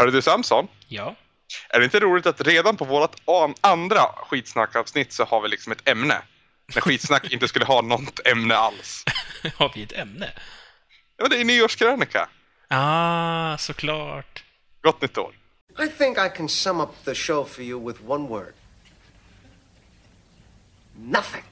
Hörru du Samson, Ja. är det inte roligt att redan på vårt an- andra skitsnackavsnitt så har vi liksom ett ämne? När skitsnack inte skulle ha något ämne alls. Har vi ett ämne? Ja, men det är nyårskrönika. Ah, såklart. Gott nytt år. I think I can sum up the show for you with one word nothing.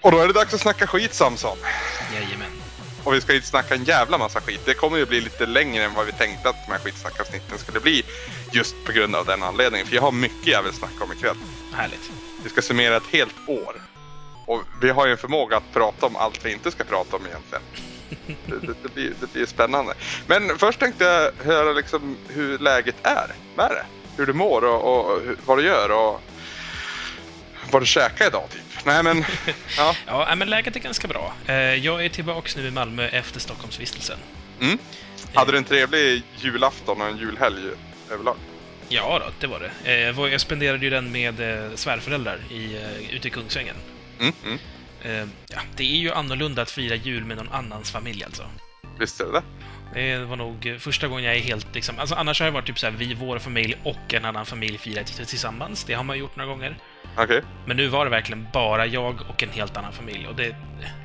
Och då är det dags att snacka skit Samson. Jajamän. Och vi ska inte snacka en jävla massa skit. Det kommer ju bli lite längre än vad vi tänkte att de här skitsnackavsnitten skulle bli. Just på grund av den anledningen. För jag har mycket jag vill snacka om ikväll. Härligt. Vi ska summera ett helt år. Och vi har ju en förmåga att prata om allt vi inte ska prata om egentligen. Det, det, det, blir, det blir spännande. Men först tänkte jag höra liksom hur läget är med det. Hur du mår och, och vad du gör och vad du käkar idag typ. Nej men, ja. Ja, men läget är ganska bra. Eh, Jag är tillbaks nu i Malmö efter Stockholmsvistelsen. Mm. Hade du en trevlig julafton och en julhelg överlag? Ja då, det var det. Eh, Jag spenderade ju den med eh, svärföräldrar i, eh, ute i Kungsängen. Mm, mm. Eh, Ja, det är ju annorlunda att fira jul med någon annans familj alltså. Visst är det det? Det var nog första gången jag är helt liksom... Alltså annars har det varit typ så här, vi, vår familj och en annan familj firat tillsammans. Det har man gjort några gånger. Okej. Men nu var det verkligen bara jag och en helt annan familj. Och det...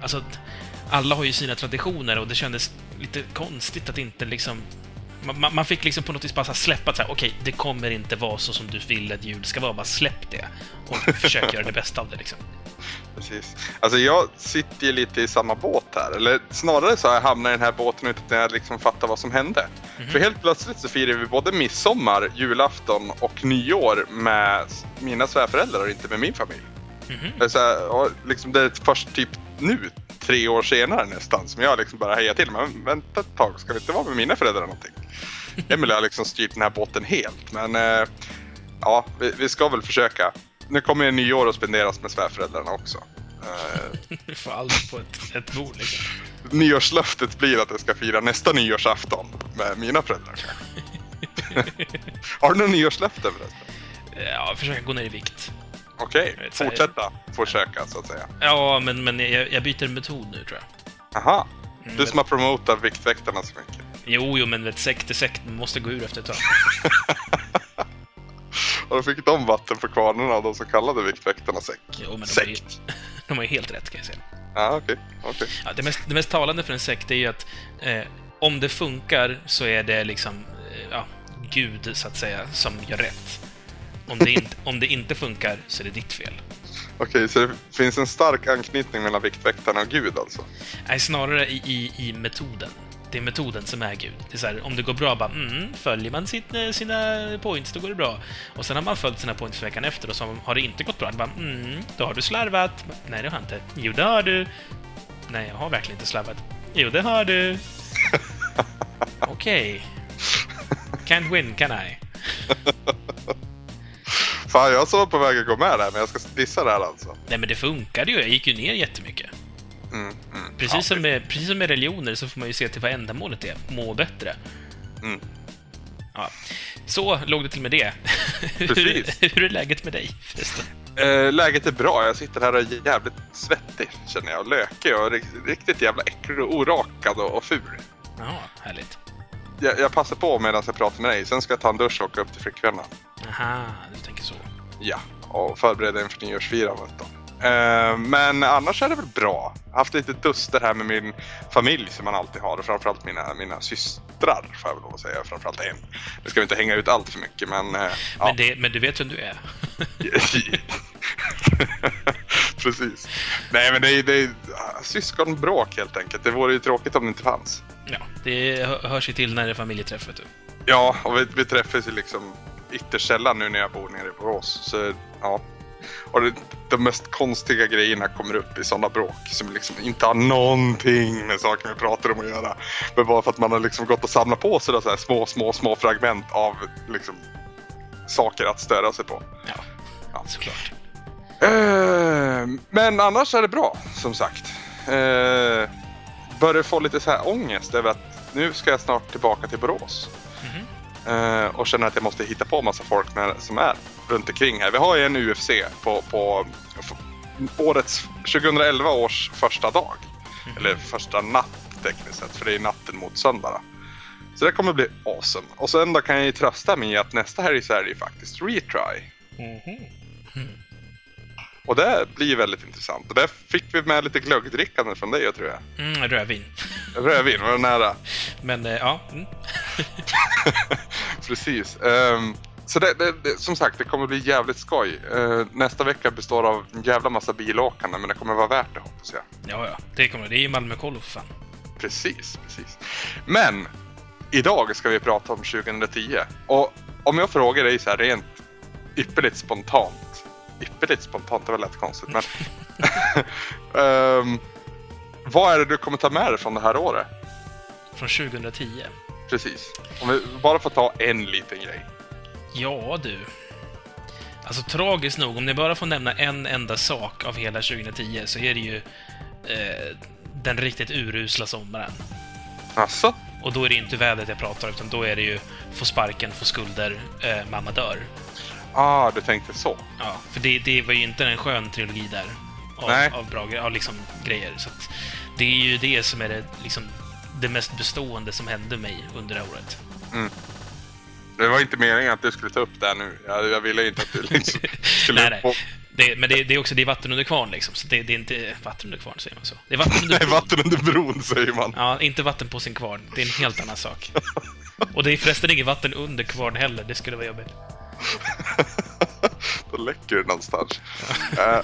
Alltså, alla har ju sina traditioner och det kändes lite konstigt att inte liksom... Man, man- fick liksom på något vis bara släppa att okej, det kommer inte vara så som du vill att jul ska vara. Bara släpp det. Och försök göra det bästa av det liksom. Precis. Alltså jag sitter ju lite i samma båt här. Eller snarare så har jag hamnat i den här båten utan att jag liksom fattar vad som hände. För helt plötsligt så firar vi både midsommar, julafton och nyår med mina svärföräldrar och inte med min familj. Mhm. Det är, så här, liksom det är först typ nu, tre år senare nästan, som jag liksom bara hejar till. Men vänta ett tag, ska vi inte vara med mina föräldrar någonting? Emily har liksom styrt den här båten helt, men eh, ja, vi, vi ska väl försöka. Nu kommer ju nyår att spenderas med svärföräldrarna också. Eh, Du får allt på ett, ett bord liksom. nyårslöftet blir att jag ska fira nästa nyårsafton med mina föräldrar. Har du några nyårslöften förresten? Ja, försöka gå ner i vikt. Okej, här- fortsätta försöka så att säga. Ja, men, men jag, jag byter metod nu tror jag. Aha, Mm, du som har promotat Viktväktarna så mycket. Jo, jo, men vet, sekt är sekt. Man måste gå ur efter ett tag. Och då fick de vatten på kvarnarna av de som kallade Viktväktarna säck. Jo, men de har, ju, Sekt. de har ju helt rätt, kan jag säga. Ja, okej. okej. Ja, det, mest, det mest talande för en sekt är ju att eh, om det funkar så är det liksom, eh, ja, Gud, så att säga, som gör rätt. Om det, inte, om det inte funkar så är det ditt fel. Okej, så det finns en stark anknytning mellan Viktväktarna och Gud alltså? Nej, snarare i, i, i metoden. Det är metoden som är Gud. Det är så här, om det går bra, bara mm, följer man sitt, eh, sina points, då går det bra. Och sen har man följt sina points veckan efter och så har det inte gått bra, bara mm, då har du slarvat. Nej, det har jag inte. Jo, det har du. Nej, jag har verkligen inte slarvat. Jo, det har du. Okej. Can't win, can I? Fan, jag som var på väg att gå med där, men jag ska dissa det här alltså. Nej, men det funkade ju. Jag gick ju ner jättemycket. Mm, mm. Precis, Ja, som med, precis som med religioner så får man ju se till vad ändamålet är. Må bättre. Mm. Ja. Så låg det till med det. hur, Precis. hur är läget med dig förresten? Eh, läget är bra. Jag sitter här och är jävligt svettig, känner jag. Lökig och rikt- riktigt jävla äcklig och orakad och, och ful. Ja, härligt. Jag, jag passar på medan jag pratar med dig. Sen ska jag ta en dusch och åka upp till flickvännen. Aha, du tänker så. Ja, och förbereda inför nyårsfirandet då. Eh, men annars är det väl bra. Jag har haft lite duster här med min familj som man alltid har och framförallt mina, mina systrar får jag väl lov att säga. Framförallt en. Nu ska vi inte hänga ut allt för mycket men... eh, ja. Men, det, men du vet vem du är? Precis. Nej men det är, det är syskonbråk helt enkelt. Det vore ju tråkigt om det inte fanns. ja, det hö- hörs ju till när det är familjeträff, du. Ja, och vi, vi träffas ju liksom ytterst sällan nu när jag bor nere i Borås. Så ja. Och det, de mest konstiga grejerna kommer upp i sådana bråk som liksom inte har någonting med saker vi pratar om att göra. Men bara för att man har liksom gått och samlat på sig så här små, små, små fragment av liksom saker att störa sig på. Ja, Ja. såklart. Eh, men annars är det bra, som sagt. Uh, börjar få lite så här ångest över att nu ska jag snart tillbaka till Borås. Mhm. Eh, och känner att jag måste hitta på massa folk när, som är runt omkring här. Vi har ju en UFC på, på, på årets 2011 års första dag. Eller första natt tekniskt sett, för det är natten mot söndag. Så det kommer bli awesome. Och sen då kan jag ju trösta mig i att nästa helg så är det ju faktiskt retry. Och det blir väldigt intressant. Och där fick vi med lite glöggdrickande från dig, jag tror jag. Mm, rödvin. Rödvin, var det nära? Men eh, ja, mm. Precis. Ehm, så det, det, det, som sagt, det kommer bli jävligt skoj. Eh, nästa vecka består av en jävla massa bilåkande, men det kommer vara värt det hoppas jag. ja, ja. Det kommer det. är ju Malmö Kollo för fan. Precis, precis. Men idag ska vi prata om 2010. Och om jag frågar dig så här rent ypperligt spontant. Ypperligt spontant, det var lätt konstigt, men... Ehm, vad är det du kommer ta med dig från det här året? Från 2010. Precis. Om vi bara får ta en liten grej. Ja, du. Alltså tragiskt nog, om ni bara får nämna en enda sak av hela 2010 så är det ju eh, den riktigt urusla sommaren. Alltså? Och då är det inte vädret jag pratar om, utan då är det ju få sparken, få skulder, eh, mamma dör. Ah, du tänkte så. Ja, för det, det var ju inte en skön trilogi där. Av, Nej. av bra av liksom, grejer. Så att det är ju det som är det, liksom, det mest bestående som hände mig under det här året. Det var inte meningen att du skulle ta upp det här nu. Jag, jag ville inte att du liksom skulle... Nej, nej. Det, men det, det är också det är vatten under kvarn, liksom. Så det, det är inte vatten under kvarn, säger man så. Det är vatten under Nej, vatten under bron säger man. Ja, inte vatten på sin kvarn. Det är en helt annan sak. Och det är förresten inget vatten under kvarn heller. Det skulle vara jobbigt. Då läcker det någonstans. Eh,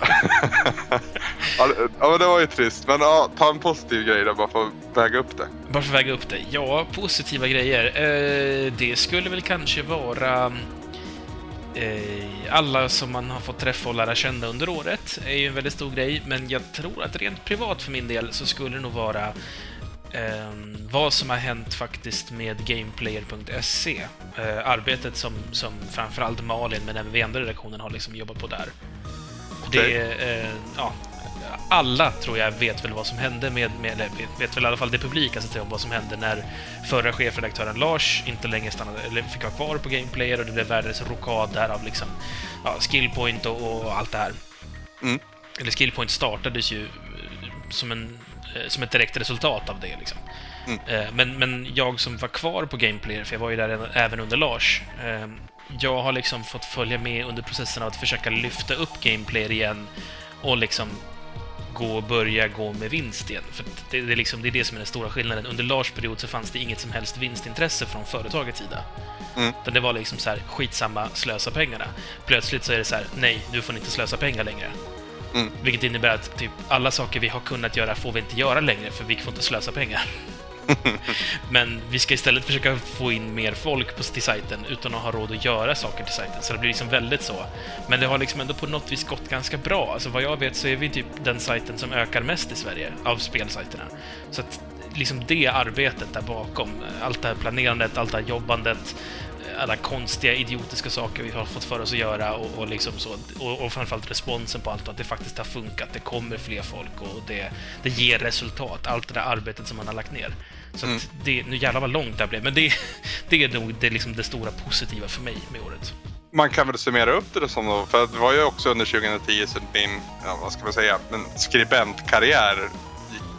ja, men det var ju trist. Men ja, ta en positiv grej där bara för att väga upp det. Bara för att väga upp det. Ja, positiva grejer. Eh, det skulle väl kanske vara... Eh, alla som man har fått träffa och lära känna under året är ju en väldigt stor grej, men jag tror att rent privat för min del så skulle det nog vara eh, vad som har hänt faktiskt med Gameplayer.se. Eh, arbetet som, som framförallt Malin, men även vi andra redaktionen har liksom jobbat på där. Det, Okej. eh, ja, alla tror jag vet väl vad som hände med, med eller vet, väl i alla fall det publikaste till om vad som hände när förra chefredaktören Lars inte längre stannade, eller fick vara kvar på Gameplayer och det blev världens rokad där av liksom, ja, skillpoint och, och allt det här. Mm. Eller skillpoint startades ju som, en, som ett direkt resultat av det liksom. Mm. Eh, Men, men jag som var kvar på Gameplayer, för jag var ju där även- under Lars, eh, jag har liksom fått följa med under processen av att försöka lyfta upp Gameplayer igen och liksom gå och börja gå med vinst igen. För det, det, är liksom, det är det som är den stora skillnaden. Under Lars period så fanns det inget som helst vinstintresse från företagets sida. Mm. Utan det var liksom så här, skitsamma, slösa pengarna. Plötsligt så är det så här, nej, nu får ni inte slösa pengar längre. Mm. Vilket innebär att typ alla saker vi har kunnat göra får vi inte göra längre, för vi får inte slösa pengar. Men vi ska istället försöka få in mer folk på, till sajten utan att ha råd att göra saker till sajten. Så det blir liksom väldigt så. Men det har liksom ändå på något vis gått ganska bra. Alltså vad jag vet så är vi typ den sajten som ökar mest i Sverige av spelsajterna. Så att liksom det arbetet där bakom, allt det här planerandet, allt det här jobbandet, alla konstiga, idiotiska saker vi har fått för oss att göra och, och liksom så. Och, och framförallt responsen på allt att det faktiskt har funkat. Det kommer fler folk och det, det ger resultat. Allt det där arbetet som man har lagt ner. Så Mm. att det, nu jävlar vad långt det här blev, men det, det är nog det, liksom det stora positiva för mig med året. Man kan väl summera upp det som då, för det var ju också under 2010 som din, ja, vad ska man säga, men skribentkarriär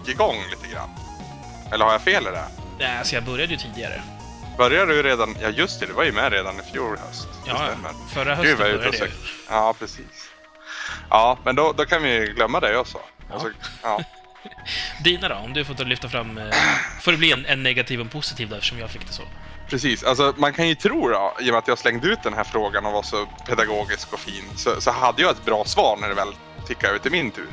gick igång lite grann. Eller har jag fel i det? Nej, alltså jag började ju tidigare. Började du redan, ja just det, du var ju med redan i fjol höst. Det Ja, stämmer. förra Gud, hösten jag ute började och jag. söker. Ja, precis. Ja, men då, då kan vi glömma det också. Alltså, ja. Dina då? Om du får ta och lyfta fram... Eh, får det bli en, en negativ och en positiv då, eftersom jag fick det så. Precis, alltså man kan ju tro då, i och med att jag slängde ut den här frågan och var så pedagogisk och fin, så, så hade jag ett bra svar när det väl tickade ut i min tur.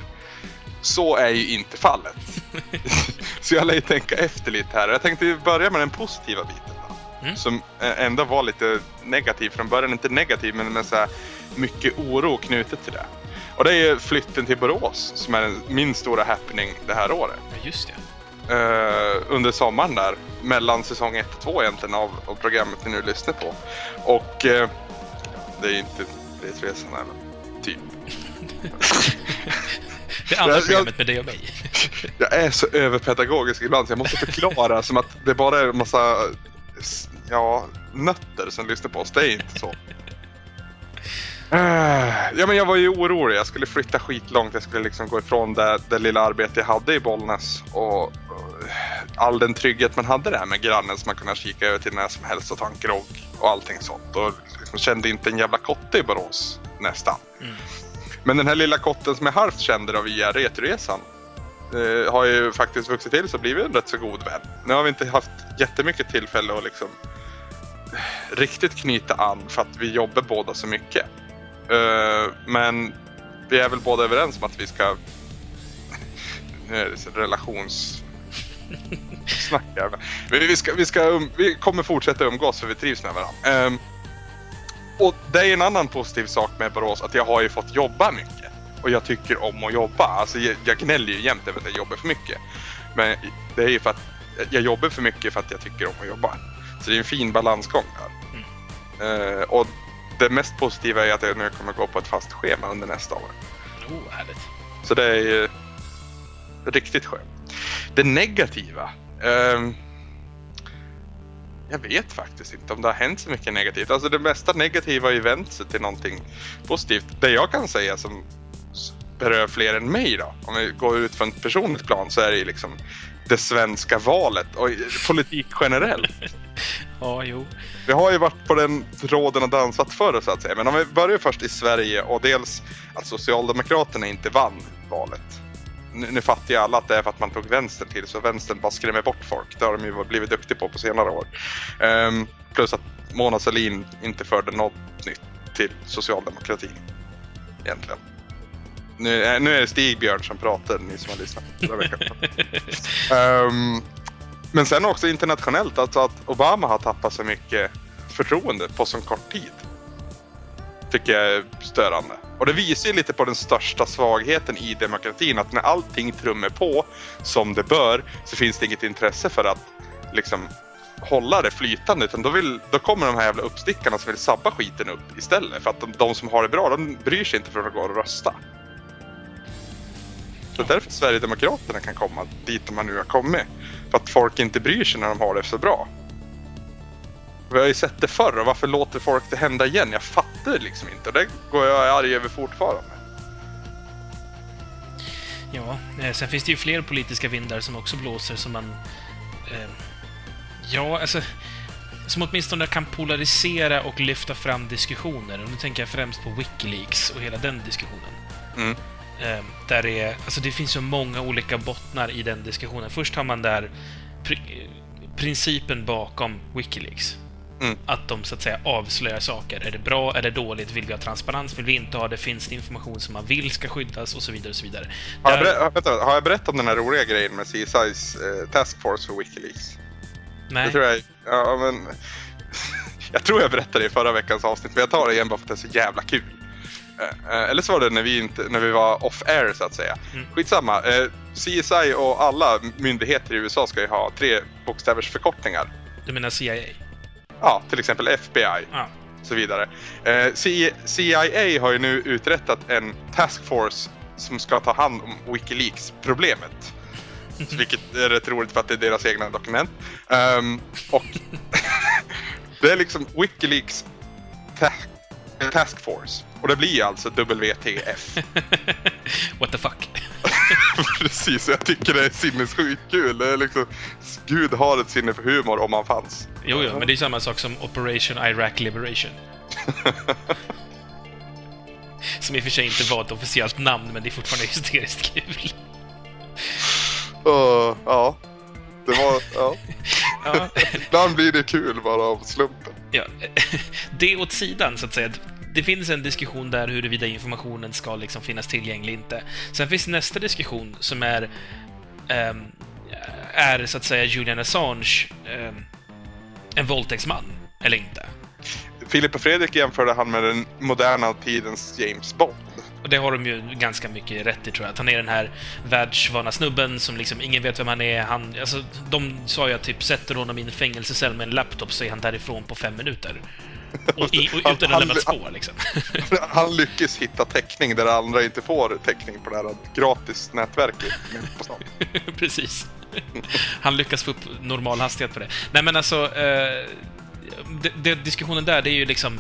Så är ju inte fallet. så jag lär ju tänka efter lite här. Jag tänkte börja med den positiva biten. Mm. Som ändå var lite negativ från början. Inte negativ, men med så här mycket oro knutet till det. Och det är ju flytten till Borås som är min stora happening det här året Ja, just det. eh, under sommaren där. Mellan säsong 1 och 2 egentligen av, av programmet vi nu lyssnar på. Och eh, det är inte Resresan eller typ. Det andra programmet med dig och mig. Jag är så överpedagogisk ibland så jag måste förklara som att det bara är en massa ja, nötter som lyssnar på oss. Det är inte så. Eh, Ja, men jag var ju orolig. Jag skulle flytta skitlångt. Jag skulle liksom gå ifrån det, det lilla arbete jag hade i Bollnäs. Och, och all den trygghet man hade där med grannen som man kunde kika över till när som helst och ta en grogg och allting sånt. Och liksom kände inte en jävla kotte i Borås nästan. Mm. Men den här lilla kotten som jag halvt kände då via Retroresan eh, har ju faktiskt vuxit till så blivit en rätt så god vän. Nu har vi inte haft jättemycket tillfälle att liksom eh, riktigt knyta an för att vi jobbar båda så mycket. Eh, men vi är väl båda överens om att vi ska... Nu är det relations... Snack här. Vi, ska, vi, ska, um, vi kommer fortsätta umgås för vi trivs med varandra. Ehm, och det är en annan positiv sak med Borås, att jag har ju fått jobba mycket. Och jag tycker om att jobba. Alltså jag, jag gnäller ju jämt över att jag jobbar för mycket. Men det är ju för att jag jobbar för mycket för att jag tycker om att jobba. Så det är en fin balansgång där. Eh, och det mest positiva är att jag nu kommer gå på ett fast schema under nästa år. Oh, härligt. Så det är ju riktigt skönt. Det negativa? ehm, jag vet faktiskt inte om det har hänt så mycket negativt. Alltså det mesta negativa har ju vänt sig till någonting positivt. Det jag kan säga som berör fler än mig då, om vi går ut från ett personligt plan så är det ju liksom det svenska valet och politik generellt. Ja, jo. Vi har ju varit på den tråden och dansat förr så att säga. Men om vi börjar först i Sverige och dels att Socialdemokraterna inte vann valet. Nu, nu fattar ju alla att det är för att man tog vänstern till så vänstern bara skrämmer bort folk. Det har de ju blivit duktiga på på senare år. Ehm, plus att Mona Sahlin inte förde något nytt till socialdemokratin. Egentligen. Nu, är- nu är det Stigbjörn som pratar, ni som har lyssnat förra veckan. Ehm, men sen också internationellt, alltså att Obama har tappat så mycket förtroende på så kort tid. Tycker jag är störande. Och det visar ju lite på den största svagheten i demokratin, att när allting trummar på som det bör så finns det inget intresse för att liksom hålla det flytande utan då, vill, då kommer de här jävla uppstickarna som vill sabba skiten upp istället. För att de, de som har det bra, de bryr sig inte för att gå och rösta. Så därför Sverigedemokraterna kan komma dit de nu har kommit. För att folk inte bryr sig när de har det så bra. Vi har ju sett det förr och varför låter folk det hända igen? Jag fattar liksom inte och det går jag arg över fortfarande. Ja, eh, sen finns det ju fler politiska vindar som också blåser som man... Eh, ja, alltså... Som åtminstone kan polarisera och lyfta fram diskussioner. Och nu tänker jag främst på Wikileaks och hela den diskussionen. Mm. Eh, där det är... Alltså det finns så många olika bottnar i den diskussionen. Först har man där pri- principen bakom Wikileaks. Mm. Att de så att säga avslöjar saker. Är det bra? Är det dåligt? Vill vi ha transparens? Vill vi inte ha det? Finns det information som man vill ska skyddas? Och så vidare och så vidare. Har jag, Där- vänta, har jag berättat om den här roliga grejen med CSI's eh, Task Force för Wikileaks? Nej. Det tror jag, ja, men, jag tror jag berättade det i förra veckans avsnitt, men jag tar det igen bara för att det är så jävla kul. Eh, eh, eller så var det när vi, inte, när vi var off-air så att säga. Mm. Skitsamma. Eh, CSI och alla myndigheter i USA ska ju ha tre bokstävers förkortningar. Du menar CIA? Ja, till exempel FBI Ja. så vidare. CIA har ju nu uträttat en task force som ska ta hand om Wikileaks-problemet. Vilket är rätt roligt för att det är deras egna dokument. Ehm, och det är liksom Wikileaks ta- task force. Och det blir alltså WTF. What the fuck? Precis, jag tycker det är sinnessjukt kul. Det är liksom, Gud har ett sinne för humor om han fanns. Jo, jo, men det är samma sak som Operation Iraq Liberation. Som i och för sig inte var ett officiellt namn, men det är fortfarande hysteriskt kul. Uh, ja, det var... Ja. Ja, Ibland blir det kul bara av slumpen. ja. Det åt sidan, så att säga. Det finns en diskussion där huruvida informationen ska liksom finnas tillgänglig inte. Sen finns nästa diskussion som är... ehm, är, så att säga, Julian Assange ehm, en våldtäktsman, eller inte? Filip och Fredrik jämförde han med den moderna tidens James Bond. Och det har de ju ganska mycket rätt i, tror jag. Att han är den här världsvana snubben som liksom ingen vet vem han är. Han, alltså, de sa ju att typ sätter honom i en fängelsecell med en laptop så är han därifrån på fem minuter. Och, i, och Han- utan att lämna spår, liksom. Han lyckas hitta täckning där andra inte får täckning på det här gratis nätverket. på stan. Precis. Han lyckas få upp normal hastighet på det. Nej, men alltså... Eh, det, det, diskussionen där, det är ju liksom...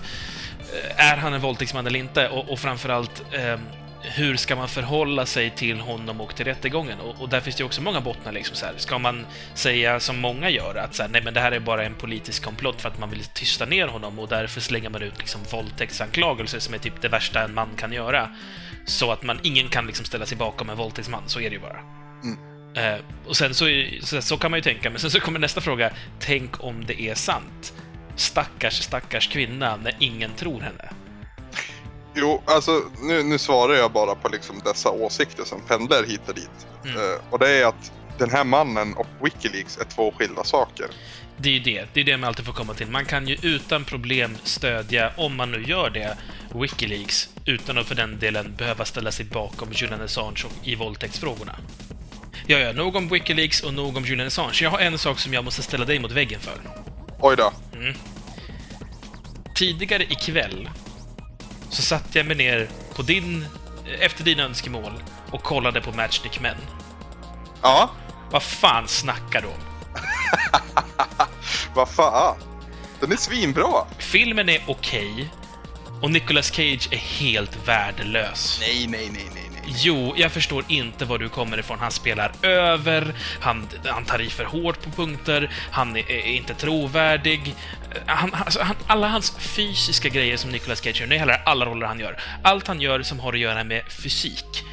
eh, är han en våldtäktsman eller inte? Och, och framförallt, eh, hur ska man förhålla sig till honom och till rättegången? Och, och där finns det ju också många bottnar. Liksom så här. Ska man säga som många gör, att så här, nej men det här är bara en politisk komplott för att man vill tysta ner honom och därför slänger man ut liksom våldtäktsanklagelser som är typ det värsta en man kan göra. Så att man, ingen kan liksom ställa sig bakom en våldtäktsman, så är det ju bara. Eh, och sen så, så, så kan man ju tänka, men sen så kommer nästa fråga. Tänk om det är sant? Stackars, stackars kvinna när ingen tror henne. Jo, alltså nu, nu svarar jag bara på liksom dessa åsikter som pendlar hit och dit. Mm. Eh, och det är att den här mannen och Wikileaks är två skilda saker. Det är ju det. Det är det man alltid får komma till. Man kan ju utan problem stödja, om man nu gör det, Wikileaks utan att för den delen behöva ställa sig bakom Julian Assange i våldtäktsfrågorna. Ja, ja, nog om Wikileaks och nog om Julian Assange. Jag har en sak som jag måste ställa dig mot väggen för. Oj då. Tidigare ikväll så satte jag mig ner på din, efter dina önskemål och kollade på Matchstick Men. Ja, Vad fan snackar du om? vad fan. Den är svinbra. Filmen är okej och Nicolas Cage är helt värdelös. Nej, nej, nej, nej, nej. Jo, jag förstår inte var du kommer ifrån. Han spelar över, han, han tar i för hårt på punkter, han är, är inte trovärdig. Eh, han, alltså, han, alla hans fysiska grejer som Nicolas Cage gör, nu gäller alla roller han gör. Allt han gör som har att göra med fysik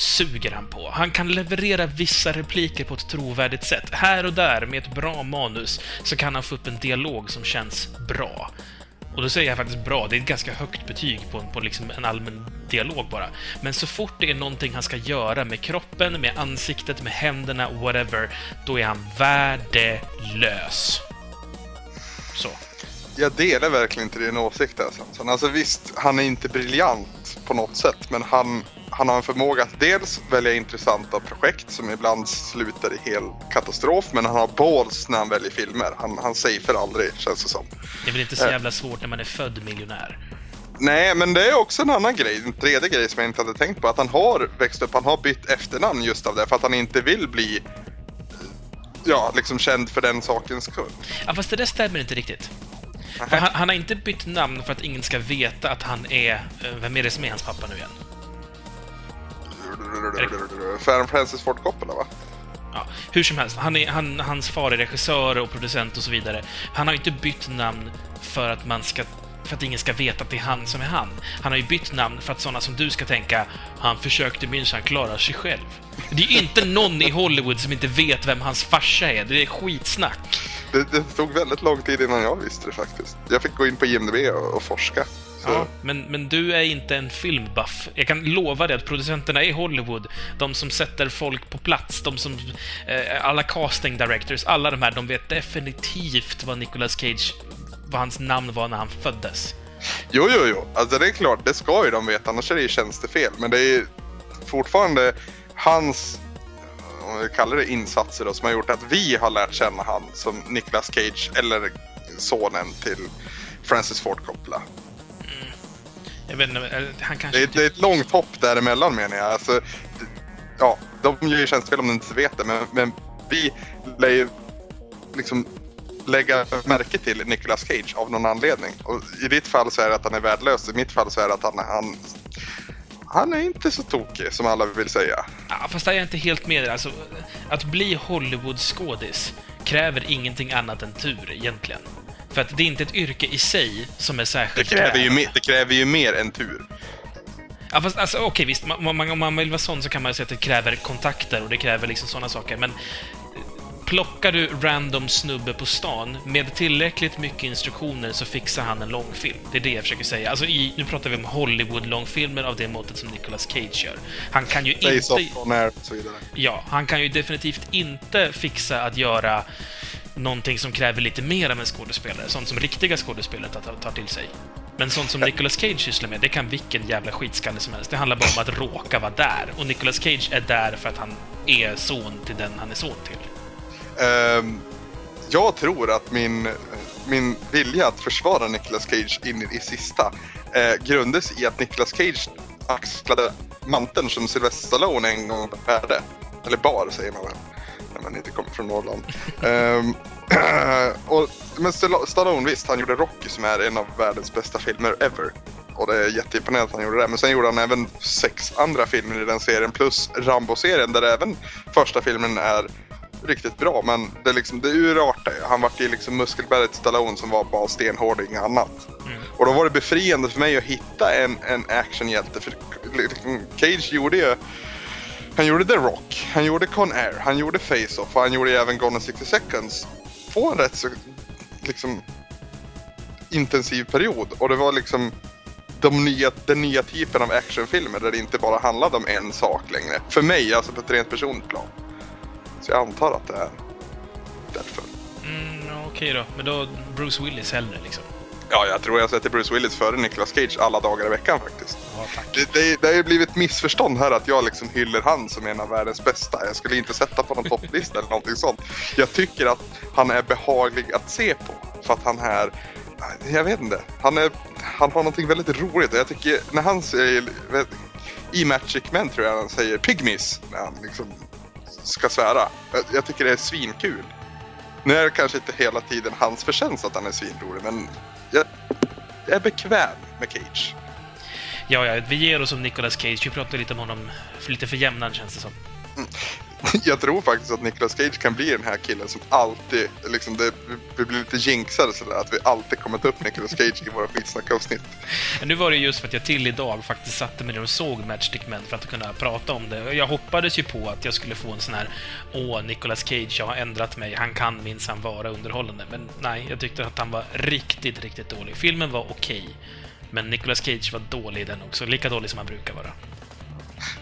suger han på. Han kan leverera vissa repliker på ett trovärdigt sätt. Här och där, med ett bra manus, så kan han få upp en dialog som känns bra. Och då säger jag faktiskt bra, det är ett ganska högt betyg på, på liksom en allmän dialog bara. Men så fort det är någonting han ska göra med kroppen, med ansiktet, med händerna, whatever, då är han värdelös. Så. Jag delar verkligen inte din åsikt alltså. Alltså visst, han är inte briljant på något sätt. Men han, han har en förmåga att dels välja intressanta projekt som ibland slutar i hel katastrof. Men han har balls när han väljer filmer. Han, han safear aldrig, känns det som. Det är väl inte så jävla svårt när man är född miljonär. Nej, men det är också en annan grej, en tredje grej som jag inte hade tänkt på. Att han har växt upp, han har bytt efternamn just av det. För att han inte vill bli, eh, ja, liksom känd för den sakens skull. Ja, fast det där stämmer inte riktigt. Han, han har inte bytt namn för att ingen ska veta att han är... eh, Vem är det som är hans pappa nu igen? Fan Francis Ford Coppola, va? Ja, hur som helst, han är, han, hans far är regissör och producent och så vidare. Han har ju inte bytt namn för att man ska för att ingen ska veta att det är han som är han. Han har ju bytt namn för att sådana som du ska tänka han försökte minsann klara sig själv. Det är ju inte någon i Hollywood som inte vet vem hans farsa är. Det är skitsnack. Det, det tog väldigt lång tid innan jag visste det faktiskt. Jag fick gå in på IMDB och, och forska. Ja, men, men du är inte en filmbuff. Jag kan lova dig att producenterna i Hollywood, de som sätter folk på plats, de som... Eh, alla casting directors, alla de här, de vet definitivt vad Nicolas Cage, vad hans namn var när han föddes. Jo, jo, jo. Alltså det är klart, det ska ju de veta, annars är det ju tjänstefel. Men det är ju fortfarande hans, om vi kallar det insatser då, som har gjort att vi har lärt känna han som Nicolas Cage, eller sonen till Francis Ford Coppola. Jag vet inte, han kanske... Det är, det är ett långt hopp däremellan menar jag. Alltså, ja, de gör ju tjänstefel om de inte vet det, men, men vi lär ju liksom lägga märke till Nicolas Cage av någon anledning. Och I ditt fall så är det att han är värdelös, i mitt fall så är det att han, han, han är inte så tokig som alla vill säga. Ja, fast där är jag inte helt med. Alltså, att bli Hollywood-skådis kräver ingenting annat än tur, egentligen. För att det är inte ett yrke i sig som är Det särskilt kräver ju, mer, det kräver ju mer än tur. Ja, fast alltså, okej, visst. Man, man, om man vill vara sån så kan man säga att det kräver kontakter och det kräver liksom sådana saker, men plockar du random snubbe på stan med tillräckligt mycket instruktioner så fixar han en långfilm. Det är det jag försöker säga. Alltså, i, nu pratar vi om Hollywood-långfilmer av det måttet som Nicolas Cage gör. Han kan ju Face inte... off on air och så vidare. Ja, han kan ju definitivt inte fixa att göra någonting som kräver lite mer av en skådespelare. Sånt som riktiga skådespelare tar, tar till sig. Men sånt som Nicolas Cage sysslar med, det kan vilken jävla skitskalle som helst. Det handlar bara om att råka vara där. Och Nicolas Cage är där för att han är son till den han är son till. Um, jag tror att min, min vilja att försvara Nicolas Cage in i, i sista eh, grundas i att Nicolas Cage axlade manteln som Sylvester Stallone en gång bärde. Eller bar säger man väl när man inte kommer från Norrland. um, och, men Stallone, visst, han gjorde Rocky som är en av världens bästa filmer ever. Och det är jätteimponerande att han gjorde det. Men sen gjorde han även sex andra filmer i den serien plus Rambo-serien där även första filmen är riktigt bra. Men det, liksom, det urartade ju. Han vart ju liksom muskelberget Stallone som var bara stenhård och inget annat. Mm. Och då var det befriande för mig att hitta en, en actionhjälte. För Cage gjorde ju han gjorde The Rock, han gjorde Con Air, han gjorde Face-Off och han gjorde även Gone in 60 Seconds. På en rätt så liksom intensiv period. Och det var liksom de nya, den nya typen av actionfilmer där det inte bara handlade om en sak längre. För mig, alltså på ett rent personligt plan. Så jag antar att det är därför. Mm, Okej okay då, men då Bruce Willis hellre liksom? Ja, jag tror jag sätter Bruce Willis före Nicolas Cage alla dagar i veckan faktiskt. Ja, det, det, det har ju blivit missförstånd här att jag liksom hyller han som en av världens bästa. Jag skulle inte sätta på någon topplista eller någonting sånt. Jag tycker att han är behaglig att se på. För att han är jag vet inte. Han, är, han har någonting väldigt roligt. Jag tycker när han säger, i Magic Men tror jag han säger pygmies när han liksom ska svära. Jag, jag tycker det är svinkul. Nu är det kanske inte hela tiden hans förtjänst att han är svinrolig, men jag, är bekväm med Cage. Ja, ja, vi ger oss om Nicolas Cage. Vi pratar lite om honom för lite för jämnan, känns det som. Mm. jag tror faktiskt att Nicolas Cage kan bli den här killen som alltid, liksom det, vi blir lite jinxade sådär, att vi alltid kommer ta upp Nicolas Cage i våra skitsnackavsnitt. Nu var det just för att jag till idag faktiskt satte mig ner och såg Matchstick Men för att kunna prata om det. Jag hoppades ju på att jag skulle få en sån här Åh, Nicolas Cage, jag har ändrat mig, han kan minsann vara underhållande. Men nej, jag tyckte att han var riktigt, riktigt dålig. Filmen var okej, okay, men Nicolas Cage var dålig i den också. Lika dålig som han brukar vara.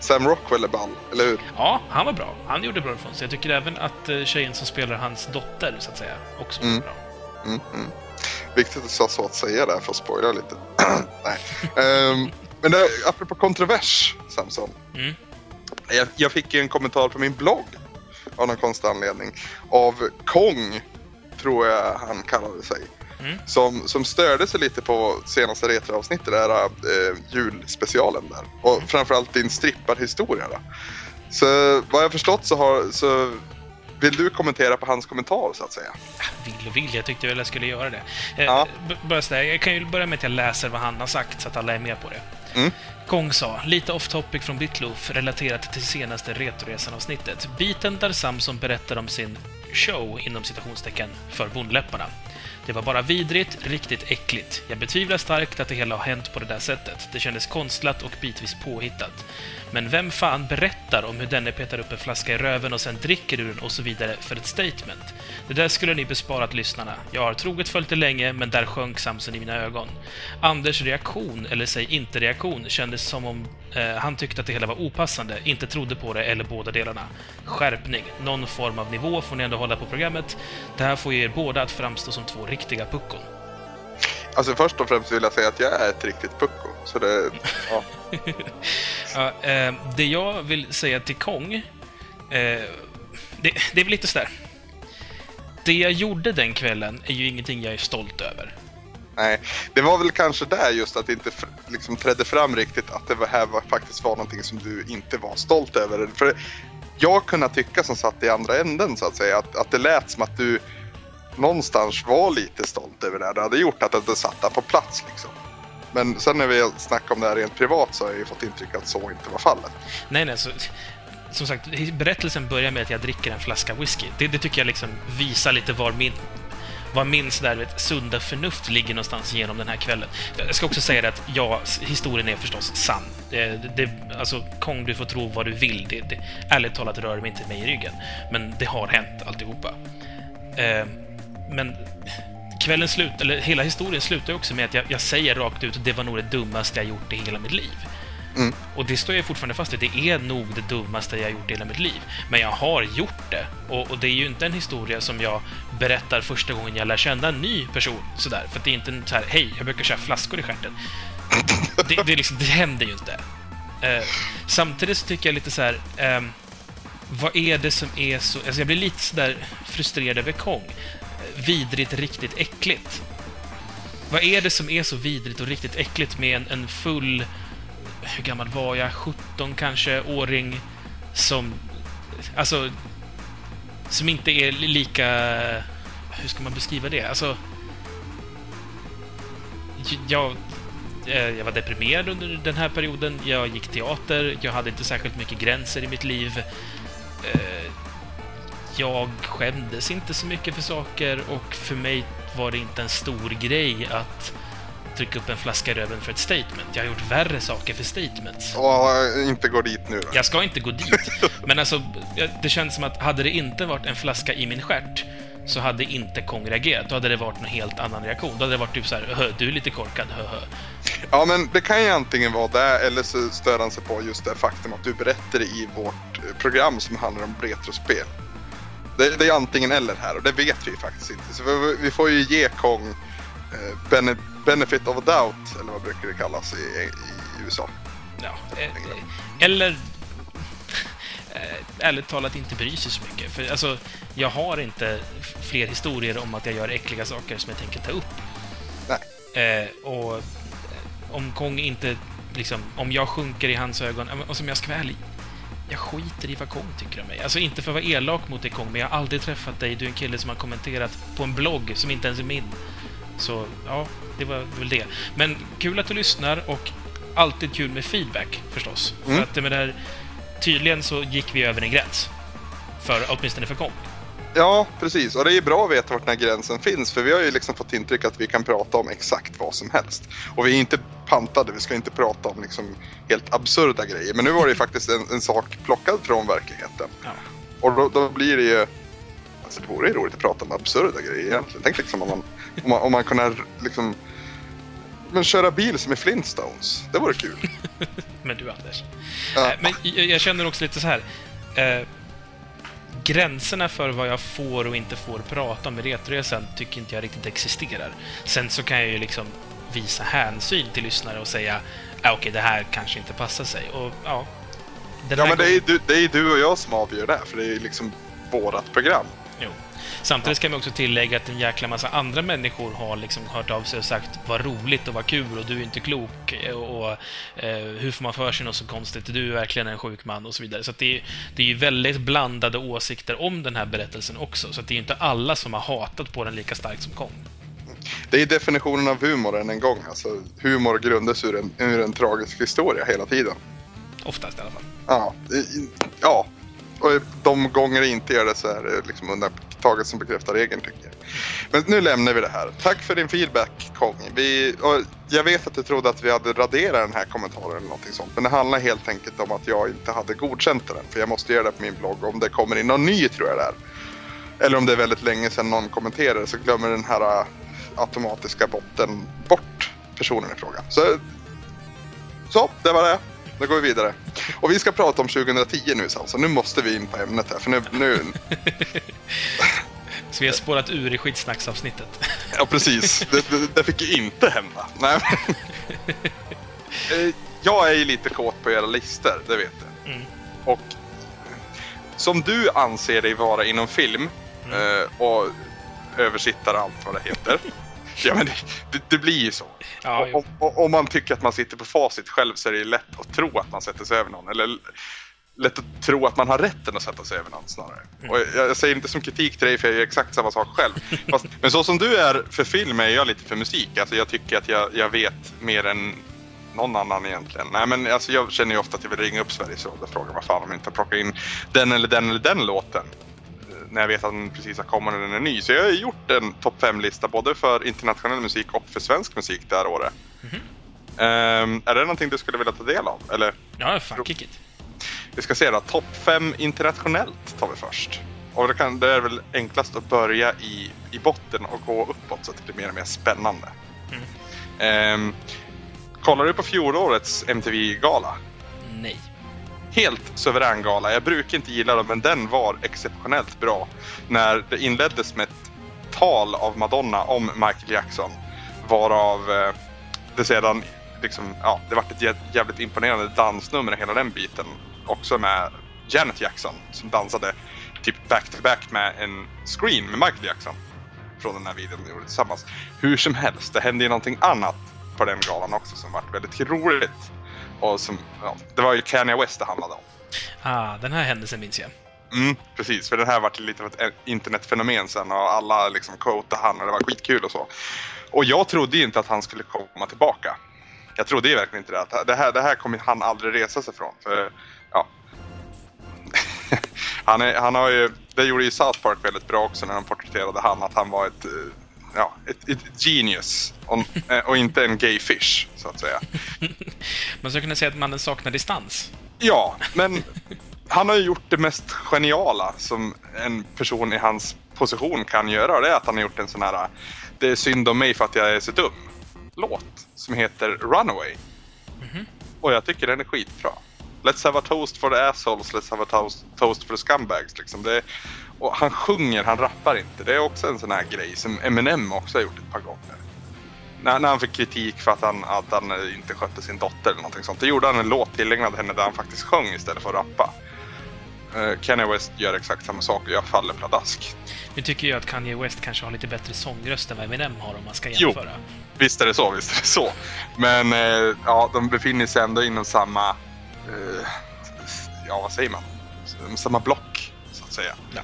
Sam Rockwell är ball, eller hur? Ja, han var bra. Han gjorde bra ifrån sig. Jag tycker även att eh, tjejen som spelar hans dotter, så att säga, också var mm. bra. Mm, mm. Viktigt att du sa så att säga där för att spoila lite. Nej. um, men det, apropå kontrovers, Samson. Mm. Jag, jag fick en kommentar på min blogg av någon konstig anledning. Av Kong, tror jag han kallade sig. Mm. Som, som störde sig lite på senaste retroavsnittet, det här eh, julspecialen där. Och mm. framförallt din stripparhistoria. Då. Så vad jag förstått så, har, så vill du kommentera på hans kommentar så att säga? Vill och vill, jag tyckte väl jag skulle göra det. Eh, ja. bara sådär, jag kan ju börja med att jag läser vad han har sagt så att alla är med på det. Mm. Kong sa, lite off topic från Bitloof relaterat till senaste Retoresan-avsnittet. Biten där Samson berättar om sin show, inom citationstecken, för bondläpparna. Det var bara vidrigt, riktigt äckligt. Jag betvivlar starkt att det hela har hänt på det där sättet. Det kändes konstlat och bitvis påhittat. Men vem fan berättar om hur denne petar upp en flaska i röven och sen dricker ur den och så vidare för ett statement? Det där skulle ni besparat lyssnarna. Jag har troget följt det länge, men där sjönk Samson i mina ögon. Anders reaktion, eller säg inte-reaktion, kändes som om eh, han tyckte att det hela var opassande, inte trodde på det eller båda delarna. Skärpning. Någon form av nivå får ni ändå hålla på programmet. Det här får ju er båda att framstå som två riktiga puckon. Alltså först och främst vill jag säga att jag är ett riktigt pucko. Så det, ja ja eh, det jag vill säga till Kong, eh, det, det är väl lite sådär. Det jag gjorde den kvällen är ju ingenting jag är stolt över. Nej, det var väl kanske där just att det inte liksom trädde fram riktigt att det här var, faktiskt var någonting som du inte var stolt över. För jag kunde tycka som satt i andra änden så att säga, att, att det lät som att du någonstans var lite stolt över det. Det hade gjort att det satt där på plats liksom. Men sen när vi snackar om det här rent privat så har jag ju fått intryck att så inte var fallet. Nej, nej, så, som sagt, berättelsen börjar med att jag dricker en flaska whisky. Det, det tycker jag liksom visar lite var min var min sådär, vet, sunda förnuft ligger någonstans genom den här kvällen. Jag ska också säga det att ja, historien är förstås sann. Eh, det, det, alltså, Kong, du får tro vad du vill. Det, det, ärligt talat rör mig inte mig i ryggen. Men det har hänt alltihopa. Eh, men kvällen slut, eller hela historien slutar också med att jag, jag säger rakt ut att det var nog det dummaste jag gjort i hela mitt liv. Mm. Och det står jag fortfarande fast vid. Det är nog det dummaste jag gjort i hela mitt liv. Men jag har gjort det. Och, och, det är ju inte en historia som jag berättar första gången jag lär känna en ny person. Sådär. För det är inte en så här, hej, jag brukar köra flaskor i stjärten. Det, det, liksom, det händer ju inte. Eh, samtidigt så tycker jag lite så här... Eh, vad är det som är så... Alltså jag blir lite sådär frustrerad över Kong vidrigt, riktigt äckligt. Vad är det som är så vidrigt och riktigt äckligt med en, en full... Hur gammal var jag? 17 kanske, åring som... Alltså... som inte är lika... Hur ska man beskriva det? Alltså... Jag, eh, jag var deprimerad under den här perioden. Jag gick teater. Jag hade inte särskilt mycket gränser i mitt liv. Eh, jag skämdes inte så mycket för saker och för mig var det inte en stor grej att trycka upp en flaska röven för ett statement. Jag har gjort värre saker för statements. Och inte gå dit nu då. Jag ska inte gå dit. Men alltså, det känns som att hade det inte varit en flaska i min stjärt så hade inte Kong reagerat. Då hade det varit en helt annan reaktion. Då hade det varit typ så här, "Hö, du är lite korkad, hö, hö. Ja, men det kan ju antingen vara det eller så stör han sig på just det faktum att du berättade i vårt eh, program som handlar om retrospel. Det, det är antingen eller här och det vet vi faktiskt inte. Så vi, vi får ju ge Kong eh, bene, benefit of a doubt, eller vad brukar det kallas i, i USA. Ja, eh, eller... eh, Ärligt talat inte bry sig så mycket. För alltså, jag har inte fler historier om att jag gör äckliga saker som jag tänker ta upp. Nej. Eh, och om Kong inte liksom, om jag sjunker i hans ögon, och som jag ska vara ärlig, jag skiter i vad Kong tycker om mig. Alltså inte för att vara elak mot dig Kong, men jag har aldrig träffat dig. Du är en kille som har kommenterat på en blogg som inte ens är min. Så, ja, det var väl det. Men kul att du lyssnar och alltid kul med feedback förstås. Mm. För att med det här, tydligen så gick vi över en gräns. För, åtminstone för Kong. Ja, precis. Och det är ju bra att veta vart den här gränsen finns. För vi har ju liksom fått intryck att vi kan prata om exakt vad som helst. Och vi är inte pantade, vi ska inte prata om liksom helt absurda grejer. Men nu var det ju faktiskt en, en sak plockad från verkligheten. Ja. Och då, då blir det ju... Alltså det vore ju roligt att prata om absurda grejer egentligen. Tänk liksom om man, om man, om man kunde liksom... Men köra bil som i Flintstones. Det vore kul. Men du, Anders. Ja. Eh, Men jag, jag känner också lite så här. Eh, gränserna för vad jag får och inte får prata om i Retroresan tycker inte jag riktigt existerar. Sen så kan jag ju liksom visa hänsyn till lyssnare och säga ah, okej, det här kanske inte passar sig. Och ja, Ja men det är, ju du, det är du och jag som avgör det. För det är liksom vårat program. Samtidigt ska man också tillägga att en jäkla massa andra människor har liksom hört av sig och sagt vad roligt och vad kul och du är inte klok och, och eh, hur får man för sig något så konstigt? Du är verkligen en sjuk man och så vidare. Så det, är, det är ju väldigt blandade åsikter om den här berättelsen också. Så det är ju inte alla som har hatat på den lika starkt som Kong. Det är definitionen av humor än en gång. Alltså, humor grundas ur en, ur en tragisk historia hela tiden. Oftast i alla fall. Ja, ja. Och de gånger det inte gör det så är det liksom undantaget som bekräftar regeln tycker jag. Men nu lämnar vi det här. Tack för din feedback Kong. Vi, och jag vet att du trodde att vi hade raderat den här kommentaren eller någonting sånt. Men det handlar helt enkelt om att jag inte hade godkänt den. För jag måste göra det på min blogg. Om det kommer in någon ny tror jag det är. Eller om det är väldigt länge sedan någon kommenterade så glömmer den här äh, automatiska botten bort personen i fråga. Så, så det var det. Då går vi vidare. Och vi ska prata om 2010 nu Sam, så nu måste vi in på ämnet här. För nu, nu Så vi har spårat ur i skitsnacksavsnittet. ja precis, det, det, det fick ju inte hända. Nej, Eh, jag är ju lite kåt på era listor, det vet du. Mm. Och som du anser dig vara inom film eh, och översittare allt vad det heter. Ja men det, det, blir ju så. Ja, och- Om man tycker att man sitter på facit själv så är det ju lätt att tro att man sätter sig över någon. Eller lätt att tro att man har rätten att sätta sig över någon snarare. Mm. Och jag, jag säger inte som kritik till dig för jag gör exakt samma sak själv. Fast, men så som du är för film är jag lite för musik. Alltså jag tycker att jag, jag vet mer än någon annan egentligen. Nej men alltså jag känner ju ofta att jag vill ringa upp Sveriges Radio och fråga vad fan om jag inte har plockat in den eller den eller den låten. När jag vet att den precis har kommit och den är ny. Så jag har gjort en topp 5-lista både för internationell musik och för svensk musik det här året. Ehm, är det någonting du skulle vilja ta del av? Eller Ja, fan, kick it. vi ska se då. Topp 5 internationellt tar vi först. Och det, kan, det är väl enklast att börja i, i botten och gå uppåt så att det blir mer och mer spännande. Mm. Ehm, kollar du på fjolårets MTV-gala? Nej. Helt suverän gala. Jag brukar inte gilla dem, men den var exceptionellt bra. När det inleddes med ett tal av Madonna om Michael Jackson. Varav eh, det sedan liksom, ja, det vart ett jävligt imponerande dansnummer hela den biten. Också med Janet Jackson som dansade typ back-to-back med en screen med Michael Jackson. Från den här videon de gjorde tillsammans. Hur som helst, det hände ju någonting annat på den galan också som vart väldigt roligt. Och som, ja, det var ju Kanye West det handlade om. Ah, den här händelsen minns jag. Mm, precis, för den här vart lite av ett internetfenomen sen och alla liksom quotade han och det var skitkul och så. Och jag trodde ju inte att han skulle komma tillbaka. Jag trodde ju verkligen inte det. Att det, här, det här kommer han aldrig resa sig från. För, ja. han, är, han har ju, det gjorde ju South Park väldigt bra också när de porträtterade han, att han var ett, eh, ja, ett, ett genius och, eh, och inte en gay fish, så att säga. Man skulle kunna säga att mannen saknar distans. Ja, men han har ju gjort det mest geniala som en person i hans position kan göra och det är att han har gjort en sån här Det är synd om mig för att jag är så dum låt som heter Runaway. Mm -hmm. Och jag tycker den är skitbra. Let's have a toast for the assholes, let's have a toast, toast for the scumbags. Liksom. Det, och han sjunger, han rappar inte. Det är också en sån här grej som Eminem också har gjort ett par gånger. När, när han fick kritik för att han, att han inte skötte sin dotter eller någonting sånt. Då gjorde han en låt tillägnad henne där han faktiskt sjöng istället för att rappa. Uh, Kanye West gör exakt samma sak och jag faller pladask. Nu tycker jag att Kanye West kanske har lite bättre sångröst än vad Eminem har om man ska jämföra. Jo, visst är det så, visst är det så. Men uh, ja, de befinner sig ändå inom samma... Uh, ja, vad säger man? Samma block, så att säga. Ja.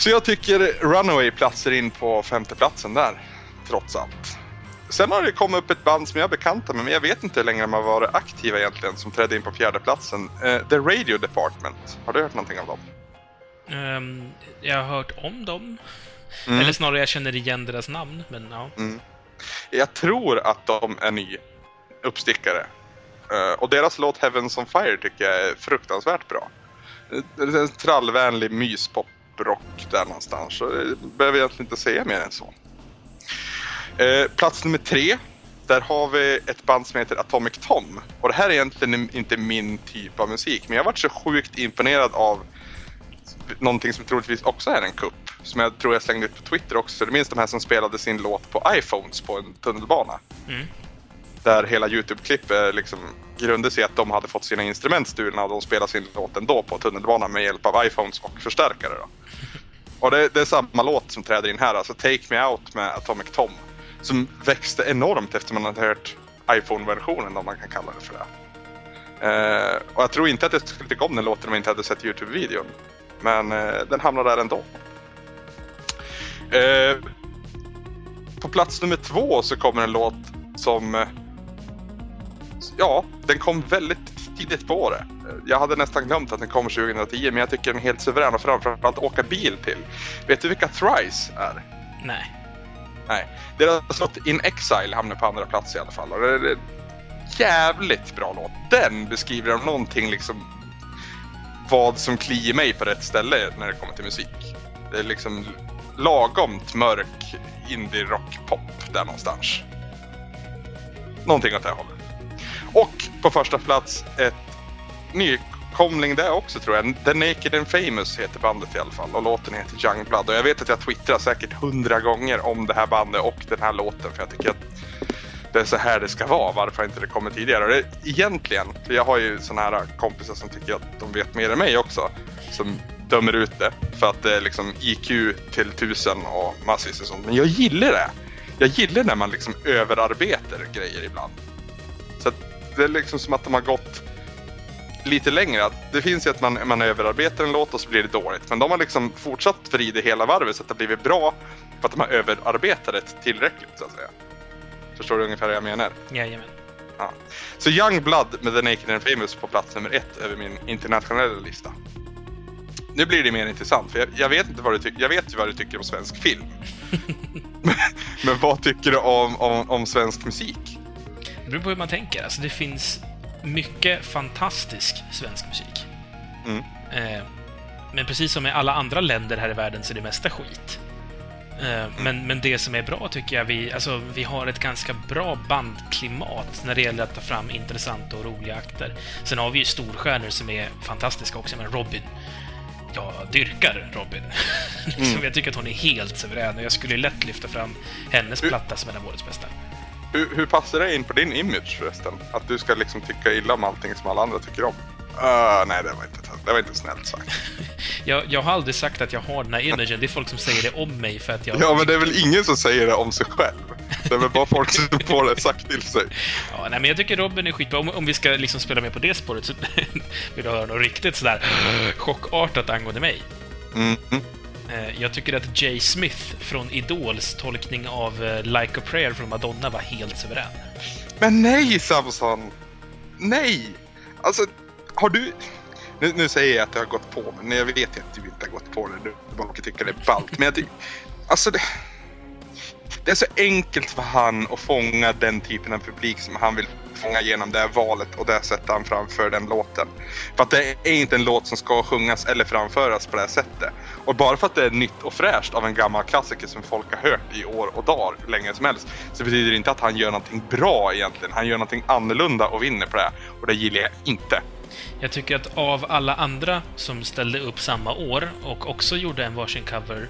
Så jag tycker Runaway platsar in på femteplatsen där, trots allt. Sen har det kommit upp ett band som jag är bekanta med, men jag vet inte hur länge de har varit aktiva egentligen, som trädde in på fjärdeplatsen. Uh, The Radio Department. Har du hört någonting av dem? Um, jag har hört om dem. Mm. Eller snarare, jag känner igen deras namn, men ja. Mm. Jag tror att de är ny uppstickare. Uh, och deras låt Heavens on Fire tycker jag är fruktansvärt bra. Är en trallvänlig rock där någonstans. Så jag behöver egentligen inte säga mer än så. Eh, plats nummer tre. Där har vi ett band som heter Atomic Tom. Och det här är egentligen inte min typ av musik. Men jag har varit så sjukt imponerad av någonting som troligtvis också är en kupp. Som jag tror jag slängde ut på Twitter också. Du minns de här som spelade sin låt på iPhones på en tunnelbana? Mm. Där hela Youtube-klipp liksom grundade sig att de hade fått sina instrument stulna och de spelade sin låt ändå på tunnelbanan med hjälp av iPhones och förstärkare. Då. Och det, det, är samma låt som träder in här, alltså Take Me Out med Atomic Tom som växte enormt efter man hade hört iPhone-versionen om man kan kalla det för det. Uh, och jag tror inte att jag skulle tycka om den låten om jag inte hade sett Youtube-videon. Men uh, den hamnar där ändå. Uh, på plats nummer två så kommer en låt som... ja, den kom väldigt tidigt på året. Jag hade nästan glömt att den kom 2010 men jag tycker den är helt suverän och framförallt åka bil till. Vet du vilka Thrice är? Nej. Nej. Deras låt In Exile hamnar på andra plats i alla fall. Och det är en jävligt bra låt. Den beskriver om någonting liksom vad som kliar mig på rätt ställe när det kommer till musik. Det är liksom lagomt mörk indie-rock-pop där någonstans. Någonting åt det hållet. Och på första plats ett nykomling det också tror jag. The Naked and Famous heter bandet i alla fall och låten heter Young Blood. Och jag vet att jag twittrar säkert hundra gånger om det här bandet och den här låten för jag tycker att det är så här det ska vara. Varför har inte det kommit tidigare? Och det, egentligen, för jag har ju sådana här kompisar som tycker att de vet mer än mig också. Som dömer ut det för att det är liksom IQ till tusen och massvis och sånt. Men jag gillar det. Jag gillar när man liksom överarbetar grejer ibland. Det är liksom som att de har gått lite längre. Det finns ju att man, man överarbetar en låt och så blir det dåligt. Men de har liksom fortsatt vrida hela varvet så att det har blivit bra för att de har överarbetat det tillräckligt så att säga. Förstår du ungefär vad jag menar? Jajamän. Ja. Så Young Blood med The Naked and Famous på plats nummer ett över min internationella lista. Nu blir det mer intressant, för jag, jag vet inte vad du tycker. Jag vet ju vad du tycker om svensk film. men, men vad tycker du om, om, om svensk musik? Det beror på hur man tänker. Alltså det finns mycket fantastisk svensk musik. Mm. Eh, men precis som i alla andra länder här i världen så är det mesta skit. Eh, men, men det som är bra tycker jag, vi, alltså, vi har ett ganska bra bandklimat när det gäller att ta fram intressanta och roliga akter. Sen har vi ju storstjärnor som är fantastiska också, men Robin. Jag dyrkar Robin. liksom, mm. Jag tycker att hon är helt suverän och jag skulle lätt lyfta fram hennes platta som en av årets bästa. Hur, hur passar det in på din image förresten? Att du ska liksom tycka illa om allting som alla andra tycker om? Uh, nej, det var inte, det var inte snällt sagt. jag, jag har aldrig sagt att jag har den här imagen. Det är folk som säger det om mig för att jag... Ja, men det är väl ingen som säger det om sig själv? Det är väl bara folk som får det sagt till sig. Ja, nej, men jag tycker Robin är skitbra. Om, om vi ska liksom spela med på det spåret så vill jag höra något riktigt sådär chockartat angående mig. Mm. Eh, jag tycker att Jay Smith från Idols tolkning av eh, Like a Prayer från Madonna var helt suverän. Men nej Samson! Nej! Alltså, har du... Nu, nu säger jag att jag har gått på men jag vet ju att du inte har gått på det. Du bara tycker det är ballt. Men jag tycker... Alltså det... Det är så enkelt för han att fånga den typen av publik som han vill fånga igenom det här valet och det sättet han framför den låten. För att det är inte en låt som ska sjungas eller framföras på det här sättet. Och bara för att det är nytt och fräscht av en gammal klassiker som folk har hört i år och dagar hur länge som helst så betyder det inte att han gör någonting bra egentligen. Han gör någonting annorlunda och vinner på det. Och det gillar jag inte. Jag tycker att av alla andra som ställde upp samma år och också gjorde en varsin cover,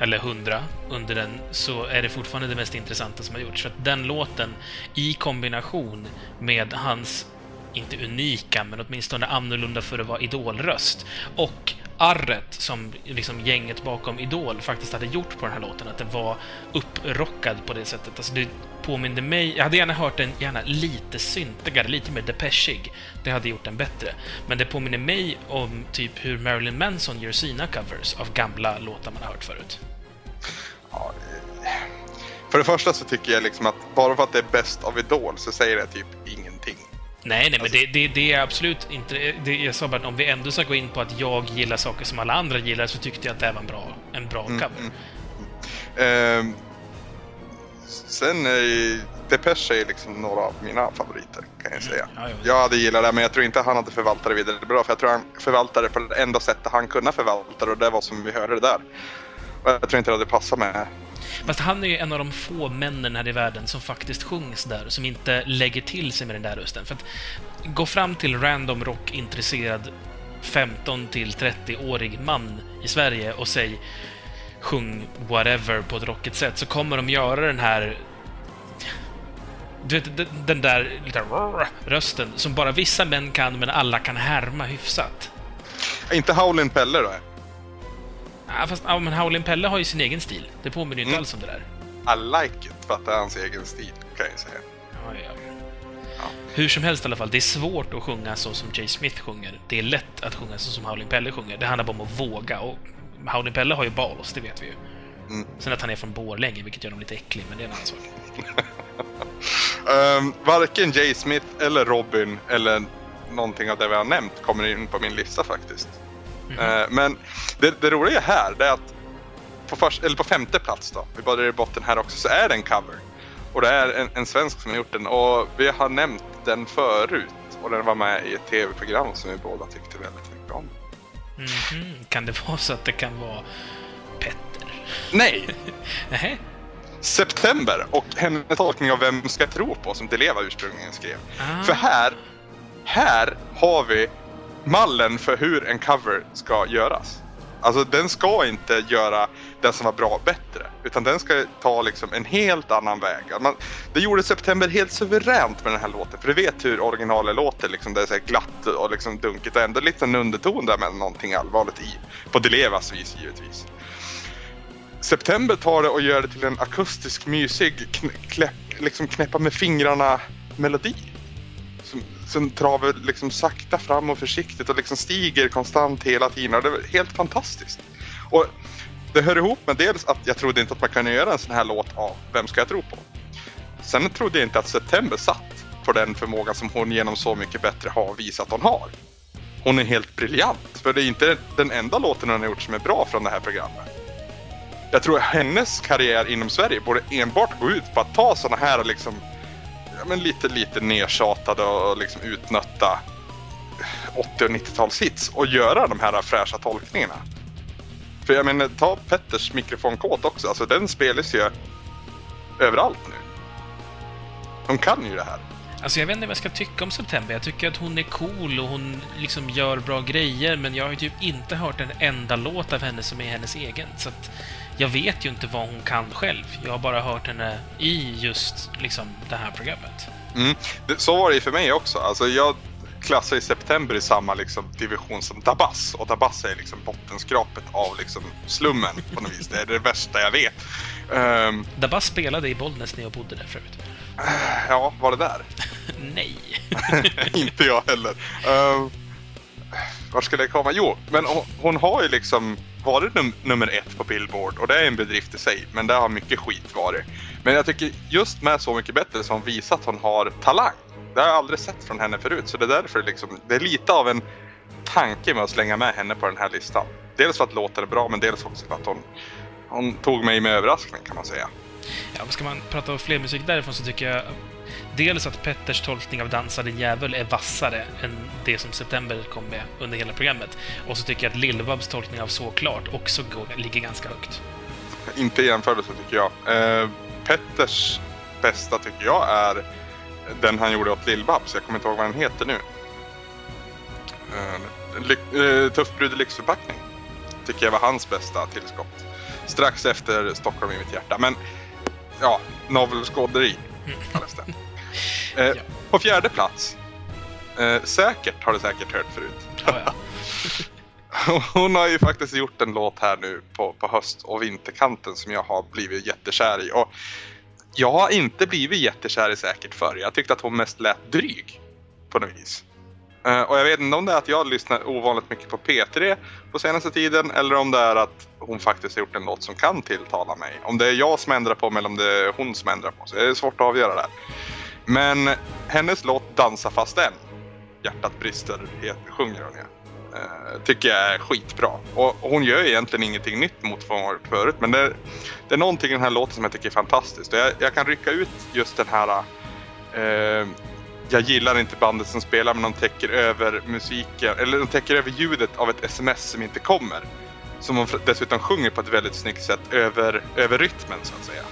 eller hundra, under den, så är det fortfarande det mest intressanta som har gjorts. För att den låten, i kombination med hans, inte unika, men åtminstone annorlunda för att vara idolröst, och arret som liksom gänget bakom Idol faktiskt hade gjort på den här låten, att den var upprockad på det sättet. Alltså det påminde mig... Jag hade gärna hört den gärna lite syntigare, lite mer depeschig. Det hade gjort den bättre. Men det påminner mig om typ hur Marilyn Manson gör sina covers av gamla låtar man har hört förut. Ja, för det första så tycker jag liksom att bara för att det är bäst av Idol så säger det typ Nej, nej, men det, det, det är absolut inte... Det, jag sa bara om vi ändå ska gå in på att jag gillar saker som alla andra gillar så tyckte jag att det här var en bra, en bra cover. mm. Ehm, sen är Depeche är liksom några av mina favoriter kan jag säga. Ja, ja. Jag hade gillat det men jag tror inte han hade förvaltat det vidare bra för jag tror han förvaltade det på det enda sättet han kunde förvalta det och det var som vi hörde det där. Och jag tror inte det hade passat med Fast han är ju en av de få männen här i världen som faktiskt sjungs där, som inte lägger till sig med den där rösten. För att gå fram till random rock-intresserad 15 till 30-årig man i Sverige och säg sjung whatever på ett rockigt sätt, så kommer de göra den här du vet, den- där lite rösten som bara vissa män kan, men alla kan härma hyfsat. Inte Howlin' Pelle då? Ja, fast ja, men Howlin' Pelle har ju sin egen stil. Det påminner ju inte Mm. alls om det där. I like it för att det är hans egen stil kan jag säga. Ja, ja. Hur som helst i alla fall, det är svårt att sjunga så som Jay Smith sjunger. Det är lätt att sjunga så som Howlin' Pelle sjunger. Det handlar bara om att våga. Och Howlin' Pelle har ju balos, det vet vi ju. Mm. Sen att han är från Borlänge, vilket gör honom lite äcklig, men det är en annan sak. Ehm, varken Jay Smith eller Robin eller någonting av det vi har nämnt kommer in på min lista faktiskt. Eh, men det, det roliga här det är att på, först, eller på femte plats då, vi börjar i botten här också, så är det en cover. Och det är en, en svensk som har gjort den och vi har nämnt den förut och den var med i ett tv-program som vi båda tyckte väldigt mycket om. Mhm. Kan det vara så att det kan vara Petter? Nej! Nähä? September och hennes tolkning av Vem ska tro på som Deleva ursprungligen skrev. Ah. För här, här har vi mallen för hur en cover ska göras. Alltså den ska inte göra den som var bra bättre. Utan den ska ta liksom en helt annan väg. Man, det gjorde September helt suveränt med den här låten. För du vet hur originalet låter. Liksom, det är så här glatt och liksom dunkigt. Och ändå lite en underton där med någonting allvarligt i. På Delevas vis givetvis. September tar det och gör det till en akustisk, mysig, knä, liksom knäppa med fingrarna melodi. Liksom, som, som travar liksom sakta fram och försiktigt och liksom stiger konstant hela tiden. Och det är helt fantastiskt. Och det hör ihop med dels att jag trodde inte att man kunde göra en sån här låt av Vem ska jag tro på? Sen trodde jag inte att September satt på den förmågan som hon genom Så mycket bättre har visat hon har. Hon är helt briljant. För det är inte den enda låten hon har gjort som är bra från det här programmet. Jag tror hennes karriär inom Sverige borde enbart gå ut på att ta såna här liksom, men lite, lite nertjatade och liksom utnötta 80 och 90-talshits och göra de här fräscha tolkningarna. För jag menar, ta Petters mikrofonkåt också, alltså den spelas ju överallt nu. De kan ju det här. Alltså jag vet inte vad jag ska tycka om September. Jag tycker att hon är cool och hon liksom gör bra grejer, men jag har ju typ inte hört en enda låt av henne som är hennes egen. Så att jag vet ju inte vad hon kan själv. Jag har bara hört henne i just liksom det här programmet. Mm. Så var det ju för mig också. Alltså jag, klassar i september i samma liksom, division som Dabas. Och Dabas är liksom bottenskrapet av liksom, slummen på något vis. Det är det värsta jag vet. Um, Dabas spelade i Bollnäs när jag bodde där förut. Ja, var det där? Nej. Inte jag heller. Uh, var skulle jag komma? Jo, men hon, hon har ju liksom varit num nummer ett på Billboard och det är en bedrift i sig, men det har mycket skit varit. Men jag tycker just med Så mycket bättre så har hon visat att hon har talang. Det har jag aldrig sett från henne förut, så det är därför liksom, det är lite av en tanke med att slänga med henne på den här listan. Dels för att låten är bra, men dels också för att hon, hon tog mig med överraskning kan man säga. Ja, ska man prata om fler musik därifrån så tycker jag dels att Petters tolkning av Dansa din djävul är vassare än det som September kom med under hela programmet. Och så tycker jag att Lill-Babs tolkning av Såklart också går, ligger ganska högt. Inte i jämförelse tycker jag. Eh, Petters bästa tycker jag är den han gjorde åt Lill-Babs. Jag kommer inte ihåg vad den heter nu. Eh, eh Tuff brud i lyxförpackning. Tycker jag var hans bästa tillskott. Strax efter Stockholm i mitt hjärta. Men ja, novelskåderi kallas det. Eh, ja. På fjärde plats. Eh, säkert har du säkert hört förut. Ja, ja. Hon har ju faktiskt gjort en låt här nu på, på höst och vinterkanten som jag har blivit jättekär i. Och jag har inte blivit jättekär i säkert förr. Jag tyckte att hon mest lät dryg på något vis. Uh, och jag vet inte om det är att jag lyssnar ovanligt mycket på P3 på senaste tiden eller om det är att hon faktiskt har gjort en låt som kan tilltala mig. Om det är jag som ändrar på mig eller om det är hon som ändrar på sig. Det är svårt att avgöra där. Men hennes låt Dansa fast än, Hjärtat brister, sjunger hon ju. Uh, tycker jag är skitbra. Och hon gör egentligen ingenting nytt mot vad hon har gjort förut. Men det är, det är någonting i den här låten som jag tycker är fantastiskt. Och jag, jag kan rycka ut just den här uh, jag gillar inte bandet som spelar men de täcker över musiken, eller de täcker över ljudet av ett sms som inte kommer. Som de dessutom sjunger på ett väldigt snyggt sätt över, över rytmen så att säga.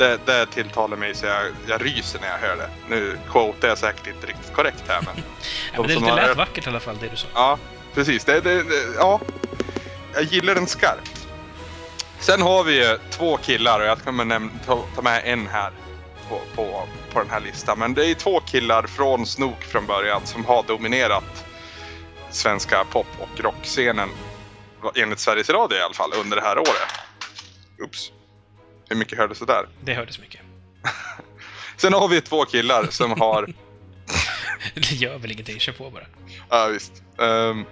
Det, det tilltalar mig så jag, jag ryser när jag hör det. Nu quotar jag säkert inte riktigt korrekt här men... ja, men det, det lät vackert i alla fall det du sa. Ja, precis. Det, det, det, ja, jag gillar den skarpt. Sen har vi ju två killar och jag kommer ta, ta med en här på, på, på den här listan. Men det är två killar från Snook från början som har dominerat svenska pop och rockscenen. Enligt Sveriges Radio i alla fall under det här året. Oops. Hur mycket hördes det där? Det hördes mycket. Sen har vi två killar som har... det gör väl ingenting, kör på bara. Ja, visst. Um,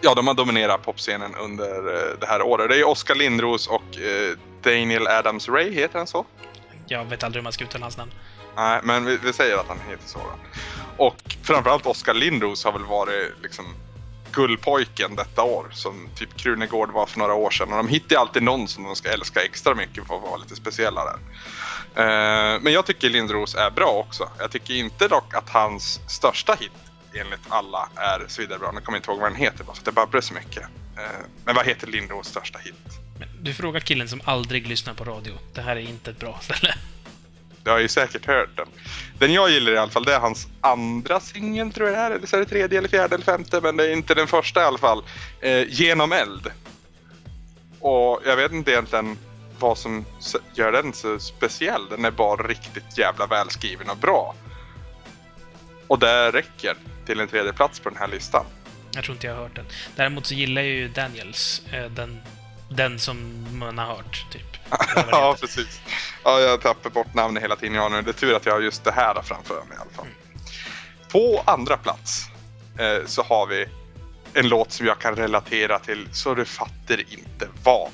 ja, de har dominerat popscenen under uh, det här året. Det är Oskar Lindros och uh, Daniel Adams-Ray, heter han så? Jag vet aldrig hur man ska uttala hans namn. Nej, men vi, vi, säger att han heter så då. Och framförallt Oskar Lindros har väl varit liksom gullpojken detta år som typ Krunegård var för några år sedan. Och de hittar alltid någon som de ska älska extra mycket för att vara lite speciella där. Eh, men jag tycker Lindros är bra också. Jag tycker inte dock att hans största hit enligt alla är Sviderbra. Nu kommer jag inte ihåg vad den heter bara för att det babblar så mycket. Eh, men vad heter Lindros största hit? Du frågar killen som aldrig lyssnar på radio. Det här är inte ett bra ställe. Du har ju säkert hört den. Den jag gillar i alla fall, det är hans andra singel tror jag det är. Eller så är det tredje, eller fjärde eller femte. Men det är inte den första i alla fall. Eh, Genom eld. Och jag vet inte egentligen vad som gör den så speciell. Den är bara riktigt jävla välskriven och bra. Och det räcker till en tredje plats på den här listan. Jag tror inte jag har hört den. Däremot så gillar jag ju Daniels. Eh, den den som man har hört, typ. ja, precis. Ja, jag tappar bort namnet hela tiden jag har nu. Det är tur att jag har just det här framför mig i alla fall. Mm. På andra plats eh, så har vi en låt som jag kan relatera till så du fattar inte vad.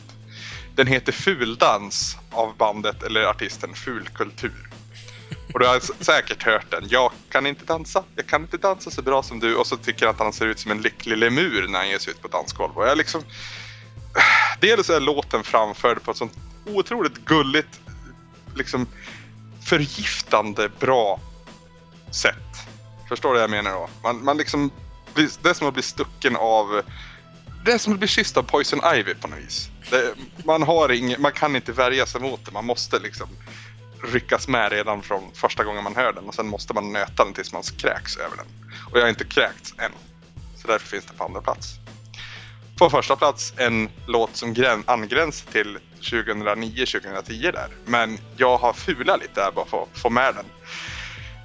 Den heter Fuldans av bandet eller artisten Fulkultur. Och du har säkert hört den. Jag kan inte dansa, jag kan inte dansa så bra som du. Och så tycker jag att han ser ut som en lycklig lemur när han ger sig ut på dansgolv. Och jag liksom dels är låten framförd på ett sånt otroligt gulligt, liksom förgiftande bra sätt. Förstår du vad jag menar då? Man, man liksom, det är som att bli stucken av det är som att bli kysst av Poison Ivy på något vis. Det, man, har ing, man kan inte värja sig mot det, man måste liksom ryckas med redan från första gången man hör den och sen måste man nöta den tills man kräks över den. Och jag har inte kräkts än. Så därför finns det på andra plats. På första plats en låt som angränsar till 2009-2010 där. Men jag har fulat lite där bara för att få med den.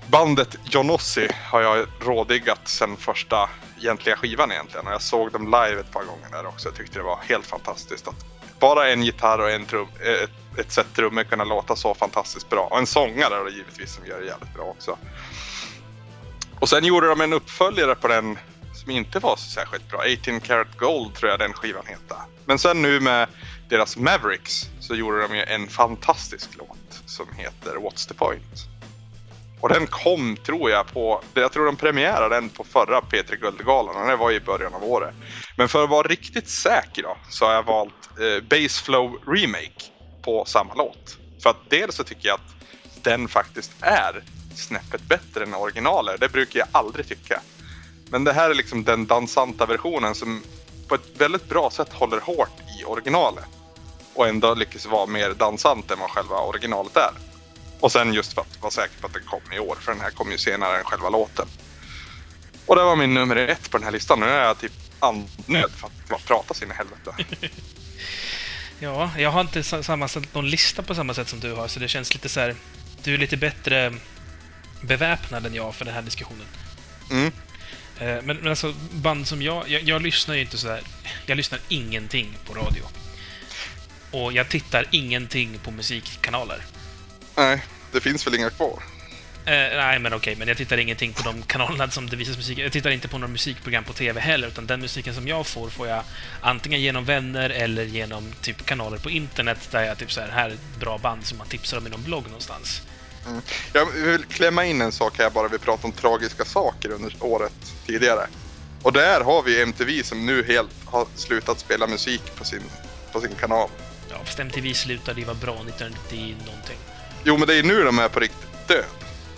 bandet Jonossi har jag rådiggat sen första egentliga skivan egentligen. Och jag såg dem live ett par gånger där också. Jag tyckte det var helt fantastiskt att bara en gitarr och en trum, eh, ett, ett set trummor kunna låta så fantastiskt bra. Och en sångare då givetvis som gör det jävligt bra också. Och sen gjorde de en uppföljare på den som inte var så särskilt bra. 18 Karat Gold tror jag den skivan hette. Men sen nu med deras Mavericks så gjorde de ju en fantastisk låt som heter What's the point? Och den kom, tror jag, på... Jag tror de premiärade den på förra P3 Guldgalan och det var i början av året. Men för att vara riktigt säker då, så har jag valt eh, Baseflow Remake på samma låt. För att dels så tycker jag att den faktiskt är snäppet bättre än originalet. Det brukar jag aldrig tycka. Men det här är liksom den dansanta versionen som på ett väldigt bra sätt håller hårt i originalet. Och ändå lyckas vara mer dansant än vad själva originalet är. Och sen just för att vara säker på att den kom i år, för den här kom ju senare än själva låten. Och det var min nummer ett på den här listan. Nu är jag typ andnöd för att bara prata sin i helvete. Ja, jag har inte sammanställt någon lista på samma sätt som du har, så det känns lite så här... Du är lite bättre beväpnad än jag för den här diskussionen. Mm. Eh, men, men alltså, band som jag, jag... Jag lyssnar ju inte så här... Jag lyssnar ingenting på radio. Och jag tittar ingenting på musikkanaler. Nej, det finns väl inga kvar. Eh, nej, men okej, men jag tittar ingenting på de kanalerna som det visas musik. Jag tittar inte på några musikprogram på TV heller, utan den musiken som jag får får jag antingen genom vänner eller genom typ kanaler på internet där jag typ så här, här är ett bra band som man tipsar om i någon blogg någonstans. Mm. Jag vill klämma in en sak här bara vi pratar om tragiska saker under året tidigare. Och där har vi MTV som nu helt har slutat spela musik på sin, på sin kanal. Ja, fast MTV slutade ju vara bra 1990 någonting. Jo, men det är nu de är på riktigt död.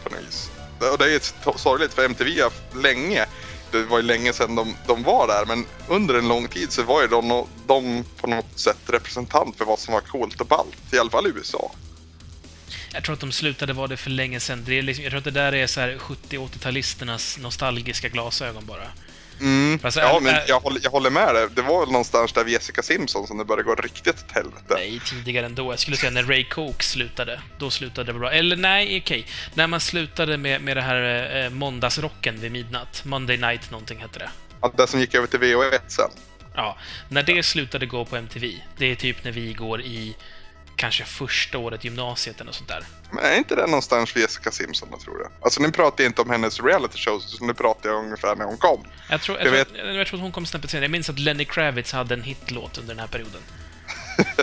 På något vis. Och det är sorgligt för MTV har länge, det var ju länge sedan de, de var där, men under en lång tid så var ju de, de på något sätt representant för vad som var coolt och ballt. I alla fall i USA. Jag tror att de slutade vara det för länge sedan. Det är liksom, jag tror att det där är så här 70-80-talisternas nostalgiska glasögon bara. Mm. Alltså, ja, men jag håller, jag håller med dig. Det var väl någonstans där vid Jessica Simpson som det började gå riktigt åt helvete. Nej, tidigare ändå. Jag skulle säga när Ray Coke slutade. Då slutade det bra. Eller nej, okej. Okay. När man slutade med, med det här eh, måndagsrocken vid midnatt. Monday Night någonting hette det. Ja, det som gick över till VH1 sen. Ja, när det slutade gå på MTV. Det är typ när vi går i kanske första året gymnasiet eller sånt där. Men är inte det någonstans vid Jessica Simpson, jag tror det? Alltså nu pratar jag inte om hennes reality shows, utan nu pratar jag ungefär när hon kom. Jag tror, jag, jag, vet... tror, jag tror att hon kom snäppet senare. Jag minns att Lenny Kravitz hade en hitlåt under den här perioden.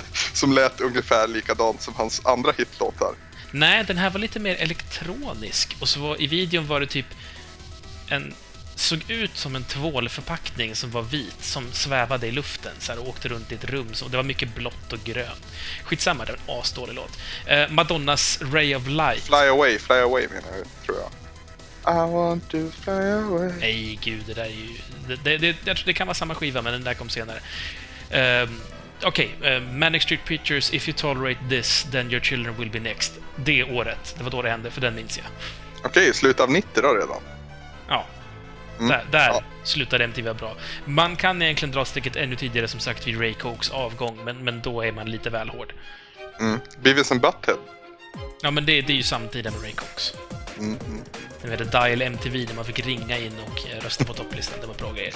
som lät ungefär likadant som hans andra hitlåtar. Nej, den här var lite mer elektronisk. Och så var, i videon var det typ en såg ut som en tvålförpackning som var vit, som svävade i luften så här, och åkte runt i ett rum. Så, det var mycket blått och grönt. Skitsamma, det var en asdålig låt. Eh, Madonnas Ray of Light. Fly away, fly away menar jag, tror jag. I want to fly away. Nej, gud, det där är ju... Det, det, det, jag tror det kan vara samma skiva, men den där kom senare. Uh, Okej, okay, uh, Manic Street Pictures, If you tolerate this, then your children will be next. Det året, det var då det hände, för den minns jag. Okej, okay, slutet av 90 då redan? Mm. Där, där ja. slutade MTV bra. Man kan egentligen dra strecket ännu tidigare, som sagt, vid Ray Cokes avgång, men, men då är man lite väl hård. Mm. Beavis and Butthead? Ja, men det, det är ju samtiden med Ray Cox. Mm, mm. Den hette Dial MTV där man fick ringa in och eh, rösta på topplistan. Det var bra grejer.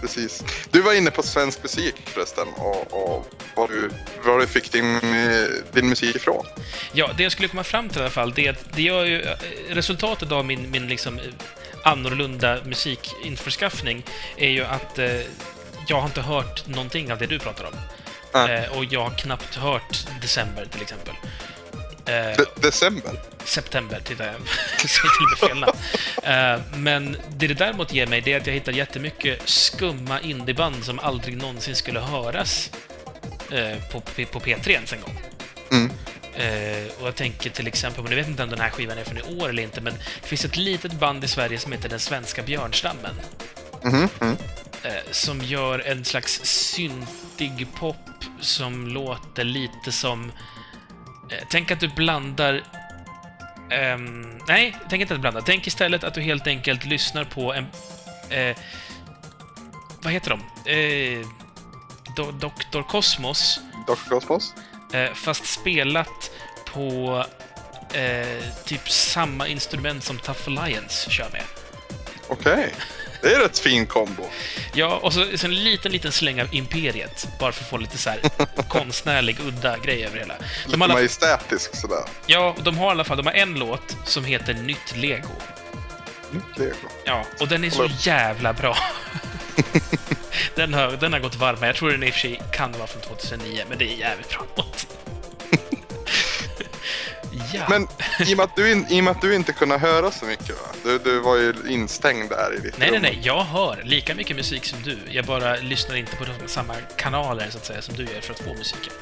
Precis. Du var inne på svensk musik förresten och, och var, du, var du fick din, eh, din musik ifrån. Ja, det jag skulle komma fram till i alla fall, det är att det gör ju, eh, resultatet av min, min liksom annorlunda musikinförskaffning är ju att eh, jag har inte hört någonting av det du pratar om. Eh, och jag har knappt hört December, till exempel. Eh, De december? September, tittar jag. säger till och med fel eh, Men det det däremot ger mig, det är att jag hittar jättemycket skumma indieband som aldrig någonsin skulle höras eh, på, på P3 ens en gång. Mm. Uh, och jag tänker till exempel, men jag vet inte om den här skivan är från i år eller inte, men det finns ett litet band i Sverige som heter Den svenska björnstammen. Mm -hmm. uh, som gör en slags syntig pop som låter lite som... Uh, tänk att du blandar... Um, nej, tänk inte att du blandar. Tänk istället att du helt enkelt lyssnar på en... vad heter de? Do Dr. Cosmos. Dr. Cosmos? Fast spelat på eh, typ samma instrument som Tough Alliance kör med. Okej. Det är rätt fin kombo. Ja, och så, så en liten, liten släng av Imperiet, bara för att få lite så här konstnärlig, udda grej över hela. Lite De alla, majestätisk sådär. ja, de har i alla fall de har en låt som heter Nytt Lego. Nytt lego. Ja, och den är så upp. jävla bra. den, har, den har gått varm. Jag tror den i och för sig kan vara från 2009, men det är jävligt bra låt. ja. Men i och, med att du in, i att du inte kunde höra så mycket va? Du, du var ju instängd där i ditt Nej, nej, rum. nej. Jag hör lika mycket musik som du. Jag bara lyssnar inte på de, samma kanaler så att säga som du gör för att få musiken.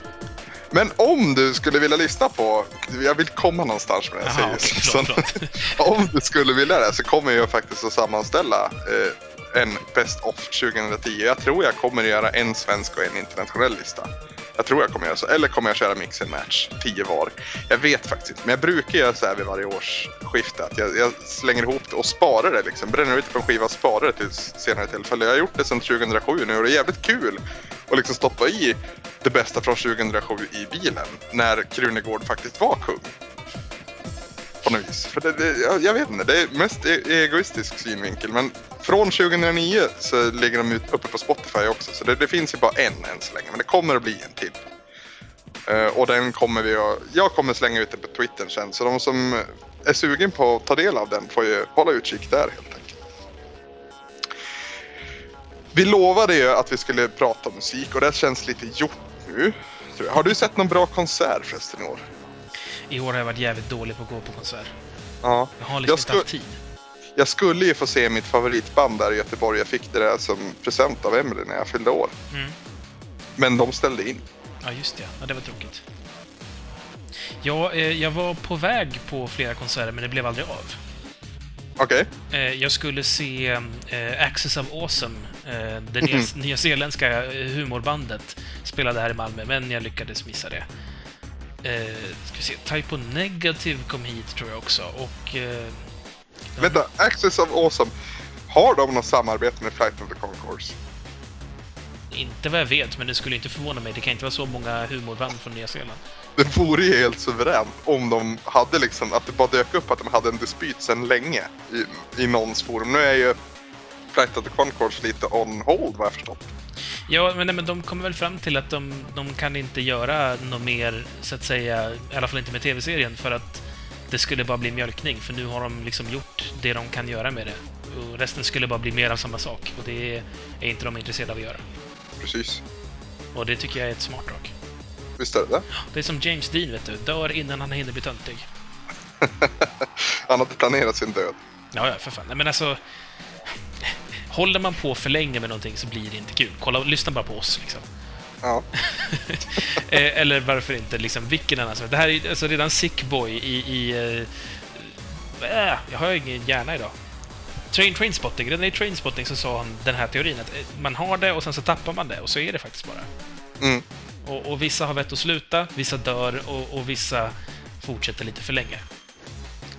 Men om du skulle vilja lyssna på, jag vill komma någonstans med det jag Jaha, säger. okej, förlåt, förlåt. om du skulle vilja det så kommer jag faktiskt att sammanställa eh, en Best of 2010. Jag tror jag kommer att göra en svensk och en internationell lista. Jag tror jag kommer göra så. Eller kommer jag köra mix and match, 10 var. Jag vet faktiskt inte. Men jag brukar göra så här vid varje årsskifte. Att jag, jag slänger ihop det och sparar det liksom. Bränner ut det på en skiva och sparar det till senare tillfälle. Jag har gjort det sedan 2007 nu och det är jävligt kul att liksom stoppa i det bästa från 2007 i bilen. När Krunegård faktiskt var kung. På något vis. För det, det, jag, jag vet inte, det är mest e-, egoistisk synvinkel. Men från 2009 så ligger de ut, uppe på Spotify också. Så det, det finns ju bara en än så länge. Men det kommer att bli en till. Eh, och den kommer vi att, jag kommer slänga ut den på Twitter sen. Så de som är sugen på att ta del av den får ju hålla utkik där helt enkelt. Vi lovade ju att vi skulle prata om musik och det känns lite gjort nu. Har du sett någon bra konsert förresten i år? I år har jag varit jävligt dålig på att gå på konsert. Ja. Jag har liksom Jag inte haft tid. Jag skulle ju få se mitt favoritband där i Göteborg. Jag fick det där som present av Emily när jag fyllde år. Mm. Men de ställde in. Ja, just det. Ja, det var tråkigt. Ja, eh, jag var på väg på flera konserter, men det blev aldrig av. Okej. Eh, jag skulle se eh, Axis of Awesome, eh, det nya, nyzeeländska eh, humorbandet, spelade här i Malmö, men jag lyckades missa det. Eh, ska vi se, Typo Negative kom hit, tror jag också, och... Eh, Vänta, Access of Awesome. Har de något samarbete med Flight of the Conchords? inte vad jag vet, men det skulle inte förvåna mig. Det kan inte vara så många humorband från Nya Zeeland. Det vore ju helt suveränt om de hade liksom, att det bara dök upp att de hade en dispyt sedan länge i, i någons forum. Nu är ju Flight of the Conchords lite on hold vad jag förstått. Ja, men, nej, men de kommer väl fram till att de, de kan inte göra något mer, så att säga, i alla fall inte med tv-serien, för att det skulle bara bli mjölkning, för nu har de liksom gjort det de kan göra med det. Och resten skulle bara bli mer av samma sak, och det är inte de intresserade av att göra. Precis. Och det tycker jag är ett smart drag. Visst är det det? Det är som James Dean, vet du. Dör innan han hinner bli töntig. Han hade planerat sin död. Ja, ja, för fan. Men alltså... Håller man på för länge med någonting så blir det inte kul. Kolla, lyssna bara på oss, liksom. Ja. Eh, Eller varför inte liksom vilken annan som Det här är alltså redan Sick Boy i... i äh, jag har ingen hjärna idag. Train Trainspotting. Redan i Trainspotting så sa han den här teorin att man har det och sen så tappar man det och så är det faktiskt bara. Mm. Och, och vissa har vett att sluta, vissa dör och, och vissa fortsätter lite för länge.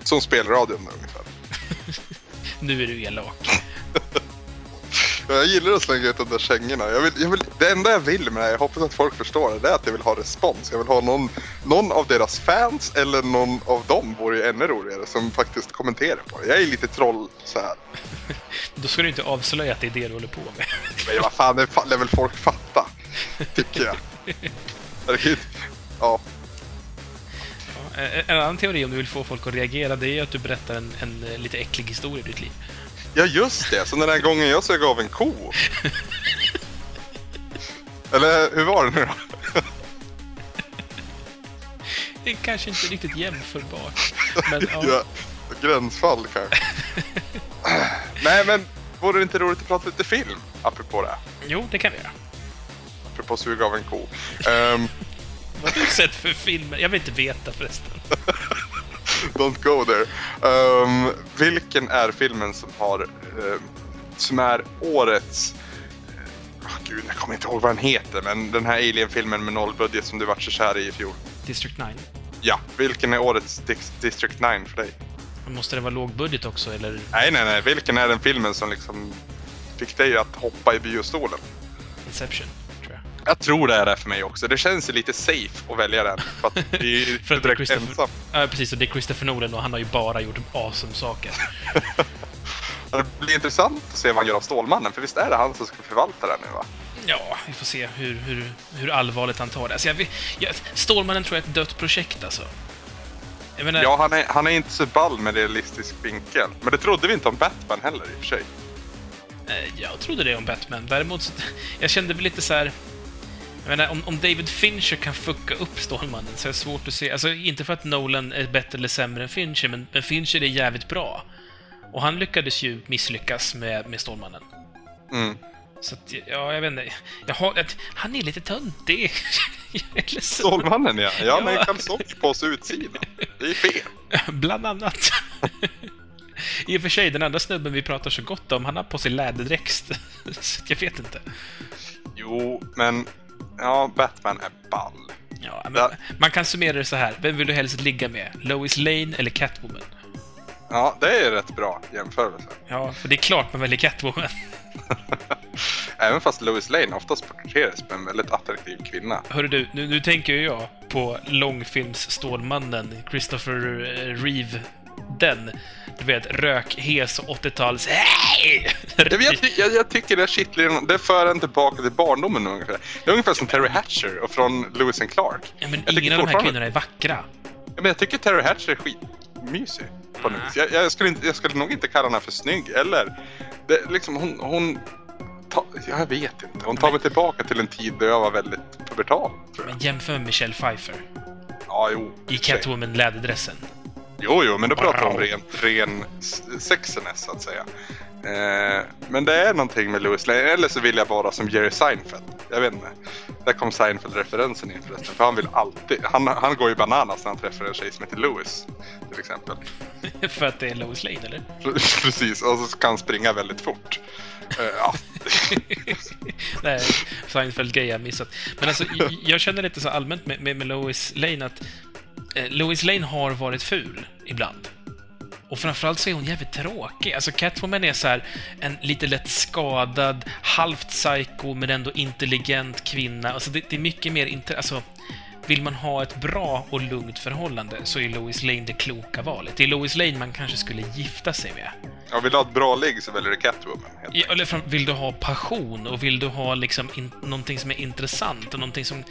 Som spelradion ungefär. Nu är du elak. Ja, Jag gillar att slänga ut de där kängorna. Jag vill, jag vill, det enda jag vill med det här, jag hoppas att folk förstår det, det är att jag vill ha respons. Jag vill ha någon, någon av deras fans eller någon av dem vore ju ännu roligare som faktiskt kommenterar på det. Jag är lite troll så här. Då ska du inte avslöja att det är det du håller på med. Men vad fan, det lär väl folk fatta. Tycker jag. Ja, Ja, En en annan teori om du vill få folk att reagera, det är att du berättar en, en eh, lite äcklig historia i ditt liv. Ja, just det. Som den här gången jag sög av en ko. Eller hur var det nu då? Det är kanske inte riktigt jämförbart. Men ja. Ja, gränsfall kanske. Nej, men vore det inte roligt att prata lite film? Apropå det. Jo, det kan vi göra. Apropå suga av en ko. Ehm, Vad har du sett för filmer? Jag vill inte veta förresten. don't go there. Ehm, vilken är filmen som har... ehm, som är årets... Uh, gud, jag kommer inte ihåg vad den heter, men den här Alien-filmen med nollbudget som du vart så kär i i fjol. District 9. Ja, vilken är årets Dix- District 9 för dig? Måste det vara låg budget också, eller? Nej, nej, nej. Vilken är den filmen som liksom fick dig att hoppa i biostolen? Inception, jag. Tror det är det för mig också. Det känns ju lite safe att välja den. För att det är ju För direkt Christopher- ensam. Ja, precis. Och det är Christopher Nolan och han har ju bara gjort awesome saker. Det blir intressant att se vad han gör av Stålmannen, för visst är det han som ska förvalta den nu va? Ja, vi får se hur, hur, hur allvarligt han tar det. Alltså, jag, jag, Stålmannen tror jag är ett dött projekt alltså. Menar, Ja, han är, han är inte så ball med realistisk vinkel. Men det trodde vi inte om Batman heller i och för sig. eh, jag trodde det om Batman. Däremot, så, jag kände väl lite så här. Jag menar, om, om David Fincher kan fucka upp Stålmannen så är det svårt att se. Alltså, inte för att Nolan är bättre eller sämre än Fincher, men, men Fincher är jävligt bra. Och han lyckades ju misslyckas med, med Stålmannen. Mm. Så att, ja, jag vet inte. Jag har, han är lite töntig. Stålmannen ja. Ja, på sig utsidan. Det är fel. Bland annat. I och för sig, den andra snubben vi pratar så gott om, han har på sig läderdräkt. så jag vet inte. Jo, men... Ja, Batman är ball. Ja, men. Man kan summera det så här. Vem vill du helst ligga med? Lois Lane eller Catwoman? Ja, det är rätt bra jämförelse. Ja, för det är klart man väljer Catwoman. Även fast Lois Lane oftast porträtteras som en väldigt attraktiv kvinna. Hörru du, nu, nu tänker ju jag på långfilms Stålmannen, Christopher eh, Reeve. Den. Du vet, rökhes 80-tals... Hej! Jag, ty- jag, jag tycker det kittlar, det för en tillbaka till barndomen ungefär. Det är ungefär som Terry Hatcher och från Lewis and Clark. Ja, men Jag ingen av de här kvinnorna är vackra. Ja, men jag tycker Terry Hatcher är skitmysig. På vis. jag, jag, skulle inte, jag skulle nog inte kalla henne för snygg eller... Det, liksom hon... hon ta, jag vet inte. Hon tar mig tillbaka till en tid då jag var väldigt pubertal. Men jämför med Michelle Pfeiffer Ja, jo. i. Catwoman-läderdressen. Jo, jo, men då pratar vi om Wow. ren, sexiness så att säga. Eh, men det är någonting med Louis Lane, eller så vill jag vara som Jerry Seinfeld. Jag vet inte. Där kom Seinfeld-referensen in förresten. För han vill alltid, han, han går ju bananas när han träffar en tjej som heter Louis. Till exempel. För att det är Lois Lane, eller? Precis, och så kan han springa väldigt fort. Eh, ja. Nej, Seinfeld-grej jag missat. Men alltså, jag känner lite så allmänt med, med, med Lois Lane att Louis Lois Lane har varit ful ibland. Och framförallt så är hon jävligt tråkig. Alltså Catwoman är så här en lite lätt skadad, halvt psycho men ändå intelligent kvinna. Alltså det, det är mycket mer inte... Alltså, vill man ha ett bra och lugnt förhållande så är Lois Lane det kloka valet. Det är Lois Lane man kanske skulle gifta sig med. ja, vill du ha ett bra ligg så väljer du Catwoman. Ja, eller vill du ha passion och vill du ha liksom in, någonting som är intressant och någonting som...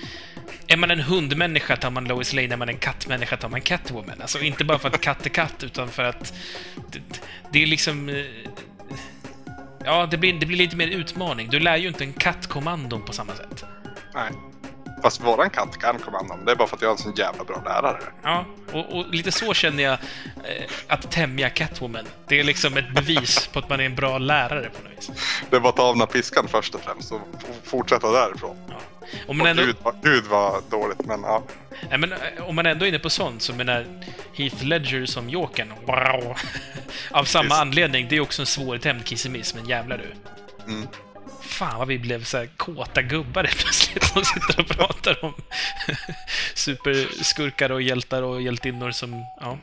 Är man en hundmänniska tar man Lois Lane, är man en kattmänniska tar man Catwoman. Alltså inte bara för att katt är katt, utan för att det, det är liksom... eh, Ja, det blir, det blir lite mer utmaning. Du lär ju inte en kattkommandon på samma sätt. Nej. Fast våran katt kan kommandon. Det är bara för att jag är en sån jävla bra lärare. Ja, och, och lite så känner jag eh, att tämja Catwoman. Det är liksom ett bevis på att man är en bra lärare på något vis. Det är bara att ta av den piskan först och främst och fortsätta därifrån. Ja. Om man ändå... Gud, Gud vad dåligt, men ja. Nej, men eh, om man ändå är inne på sånt, så menar Heath Ledger som Jokern, wow. Av samma Visst. anledning, det är också en svårtämjd kissemiss, men jävlar du. Mm. Fan vad vi blev så här kåta gubbar helt plötsligt som sitter och pratar om superskurkar och hjältar och hjältinnor som, ja.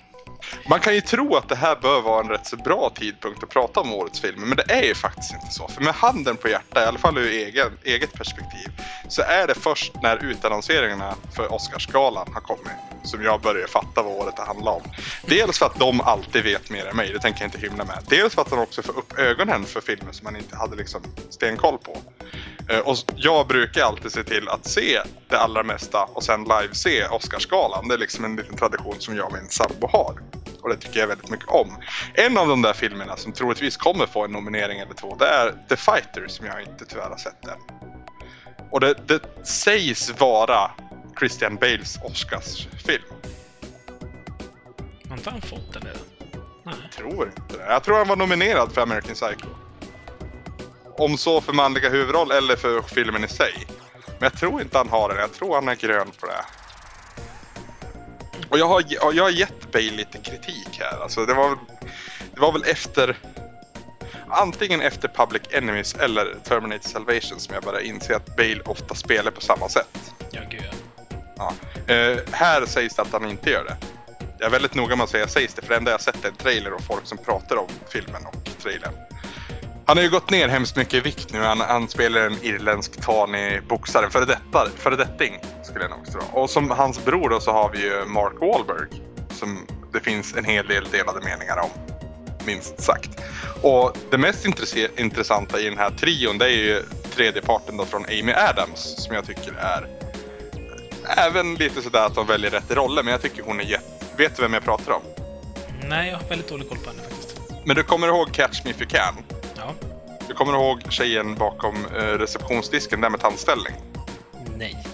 Man kan ju tro att det här bör vara en rätt så bra tidpunkt att prata om årets filmer, men det är ju faktiskt inte så. För med handen på hjärtat, i alla fall ur egen, eget perspektiv, så är det först när utannonseringarna för Oscarsgalan har kommit som jag börjar fatta vad året det handlar om. Dels för att de alltid vet mer än mig, det tänker jag inte hymla med. Dels för att de också får upp ögonen för filmer som man inte hade liksom stenkoll på. Eh, och jag brukar alltid se till att se det allra mesta och sen live se Oscarsgalan. Det är liksom en liten tradition som jag och min sambo har. Och det tycker jag väldigt mycket om. En av de där filmerna som troligtvis kommer få en nominering eller två, det är The Fighter som jag inte tyvärr har sett än. Och det, det sägs vara Christian Bales Oscarsfilm. Har inte han fått den redan? Nej. Tror inte det. Jag tror han var nominerad för American Psycho. Om så för manliga huvudroll eller för filmen i sig. Men jag tror inte han har den. Jag tror han är grön på det. Och jag har, jag har gett Bale lite kritik här. Alltså det var, det var väl efter... Antingen efter Public Enemies eller Terminator Salvation som jag började inse att Bale ofta spelar på samma sätt. Ja, gud ja. Eh, här sägs det att han inte gör det. Jag är väldigt noga med att säga sägs det, för det enda jag sett är en trailer och folk som pratar om filmen och trailern. Han har ju gått ner hemskt mycket i vikt nu. Han, han spelar en irländsk tanig boxare. Före detta, före detting skulle jag nog tro. Och som hans bror då så har vi ju Mark Wahlberg. Som det finns en hel del delade meningar om. Minst sagt. Och det mest intressanta i den här trion det är ju tredje parten då från Amy Adams. Som jag tycker är även lite sådär att de väljer rätt roller. Men jag tycker hon är jätte... Vet du vem jag pratar om? Nej, jag har väldigt dålig koll på henne faktiskt. Men du kommer ihåg Catch Me If You Can? Du kommer ihåg tjejen bakom eh, receptionsdisken där med tandställning? Nej.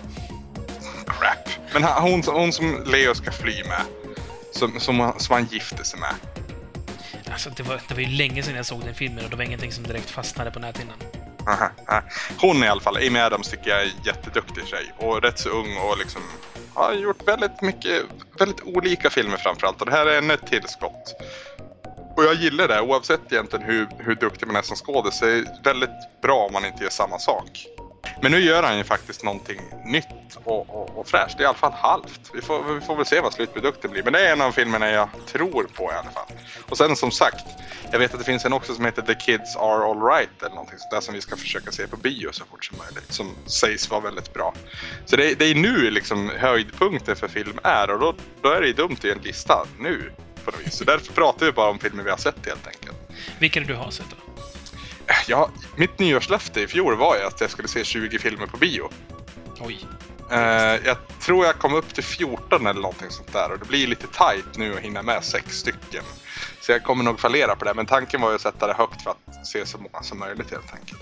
Crap. Men hon, hon som Leo ska fly med. Som, som, som han gifte sig med. Alltså, det var, det var ju länge sedan jag såg den filmen och det var ingenting som direkt fastnade på näthinnan. Aha, aha. Hon i alla fall, Amy Adams tycker jag är en jätteduktig tjej. Och rätt så ung och liksom har gjort väldigt mycket, väldigt olika filmer framförallt. Och det här är ännu ett tillskott. Och jag gillar det oavsett egentligen hur, hur duktig man är som skådis. Det är väldigt bra om man inte gör samma sak. Men nu gör han ju faktiskt någonting nytt och, och, och fräscht. Det är i alla fall halvt. Vi får, vi får väl se vad slutprodukten blir. Men det är en av filmerna jag tror på i alla fall. Och sen som sagt, jag vet att det finns en också som heter The Kids Are Alright eller någonting sånt där som vi ska försöka se på bio så fort som möjligt. Som sägs vara väldigt bra. Så det, är- det är nu liksom höjdpunkten för film är och då, då är det ju dumt i en lista nu. På något vis. Så därför pratar vi bara om filmer vi har sett helt enkelt. Vilka du har sett då? Ja, mitt nyårslöfte i fjol var ju att jag skulle se 20 filmer på bio. Oj. Eh, jag tror jag kom upp till 14 eller någonting sånt där och det blir lite tight nu att hinna med sex stycken. Så jag kommer nog fallera på det, men tanken var ju att sätta det högt för att se så många som möjligt helt enkelt.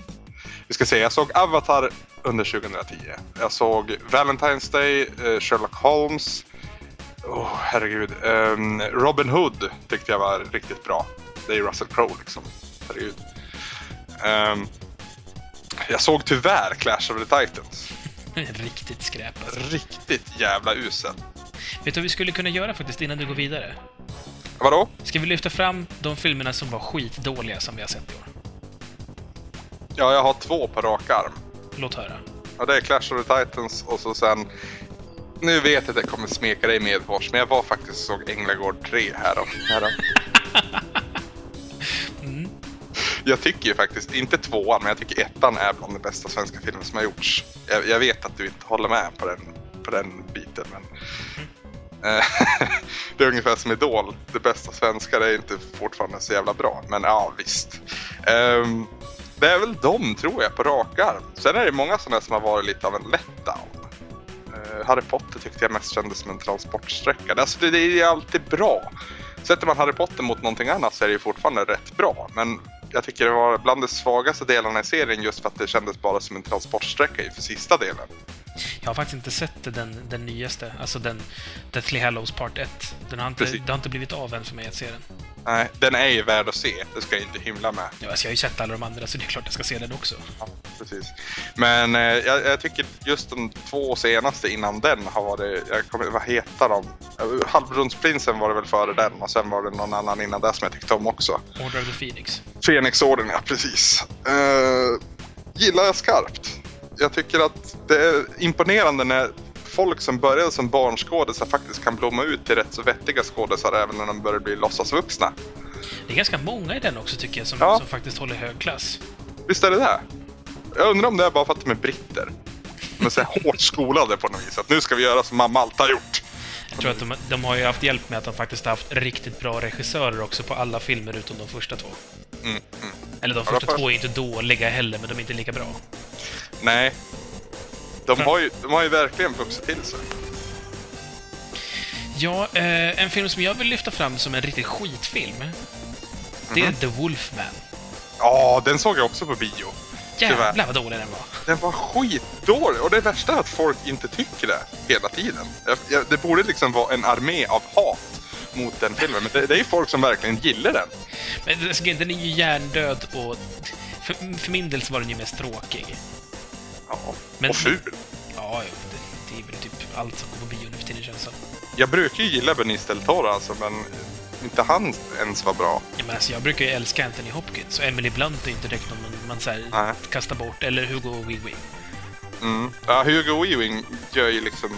Vi ska se, jag såg Avatar under 2010. Jag såg Valentine's Day, eh, Sherlock Holmes. Oh, herregud. Ehm, Robin Hood tyckte jag var riktigt bra. Det är ju Russell Crowe liksom. Herregud. Ehm, jag såg tyvärr Clash of the Titans. Riktigt skräp alltså. Riktigt jävla usel. Vet du vad vi skulle kunna göra faktiskt innan du går vidare? Vadå? Ska vi lyfta fram de filmerna som var skitdåliga som vi har sett i år? Ja, jag har två på rak arm. Låt höra. Ja, det är Clash of the Titans och så sen... Nu vet jag att jag kommer smeka dig medhårs, men jag var faktiskt såg Änglagård 3 härom. härom. Mm. Jag tycker ju faktiskt, inte tvåan, men jag tycker ettan är bland de bästa svenska filmer som har gjorts. Jag, jag vet att du inte håller med på den, på den biten, men... Eh, det är ungefär som Idol. Det bästa svenska det är inte fortfarande så jävla bra, men ja visst. Ehm, det är väl de, tror jag, på rak arm. Sen är det många sådana som har varit lite av en letdown. Harry Potter tyckte jag mest kändes som en transportsträcka. Alltså det, det är alltid bra. Sätter man Harry Potter mot någonting annat så är det ju fortfarande rätt bra. Men jag tycker det var bland de svagaste delarna i serien just för att det kändes bara som en transportsträcka inför sista delen. Jag har faktiskt inte sett den, den nyaste, alltså den Deathly Hallows Part 1. Den har inte, Precis. det har inte blivit av än för mig att se den. Nej, den är ju värd att se. Det ska jag inte hymla med. Ja, alltså jag har ju sett alla de andra, så det är klart jag ska se den också. Ja, precis. Men eh, jag, jag tycker just de två senaste innan den har varit, jag kommer, vad heter de? Eh, Halvbrunsprinsen var det väl före den och sen var det någon annan innan det som jag tyckte om också. Order of the Phoenix. Fenixorden, ja precis. Uh, gillar jag skarpt. Jag tycker att det är imponerande när folk som började som barnskådisar faktiskt kan blomma ut till rätt så vettiga skådisar även när de börjar bli låtsasvuxna. Det är ganska många i den också, tycker jag, som, Ja. som faktiskt håller hög klass. Visst är det det? Jag undrar om det är bara för att de är britter. De är så hårt skolade på något vis. Att nu ska vi göra som mamma alltid har gjort. Jag tror att de, de har ju haft hjälp med att de faktiskt har haft riktigt bra regissörer också på alla filmer utom de första två. Mm, mm. Eller de Ja, första de två är inte dåliga heller, men de är inte lika bra. Nej. De har, ju, de har ju verkligen vuxit till sig. Ja, eh, en film som jag vill lyfta fram som en riktig skitfilm, det Mhm. är The Wolfman. Ja, den såg jag också på bio. Jävlar Tyvärr. vad dålig den var. Den var skitdålig och det värsta är att folk inte tycker det hela tiden. Det borde liksom vara en armé av hat mot den filmen, men det, det är ju folk som verkligen gillar den. Men den är ju hjärndöd och... För, för min del så var den ju mest tråkig. Ja, Men- och ful. Ja, ja, det, det är väl typ allt som går på bio nu för tiden känns som. Jag brukar ju gilla Benice del Toro alltså, men inte han ens var bra. Ja, men alltså, jag brukar ju älska Anthony Hopkins, och Emily Blunt är inte direkt någon man, man så här, kastar bort. Eller Hugo Weaving. Mm. Ja, Hugo Weaving gör ju liksom...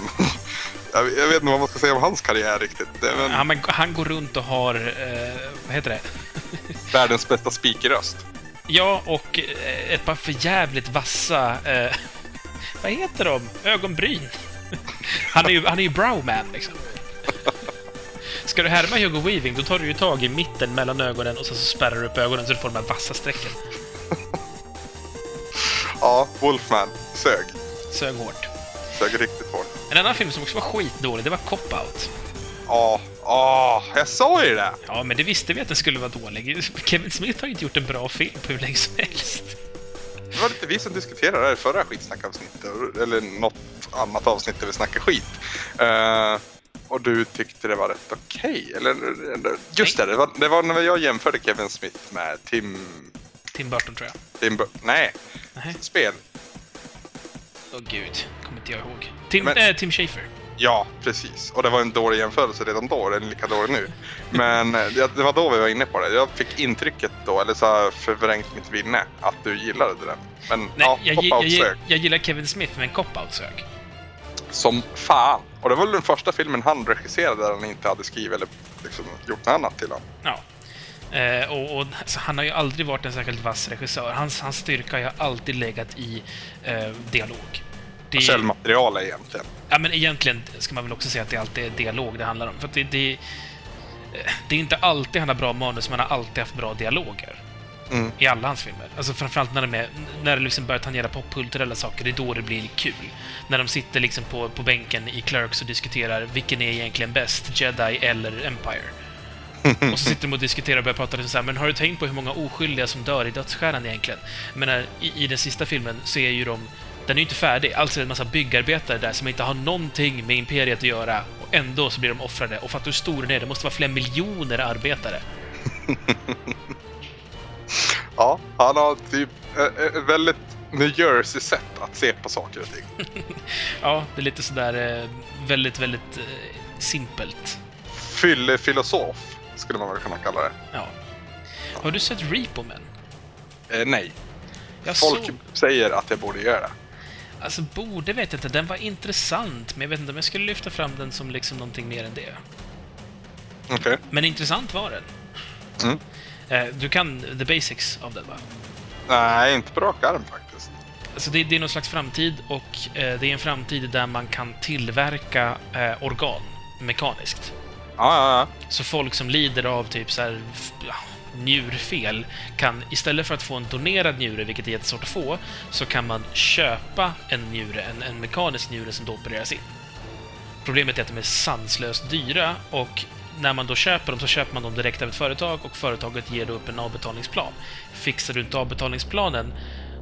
jag, vet inte vad man ska säga om hans karriär riktigt. Väl Han, men han går runt och har... Eh, vad heter det? världens bästa speakerröst. Ja, och eh, ett par förjävligt vassa... Eh, vad heter de? Ögonbryn. Han är ju, han är ju browman, liksom. Ska du härma Hugo Weaving, då tar du ju tag i mitten mellan ögonen och så, så spärrar du upp ögonen så du får de här vassa strecken. Ja, Wolfman. Sög. Sög hårt. Sög riktigt hårt. En annan film som också var skitdålig, det var Cop Out. Ja, ja, jag sa ju det! Ja, men det visste vi att den skulle vara dålig. Kevin Smith har ju inte gjort en bra film på hur länge som helst. Det var lite vi som diskuterade det här i förra skitsnackavsnittet, eller något annat avsnitt där vi snackade skit. Eh, och du tyckte det var rätt okej, eller, eller? Just det, det var, det var när jag jämförde Kevin Smith med Tim... Tim Burton, tror jag. Tim Bur- Nej, Nej. spel. Åh gud, kommer inte jag ihåg. Tim, Men- eh, Tim Schafer. Ja, precis. Och det var en dålig jämförelse redan då, den är lika dålig nu. Men eh, det, var då vi var inne på det. Jag fick intrycket då, eller så har förvrängt mitt minne, att du gillade den. Men Nej, ja, jag, jag, jag, gillar Kevin Smith, men Cop Out sög. Som fan. Och det var väl den första filmen han regisserade där han inte hade skrivit eller liksom gjort något annat till honom. Ja. Eh, och, och alltså, han har ju aldrig varit en särskilt vass regissör. Hans, hans styrka har ju alltid legat i eh, dialog. Det, Källmaterial egentligen. ja, men egentligen ska man väl också säga att det alltid är dialog det handlar om. För det, det, eh, det är inte alltid han har bra manus, men han har alltid haft bra dialoger. Mm. I alla hans filmer. Alltså framförallt när, de är, när det liksom börjar tangera popkulturella saker, det är då det blir kul. När de sitter liksom på, på bänken i Clerks och diskuterar vilken är egentligen bäst, Jedi eller Empire? och så sitter de och diskuterar och börjar prata liksom så här, men har du tänkt på hur många oskyldiga som dör i Dödsstjärnan egentligen? Jag menar, i, i den sista filmen så är ju de den är ju inte färdig, alltså är det en massa byggarbetare där som inte har någonting med Imperiet att göra och ändå så blir de offrade. Och fattar du hur stor den är? Det måste vara flera miljoner arbetare. Ja, han har typ eh, ett väldigt New Jersey-sätt att se på saker och ting. Ja, det är lite sådär eh, väldigt, väldigt eh, simpelt. Fyllefilosof skulle man väl kunna kalla det. Ja. Har du sett Repo Man? Eh, nej. Jag Folk såg... säger att jag borde göra det. Alltså, borde vet jag inte. Den var intressant, men jag vet inte om jag skulle lyfta fram den som liksom någonting mer än det. Okej. Men intressant var den. Mm. Eh, Du kan the basics av den, va? Nej, inte på rak arm faktiskt. Alltså det, det är någon slags framtid och eh, det är en framtid där man kan tillverka eh, organ mekaniskt. Ja, ja, ja. Så folk som lider av typ så här, njurfel kan istället för att få en donerad njure, vilket är jättesvårt att få, så kan man köpa en njure, en, en mekanisk njure som då opereras in. Problemet är att de är sanslöst dyra och när man då köper dem så köper man dem direkt av ett företag och företaget ger då upp en avbetalningsplan. Fixar du inte avbetalningsplanen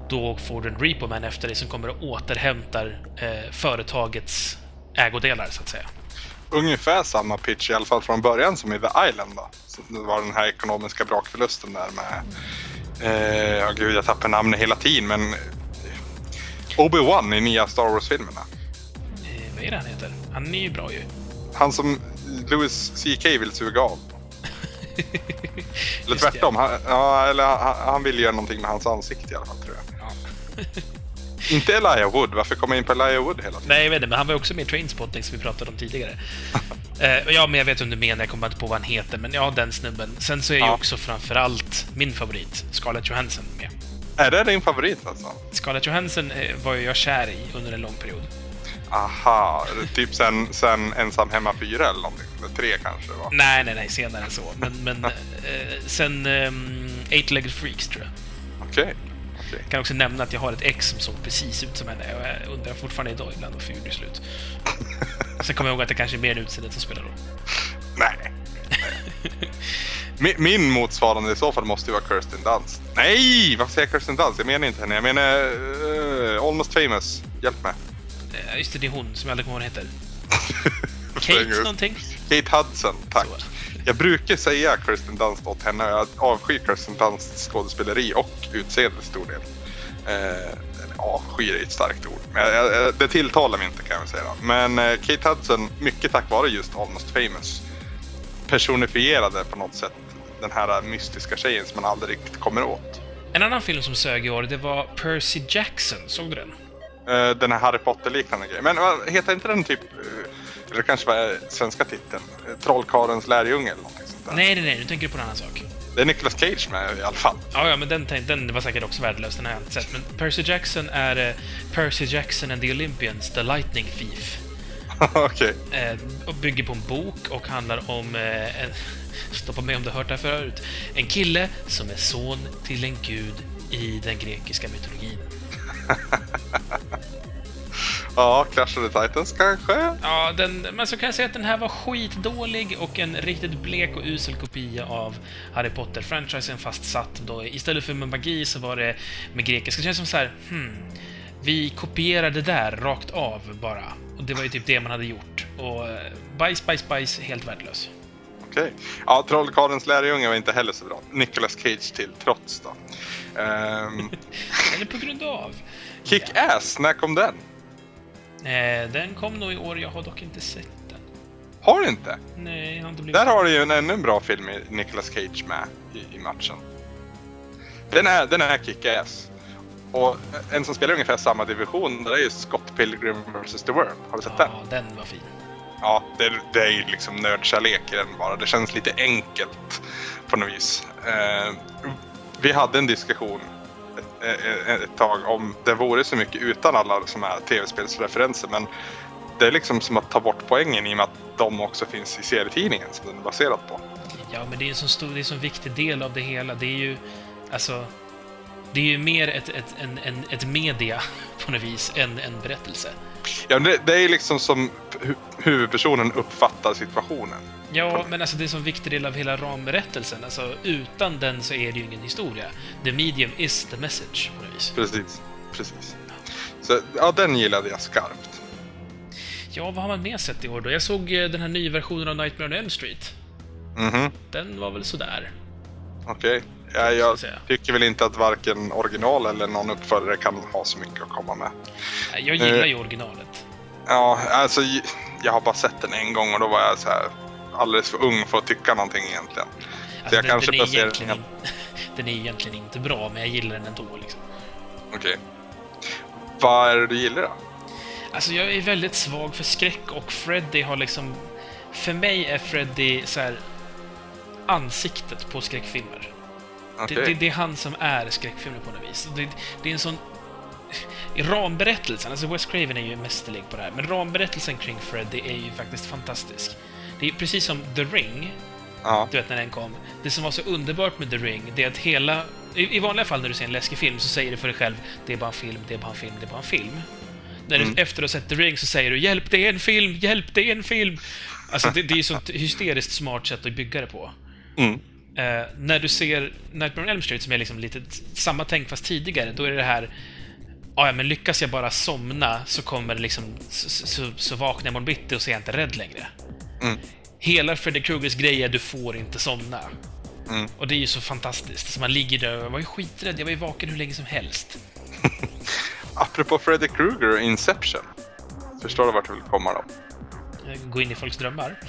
då får du en repo-man efter dig som kommer och återhämtar eh, företagets ägodelar, så att säga. Ungefär samma pitch i alla fall från början som i The Island då. Så det var den här ekonomiska brakförlusten där med... Eh, ja gud, jag tappar namnet hela tiden men... eh, Obi-Wan i nya Star Wars-filmerna. Eh, vad är det han heter? Han är ju bra ju. Han som Louis CK vill suga av. Eller tvärtom. Han, ja, eller han, han vill göra någonting med hans ansikte i alla fall tror jag. Ja. Inte Elijah Wood. Varför kommer jag in på Elijah Wood hela tiden? Nej, jag vet inte, men han var ju också med i Trainspotting som vi pratade om tidigare. eh, ja, men jag vet vem du menar, jag kommer inte på vad han heter, men ja, den snubben. Sen så är ju Ja. också framförallt min favorit, Scarlett Johansson, med. Är det din favorit alltså? Scarlett Johansson eh, var ju jag kär i under en lång period. Aha, typ sen, sen Ensam Hemma 4 eller någonting. 3 kanske var. Nej, nej, nej, senare än så. Men, men eh, sen um, Eight-Legged Freaks, tror jag. Okej. okej. Jag kan också nämna att jag har ett ex som såg precis ut som henne. och Jag undrar fortfarande idag ibland varför gjorde slut. Sen kommer jag ihåg att det kanske är mer utseendet som spelar roll. Nej. min, min motsvarande i så fall måste ju vara Kirsten Dunst. Nej! Varför säger jag Kirsten Dunst? Jag menar inte henne. Jag menar uh, Almost Famous. Hjälp mig. Eh, Just det, det är hon som jag aldrig kommer ihåg vad hon heter. Kate någonting? Kate Hudson, tack. Så. Jag brukar säga Kirsten Dunst åt henne jag avskyr Kirsten Dunsts skådespeleri och utseende till stor del. Eh, avskyr är ett starkt ord, men det tilltalar mig inte kan jag säga. Men eh, Kate Hudson, mycket tack vare just Almost Famous, personifierade på något sätt den här mystiska tjejen som man aldrig riktigt kommer åt. En annan film som sög i år, det var Percy Jackson. Såg du den? Eh, den här Harry Potter-liknande grejen. Men vad heter inte den typ, eh, eller kanske var svenska titeln, eh, Trollkarlens lärjunge eller någonting sånt där? Nej, nej, nej, nu tänker du på en annan sak. Det är Nicolas Cage med i alla fall. Ja, ja, men den, den var säkert också värdelös, den har jag inte sett. Men Percy Jackson är eh, Percy Jackson and the Olympians, The Lightning Thief. Okej. Eh, och bygger på en bok och handlar om eh, en... Stoppa mig om du har hört det här förut. En kille som är son till en gud i den grekiska mytologin. Ja, Clash of the Titans kanske? Ja, den, men så kan jag säga att den här var skitdålig och en riktigt blek och usel kopia av Harry Potter-franchisen fast satt då. Istället för med magi så var det med grekiska. Det känns som så här, hmm, vi kopierar det där rakt av bara. Och det var ju typ det man hade gjort. Och eh, bajs, bajs, bajs, helt värdelös. Okej. Ja, Trollkarlens lärjunge var inte heller så bra. Nicolas Cage till trots då. Ehm, Eller på grund av. Kick-Ass, när kom den? Eh, den kom nog i år, jag har dock inte sett den. Har du inte? Nej, jag har inte blivit... Där har du ju en ännu en bra film med Nicolas Cage med i, i matchen. Den är, den är kick-ass. Och en som spelar ungefär samma division, det är ju Scott Pilgrim vs. The World. Har du sett den? Ja, den var fin. Ja, det, det är ju liksom nördkärlek i den bara. Det känns lite enkelt på något vis. Eh, vi hade en diskussion Eh, eh, ett, tag om det vore så mycket utan alla som är tv-spelsreferenser men det är liksom som att ta bort poängen i och med att de också finns i serietidningen som den är baserad på. Ja, men det är en så stor, det är en så viktig del av det hela. Det är ju, alltså, det är ju mer ett, ett, en, en, ett media på något vis än en berättelse. Ja, det, det är liksom som hu- huvudpersonen uppfattar situationen. Ja, men alltså det är en viktig del av hela ramberättelsen. Alltså, utan den så är det ju ingen historia. The medium is the message, på något vis. Precis, precis. Så ja, den gillade jag skarpt. Ja, vad har man mer sett i år då? Jag såg eh, den här nya versionen av Nightmare on Elm Street. Mhm, Den var väl sådär. okej. Ja, jag tycker väl inte att varken original eller någon uppföljare kan ha så mycket att komma med. Jag gillar ju originalet. Ja, alltså jag har bara sett den en gång och då var jag så här alldeles för ung för att tycka någonting egentligen. Alltså, jag den, kanske den, är egentligen in, den är egentligen inte bra, men jag gillar den ändå. Liksom. Okej. Vad är det du gillar då? Alltså, jag är väldigt svag för skräck och Freddy har liksom... För mig är Freddy så här ansiktet på skräckfilmer. Okej. Det, det, det är han som är skräckfilmer på något vis. Det, det är en sån... I ramberättelsen, alltså Wes Craven är ju mästerlig på det här, men ramberättelsen kring Freddy är ju faktiskt fantastisk. Det är precis som The Ring, Ja. du vet när den kom. Det som var så underbart med The Ring, det är att hela... I, I vanliga fall när du ser en läskig film så säger du för dig själv det är bara en film, det är bara en film, det är bara en film. När Mm. du efter att ha sett The Ring så säger du hjälp, det är en film, hjälp, det är en film! Alltså det, det är ju sånt hysteriskt smart sätt att bygga det på. Mm. Eh, när du ser Nightmare on Elm Street, som är liksom lite samma tänk fast tidigare, då är det det här... "Ah, Ja, men lyckas jag bara somna så kommer det liksom... Så, så, så vaknar jag imorgon bitti och så är jag inte rädd längre. Mm. Hela Freddy Krugers grej är du får inte somna. Mm. Och det är ju så fantastiskt. Så man ligger där och jag var ju skiträdd, jag var ju vaken hur länge som helst. Apropå Freddy Krueger och Inception. Förstår du vart du vill komma då? Eh, Gå in i folks drömmar.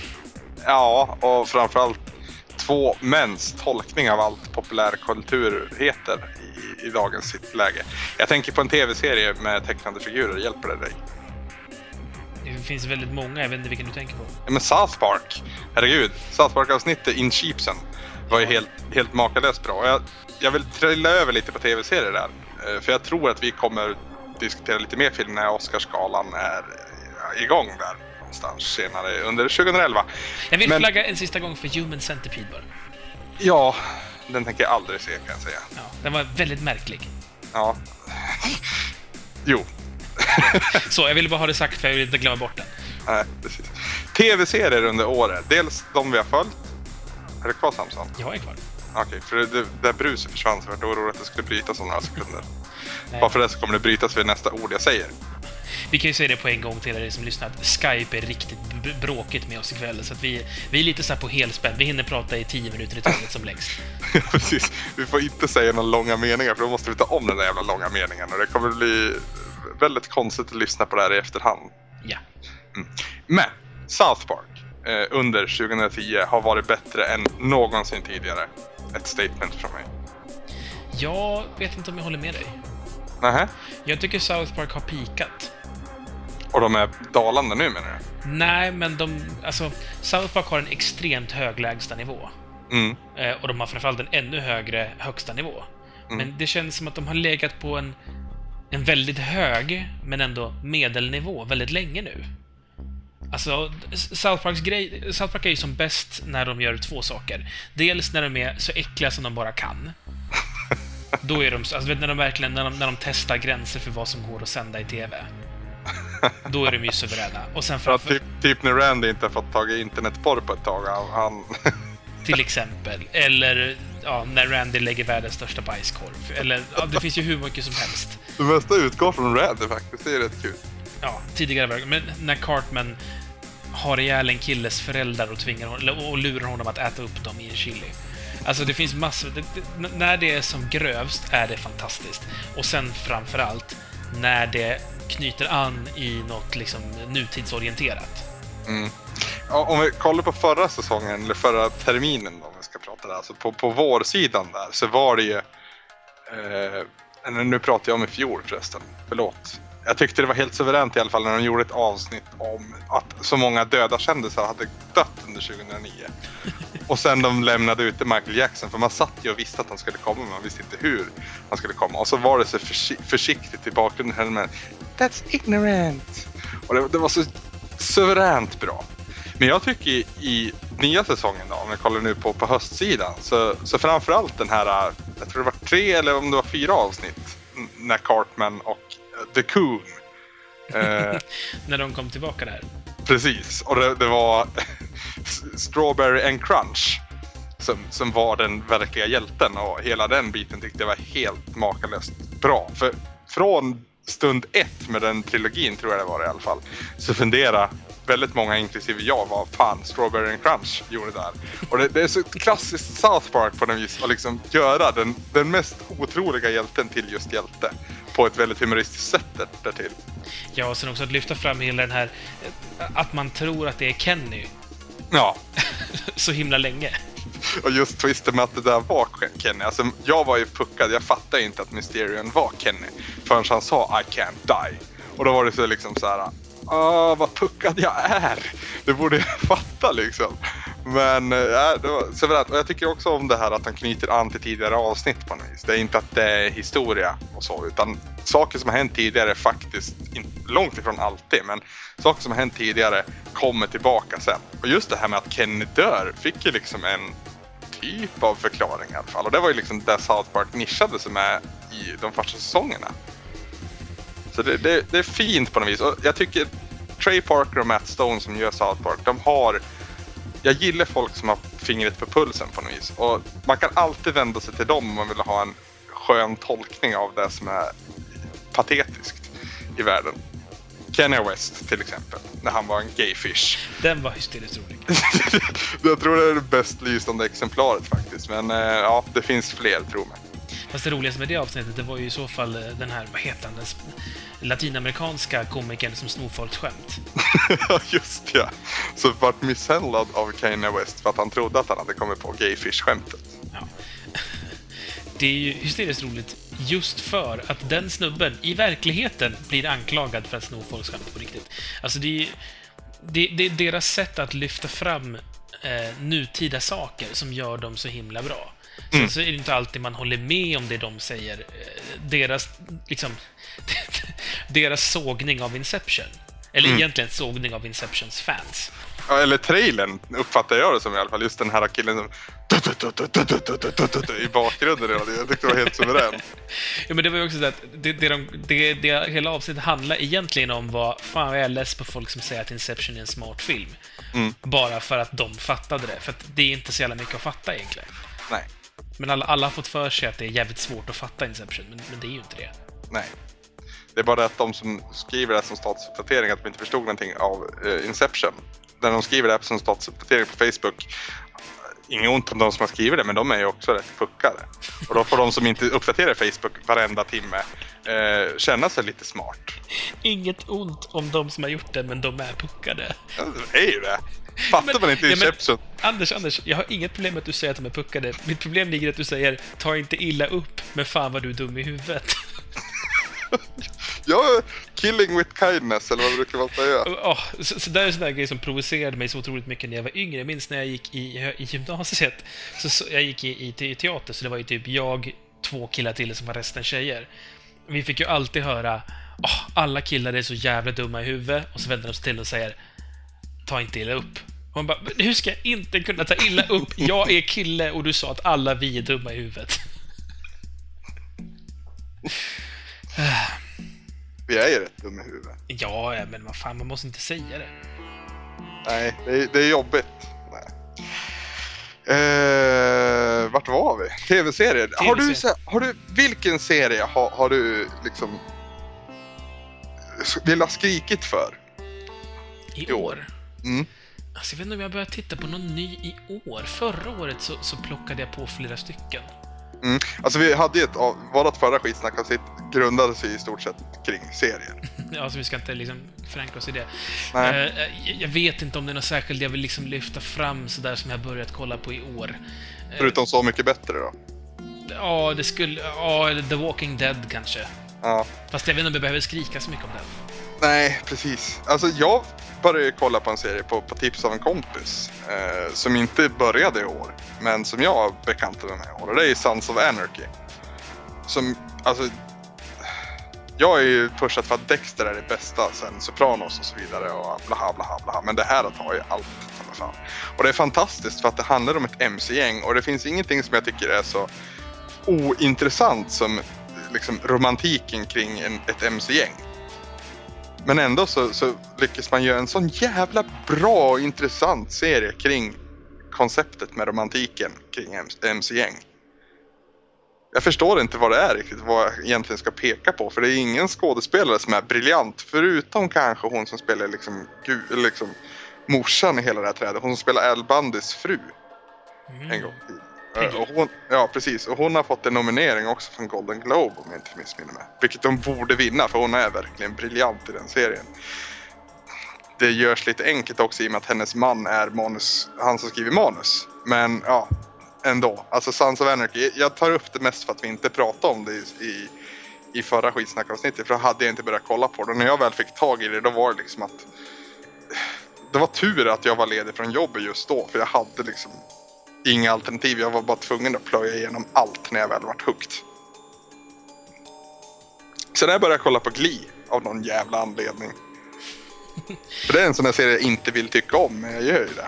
Ja, och framförallt två mäns tolkning av allt populärkultur heter i, i dagens läge. Jag tänker på en tv-serie med tecknade figurer. Hjälper det dig? Det finns väldigt många, jag vet inte vilken du tänker på. Ja, men South Park. Herregud. South Park-avsnittet In Sheepsen var ju helt, helt makalöst bra. Jag, jag vill trilla över lite på tv-serier där. Eh, För jag tror att vi kommer diskutera lite mer film när Oscarsgalan är eh, igång där någonstans senare under 2011. Jag vill Men- flagga en sista gång för Human Centipede bara. Ja, den tänker jag aldrig se kan jag säga. Ja, den var väldigt märklig. Ja. jo, Så, jag ville bara ha det sagt för jag vill inte glömma bort den. nej, precis. Tv-serier under året. Dels de vi har följt. Är det kvar Samson? Jag är kvar. Okej, för det, det där bruset försvann så jag var orolig att det skulle brytas om några sekunder. Nej. Bara för det så kommer det brytas vid nästa ord jag säger. Vi kan ju säga det på en gång till er som lyssnar att Skype är riktigt bråkigt med oss ikväll. Så att vi, vi är lite så här på helspänn. Vi hinner prata i tio minuter i taget som längst. Precis. Vi får inte säga några långa meningar för då måste vi ta om den där jävla långa meningen och det kommer bli väldigt konstigt att lyssna på det här i efterhand. Ja. Men South Park eh, under 2010 har varit bättre än någonsin tidigare. Ett statement från mig. Jag vet inte om jag håller med dig. Nähä? Jag tycker South Park har pikat. Och de är dalande nu menar du? Nej, men de... Alltså, South Park har en extremt hög lägstanivå. Mm. Eh, och de har framförallt en ännu högre högsta nivå. Men det känns som att de har legat på en, en väldigt hög, men ändå medelnivå väldigt länge nu. Alltså, South Parks grej... South Park är ju som bäst när de gör två saker. Dels när de är så äckliga som de bara kan. Då är de så, alltså vet, när de verkligen, när de, när de testar gränser för vad som går att sända i TV. Då är de ju suveräna. Och sen Ja, framför, typ, typ när Randy inte har fått tag i internetporr på ett tag. Han till exempel. Eller ja, när Randy lägger världens största bajskorv. Eller, ja, det finns ju hur mycket som helst. det mesta utgår från Randy faktiskt. Det är rätt kul. Ja, tidigare var det- Men när Cartman har ihjäl en killes föräldrar och tvingar hon, och lurar honom att äta upp dem i en chili. Alltså det finns massor... Det, det, när det är som grövst är det fantastiskt. Och sen framförallt när det knyter an i något liksom nutidsorienterat. Mm. Ja, om vi kollar på förra säsongen, eller förra terminen då, om vi ska prata där. Alltså på, på vårsidan där så var det ju... Eh, eller nu pratar jag om i fjol förresten, förlåt. Jag tyckte det var helt suveränt i alla fall när de gjorde ett avsnitt om att så många döda kändisar hade dött under 2009. Och sen de lämnade ute Michael Jackson, för man satt ju och visste att han skulle komma men man visste inte hur han skulle komma. Och så var det så försi- försiktigt i bakgrunden med That's ignorant! Och det, det var så suveränt bra. Men jag tycker i, i nya säsongen då, om vi kollar nu på, på höstsidan, så, så framförallt den här, jag tror det var tre eller om det var fyra avsnitt, när Cartman och The Coon eh, När de kom tillbaka där. Precis, och det, det var Strawberry and Crunch som, som var den verkliga hjälten och hela den biten tyckte jag var helt makalöst bra. För från stund ett med den trilogin, tror jag det var i alla fall, så fundera väldigt många, inklusive jag, vad fan Strawberry and Crunch gjorde där. Och det, det är så klassiskt South Park på något vis att liksom göra den, den mest otroliga hjälten till just hjälte. På ett väldigt humoristiskt sätt där- därtill. Ja, och sen också att lyfta fram hela den här... eh, Att man tror att det är Kenny Ja, så himla länge. Och just twisten med att det där var Kenny. Alltså, jag var ju puckad. Jag fattade inte att Mysterion var Kenny. Förrän han sa I can't die. Och då var det så liksom så här. Åh, vad puckad jag är! Det borde jag fatta liksom. Men äh, det var suveränt. Och jag tycker också om det här att han knyter an till tidigare avsnitt på något vis. Det är inte att det är historia och så, utan saker som har hänt tidigare faktiskt, in, långt ifrån alltid, men saker som har hänt tidigare kommer tillbaka sen. Och just det här med att Kenny dör fick ju liksom en typ av förklaring i alla fall. Och det var ju liksom där South Park nischade sig med i de första säsongerna. Så det, det, det är fint på något vis. Och jag tycker Trey Parker och Matt Stone som gör South Park, de har... Jag gillar folk som har fingret på pulsen på något vis. Och man kan alltid vända sig till dem om man vill ha en skön tolkning av det som är patetiskt i världen. Kanye West till exempel, när han var en gayfish. Den var hysteriskt rolig. jag tror det är det bäst lysande exemplaret faktiskt. Men eh, ja, det finns fler, tro mig. Fast det roligaste med det avsnittet, det var ju i så fall eh, den här, vad heter han, den latinamerikanska komikern som snor folks skämt. Just ja. Så vart misshandlad av Kanye West för att han trodde att han hade kommit på gayfish-skämtet. Ja. Det är ju hysteriskt roligt just för att den snubben i verkligheten blir anklagad för att sno folks skämt på riktigt. Alltså det är, ju- det, det är deras sätt att lyfta fram eh, nutida saker som gör dem så himla bra. Sen så är det inte alltid man håller med om det de säger. Eh, Deras, liksom, deras sågning av Inception. Eller egentligen sågning av Inceptions fans. Ja, eller trailern uppfattar jag det som i alla fall. Just den här killen som i bakgrunden. Jag tyckte det var helt suveränt. Ja, men det var ju också så att det, det, de, det, det hela avsnittet handlar egentligen om var fan vad jag är less på folk som säger att Inception är en smart film. Mm. Bara för att de fattade det. För att det är inte så jävla mycket att fatta egentligen. Nej, Men alla, alla har fått för sig att det är jävligt svårt att fatta Inception, men, men det är ju inte det. nej. Det är bara att de som skriver det som statusuppdatering att de inte förstod någonting av eh, Inception. När de skriver det här som statusuppdatering på Facebook Inget ont om de som har skrivit det, men de är ju också rätt puckade. Och då får de som inte uppdaterar Facebook varenda timme eh, känna sig lite smart. Inget ont om de som har gjort det, men de är puckade. Det är ju det. Fattar Men- man inte ja, men- Inception? Anders, Anders, jag har inget problem med att du säger att de är puckade. Mitt problem ligger i att du säger ta inte illa upp, men fan vad du är dum i huvudet. Jag killing with kindness, eller vad brukar man säga? Ja, så, så där är en sån där grej som provocerade mig så otroligt mycket när jag var yngre. Jag minns när jag gick i, i gymnasiet. Så, så, jag gick i, i, i teater, så det var ju typ jag, två killar till som var resten tjejer. Vi fick ju alltid höra "Åh, alla killar är så jävla dumma i huvudet och så vänder de sig till och säger ta inte illa upp. Man bara, "Men hur ska jag inte kunna ta illa upp? Jag är kille och du sa att alla vi är dumma i huvudet. Vi är ju rätt dumma i huvudet. Ja, men vad fan, man måste inte säga det. Nej, det är, det är jobbigt. Eh, vart var vi? TV-serier. Har du, har du, vilken serie har, har du liksom vill ha skrikit för? I I år. år. Mm. Alltså, jag vet inte om jag börjar titta på någon ny i år. Förra året så, så plockade jag på flera stycken. Mm. Alltså vi hade ju ett, av- vårat förra skitsnackavsnitt grundade sig i stort sett kring serier. Ja, så vi ska inte liksom förankra oss i det. Nej. Eh, jag- jag vet inte om det är något särskilt jag vill liksom lyfta fram sådär som jag börjat kolla på i år. Eh, Förutom Så mycket bättre då. Ja, det skulle... Ja, eller The Walking Dead kanske. Ja. Fast jag vet inte om jag behöver skrika så mycket om den. Nej, precis. Alltså jag började kolla på en serie på, på tips av en kompis. Eh, som inte började i år, men som jag bekantade mig med i år. Och det är Sons of Anarchy. Som, alltså... Jag är ju pushad för att Dexter är det bästa sen Sopranos och så vidare och blaha blaha blaha. Men det här tar ju allt i. Och det är fantastiskt för att det handlar om ett MC-gäng och det finns ingenting som jag tycker är så ointressant som liksom romantiken kring en, ett MC-gäng. Men ändå så, så lyckas man göra en sån jävla bra och intressant serie kring konceptet med romantiken kring MC-gäng. Jag förstår inte vad det är riktigt, vad jag egentligen ska peka på. För det är ingen skådespelare som är briljant. Förutom kanske hon som spelar liksom, liksom morsan i hela det här trädet. Hon som spelar Al Bundys fru Mm. en gång i tiden. Hon, ja, precis. Och hon har fått en nominering också från Golden Globe om jag inte missminner mig. Vilket de borde vinna för hon är verkligen briljant i den serien. Det görs lite enkelt också i och med att hennes man är manus, han som skriver manus. Men ja, ändå. Alltså Sons of Anarchy, jag tar upp det mest för att vi inte pratade om det i, i, i förra skitsnackavsnittet. För då hade jag inte börjat kolla på det. Och när jag väl fick tag i det då var det liksom att det var tur att jag var ledig från jobbet just då. För jag hade liksom inga alternativ. Jag var bara tvungen att plöja igenom allt när jag väl vart hooked. Sen när jag började kolla på Glee av någon jävla anledning. För det är en sån där serie jag inte vill tycka om, men jag gör ju det.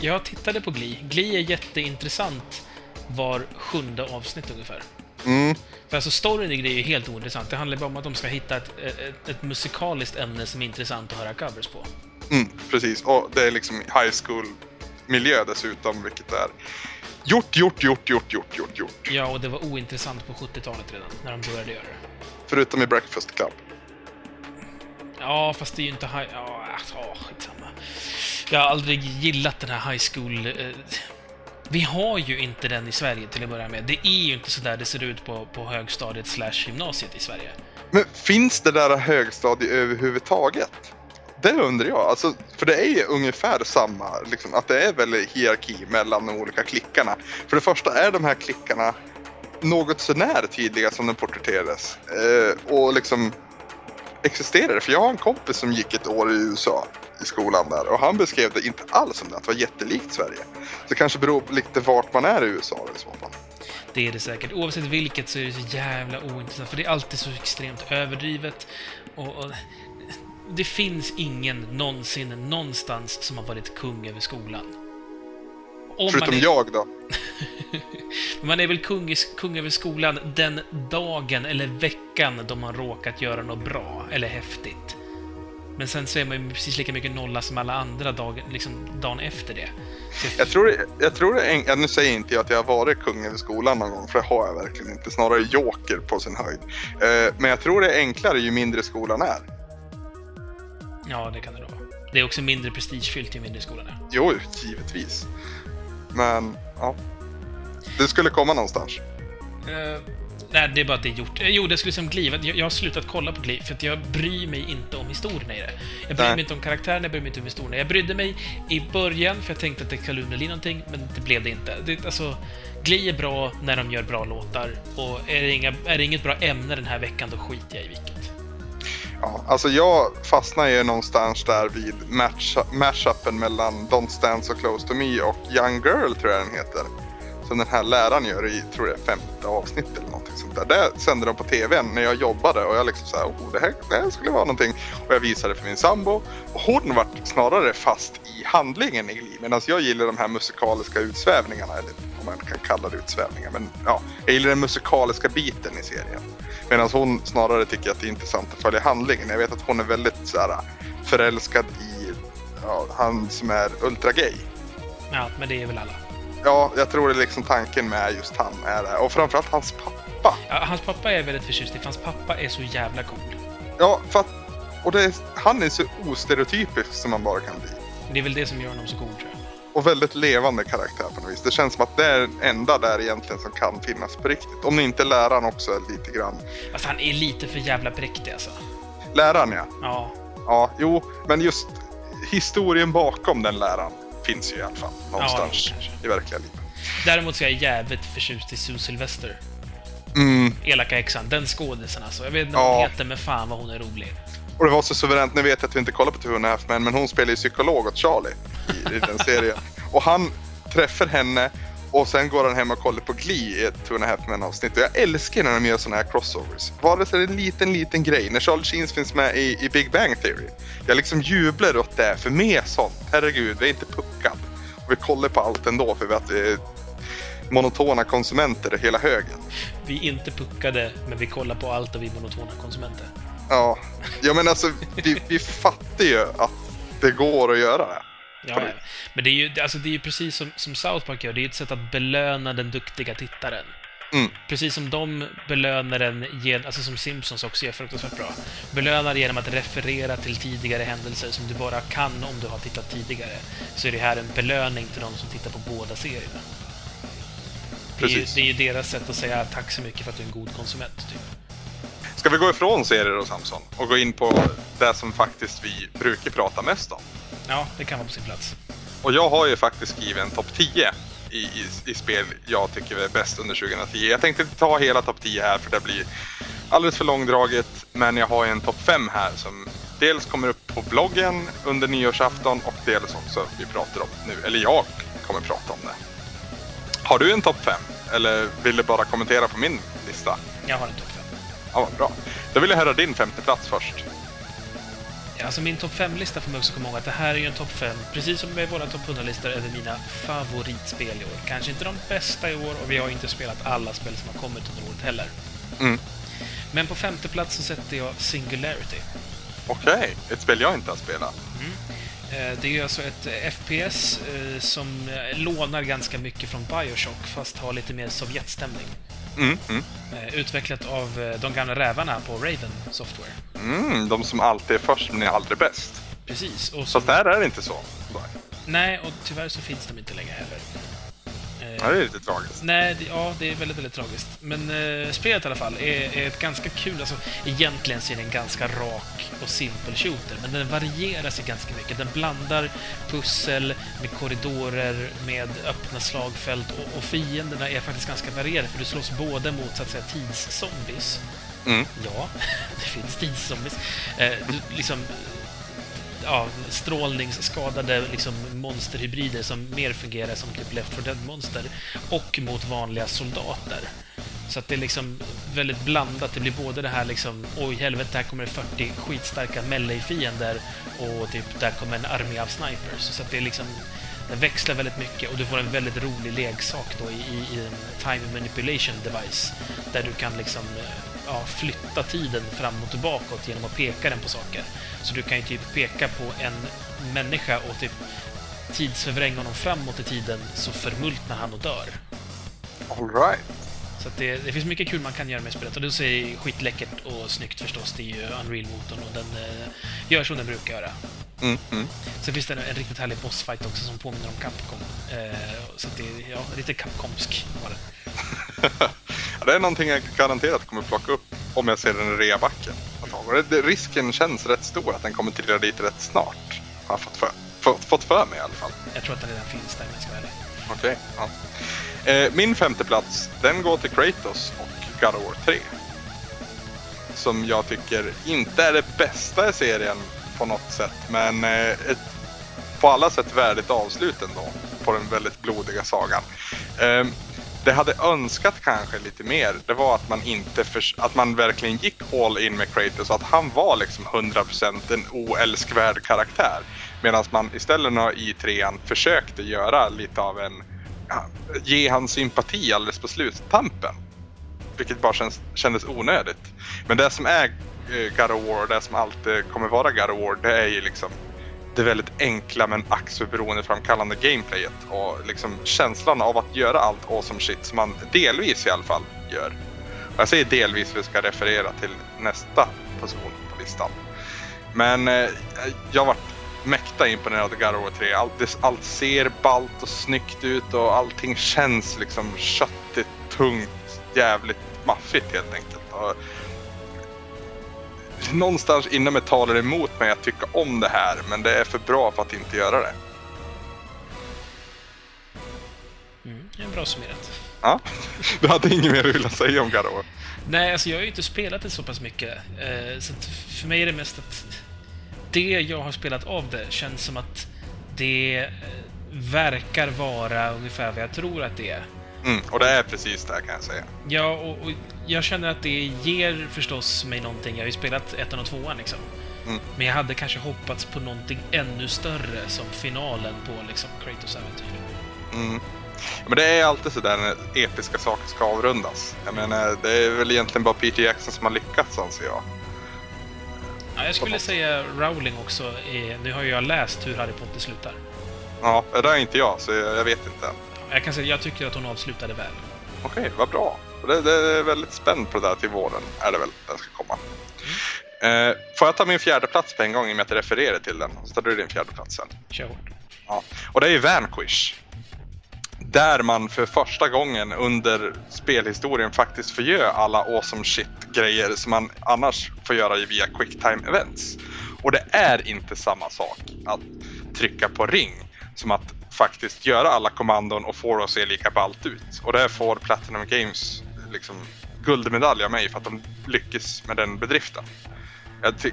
Jag tittade på Glee. Glee är jätteintressant var sjunde avsnitt ungefär. Mm, För alltså storyn i Glee är ju helt ointressant. Det handlar bara om att de ska hitta ett, ett, ett musikaliskt ämne som är intressant att höra covers på. mm, precis. Och det är liksom high school miljö dessutom, vilket är gjort, gjort, gjort, gjort, gjort, gjort, gjort. Ja, och det var ointressant på 70-talet redan, när de började göra det. Förutom i Breakfast Club. Ja, fast det är ju inte high... Ja, alltså, skitsamma. Jag har aldrig gillat den här high school... Eh, vi har ju inte den i Sverige till att börja med. Det är ju inte så där det ser ut på, på högstadiet slash gymnasiet i Sverige. Men finns det där högstadie överhuvudtaget? Det undrar jag. Alltså, för det är ju ungefär samma, liksom, att det är väl hierarki mellan de olika klickarna. För det första är de här klickarna något sånär tydliga som de porträtterades. Eh, och liksom existerar. För jag har en kompis som gick ett år i USA i skolan där och han beskrev det inte alls som det, att det var jättelikt Sverige. Så det kanske beror på lite vart man är i USA i så fall. Det är det säkert. Oavsett vilket så är det så jävla ointressant, för det är alltid så extremt överdrivet. Och, och det finns ingen någonsin, någonstans, som har varit kung över skolan. Om Förutom är, jag då. man är väl kung, i, kung över skolan den dagen eller veckan då man råkat göra något bra eller häftigt. Men sen så är man ju precis lika mycket nolla som alla andra dagen, liksom dagen efter det. Så Jag tror, jag tror det nu säger inte jag att jag har varit kung över skolan någon gång, för det har jag verkligen inte. Snarare joker på sin höjd. Eh, men jag tror det är enklare ju mindre skolan är. Ja, det kan det nog vara. Det är också mindre prestigefyllt ju mindre skolan är. Jo, givetvis. Men, ja. Det skulle komma någonstans. Eh, nej, det är bara att det är gjort. Eh, jo, det skulle som Glee. Jag, jag har slutat kolla på Glee, för att jag bryr mig inte om historierna i det. Jag bryr Nej. mig inte om karaktärerna, jag bryr mig inte om historierna. Jag brydde mig i början, för jag tänkte att det skulle bli någonting, men det blev det inte. Det, alltså, Glee är bra när de gör bra låtar, och är det, inga, är det inget bra ämne den här veckan, då skiter jag i vilket. Ja, alltså jag fastnar ju någonstans där vid match, mashupen mellan Don't Stand So Close To Me och Young Girl tror jag den heter. Som den här läraren gör i, tror jag, femte avsnittet. eller någonting sånt där. Det sände de på TVn när jag jobbade och jag liksom såhär, oh det här, det här skulle vara någonting. Och jag visade för min sambo. Och hon vart snarare fast i handlingen i Glee. Medan jag gillar de här musikaliska utsvävningarna, eller om man kan kalla det utsvävningar. Men ja, jag gillar den musikaliska biten i serien. Medan hon snarare tycker att det är intressant att följa handlingen. Jag vet att hon är väldigt så här, förälskad i ja, han som är ultra gay. Ja, men det är väl alla. Ja, jag tror det är liksom tanken med just han är det. Och framförallt hans pappa. Ja, hans pappa är väldigt förtjust i, för hans pappa är så jävla cool. Ja, för att, och är, han är så ostereotypisk som man bara kan bli. Det är väl det som gör honom så cool, tror jag. Och väldigt levande karaktär på något vis. Det känns som att det är den enda där egentligen som kan finnas på riktigt. Om inte läraren också är lite grann. Fast han är lite för jävla präktig, alltså. Läraren ja. Ja. Ja, jo, men just historien bakom den läraren finns ju i alla fall någonstans kanske. i verkliga livet. Däremot så är jag jävligt förtjust i Sue Sylvester. Mm. Elaka häxan. Den skådisen alltså. Jag vet inte vad hon Ja. heter, men fan vad hon är rolig. Och det var så suveränt, nu vet jag att vi inte kollar på Two and a Half Men, men hon spelar ju psykolog åt Charlie i, i den serien. Och han träffar henne och sen går han hem och kollar på Glee i ett Two and a Half Men avsnitt. Och jag älskar när de gör sådana här crossovers. Vare sig det är en liten, liten grej. När Charlie Sheen finns med i, i Big Bang Theory. Jag liksom jublar åt det, för mer sånt. Herregud, vi är inte puckad. Och vi kollar på allt ändå för att vi är eh, monotona konsumenter hela högen. Vi är inte puckade, men vi kollar på allt och vi är monotona konsumenter. Ja, ja men alltså vi, vi fattar ju att det går att göra det. Ja, men det är ju alltså, det är ju precis som, som South Park gör. Det är ju ett sätt att belöna den duktiga tittaren. Mm. Precis som de belönar den, gen- alltså som Simpsons också gör fruktansvärt bra. Belönar genom att referera till tidigare händelser som du bara kan om du har tittat tidigare. Så är det här en belöning till de som tittar på båda serierna. Det är, ju, det är ju deras sätt att säga tack så mycket för att du är en god konsument, typ. Ska vi gå ifrån serier och Samson och gå in på det som faktiskt vi brukar prata mest om? Ja, det kan vara på sin plats. Och jag har ju faktiskt skrivit en topp 10 i, i, i spel jag tycker är bäst under 2010. Jag tänkte inte ta hela topp 10 här för det blir alldeles för långdraget. Men jag har ju en topp 5 här som dels kommer upp på bloggen under nyårsafton och dels också vi pratar om nu. Eller jag kommer prata om det. Har du en topp 5? Eller vill du bara kommentera på min lista? Jag har en topp 5. Ja, bra. Då vill jag höra din femte plats först. Ja, Alltså min topp 5-lista får man också komma ihåg att det här är ju en topp 5, precis som med våra topp 100-listor, över mina favoritspel i år. Kanske inte de bästa i år och vi har inte spelat alla spel som har kommit under året heller. Mm. Men på femte plats så sätter jag Singularity. Okej, ett spel jag inte har spelat. Eh, Det är alltså ett eh, FPS eh, som lånar ganska mycket från Bioshock, fast har lite mer Sovjetstämning. Mm, mm. Eh, Utvecklat av eh, de gamla rävarna på Raven Software. Mm, de som alltid är först men är aldrig bäst. Precis. Och Så att där är det inte så. nej, och tyvärr så finns de inte längre heller. Eh, Ja, det är lite tragiskt. Nej, det, ja, det är väldigt, väldigt tragiskt. Men eh, spelet i alla fall är, är ett ganska kul, alltså egentligen så är det en ganska rak och simpel shooter, men den varierar sig ganska mycket. Den blandar pussel med korridorer, med öppna slagfält och, och fienderna är faktiskt ganska varierade, för du slåss både mot så att säga tidszombies. Mm. Ja, det finns tidszombies. Eh, du, liksom, ja, strålningsskadade liksom, monsterhybrider som mer fungerar som typ Left 4 Dead-monster och mot vanliga soldater. Så att det är liksom väldigt blandat. Det blir både det här liksom, oj helvete, här kommer det 40 skitstarka melee-fiender och typ, där kommer en armé av snipers. Så att det är liksom, det växlar väldigt mycket och du får en väldigt rolig leksak då i, i, i en time manipulation device. Där du kan liksom eh, ja, flytta tiden fram och tillbaka genom att peka den på saker. Så du kan ju typ peka på en människa och typ tidsförvränga honom framåt i tiden så förmultnar han och dör. Alright. Så det, det finns mycket kul man kan göra med spelet och det ser skitläckert och snyggt förstås. Det är ju Unreal-motorn och den eh, gör som den brukar göra. Mm, mm. Sen finns det en, en riktigt härlig bossfight också som påminner om Capcom. Eh, så det är ja, lite Capcomsk var det. det är någonting jag garanterat kommer plocka upp om jag ser den i reabacken. Risken känns rätt stor att den kommer trilla dit rätt snart. Har jag fått för, fått, fått för mig i alla fall. Jag tror att den redan finns där om jag ska ärlig. Okej. ja. Eh, min femte plats, den går till Kratos och God of War 3. som jag tycker inte är det bästa i serien på något sätt. Men eh, ett på alla sätt värdigt avslut ändå på den väldigt blodiga sagan. Det det hade önskat kanske lite mer, det var att man inte för, att man verkligen gick all in med Kratos, Och att han var liksom 100% en oälskvärd karaktär. Medan man istället i trean försökte göra lite av en, ge han sympati alldeles på sluttampen. Vilket bara känns, kändes onödigt. Men det som är eh, God of War, det som alltid kommer vara God of War, det är ju liksom det väldigt enkla men ack så beroendeframkallande gameplayet och liksom känslan av att göra allt awesome shit som man delvis i alla fall gör. Och jag säger delvis för att ska referera till nästa position på listan. Men eh, jag varit mäkta imponerad av God of War 3. Allt, allt ser ballt och snyggt ut och allting känns liksom köttigt, tungt, jävligt maffigt helt enkelt. Och någonstans inom mig talar emot mig att tycka om det här, men det är för bra för att inte göra det. Mm, det är bra summerat. Ja, du hade inget mer du ville säga om God of War? Nej, alltså jag har ju inte spelat det så pass mycket. Eh, så för mig är det mest att det jag har spelat av det känns som att det eh, verkar vara ungefär vad jag tror att det är. Mm, och det är precis det kan jag säga. Ja, och, och, jag känner att det ger förstås mig någonting. Jag har ju spelat ettan och tvåan liksom. Mm. Men jag hade kanske hoppats på någonting ännu större som finalen på liksom Kratos äventyr. Mm. Men det är alltid sådär när episka saker ska avrundas. Jag menar, det är väl egentligen bara Peter Jackson som har lyckats anser jag. Ja, jag skulle säga Rowling också. Är, nu har jag läst hur Harry Potter slutar. Ja, det är inte jag, så jag, jag vet inte. Jag kan säga jag tycker att hon avslutade väl. Okej, okay, vad bra. Det, det, är väldigt spänd på det där till våren, är det väl den ska komma. Mm. Eh, får jag ta min fjärde plats på en gång i och med att jag refererar till den? Så tar du din fjärde plats sen. Kör hårt. Ja. Och det är Vanquish. Där man för första gången under spelhistorien faktiskt får göra alla awesome shit-grejer som man annars får göra via quicktime events. Och det är inte samma sak att trycka på ring som att faktiskt göra alla kommandon och få det att se lika ballt ut. Och det får Platinum Games liksom guldmedalj av mig för att de lyckas med den bedriften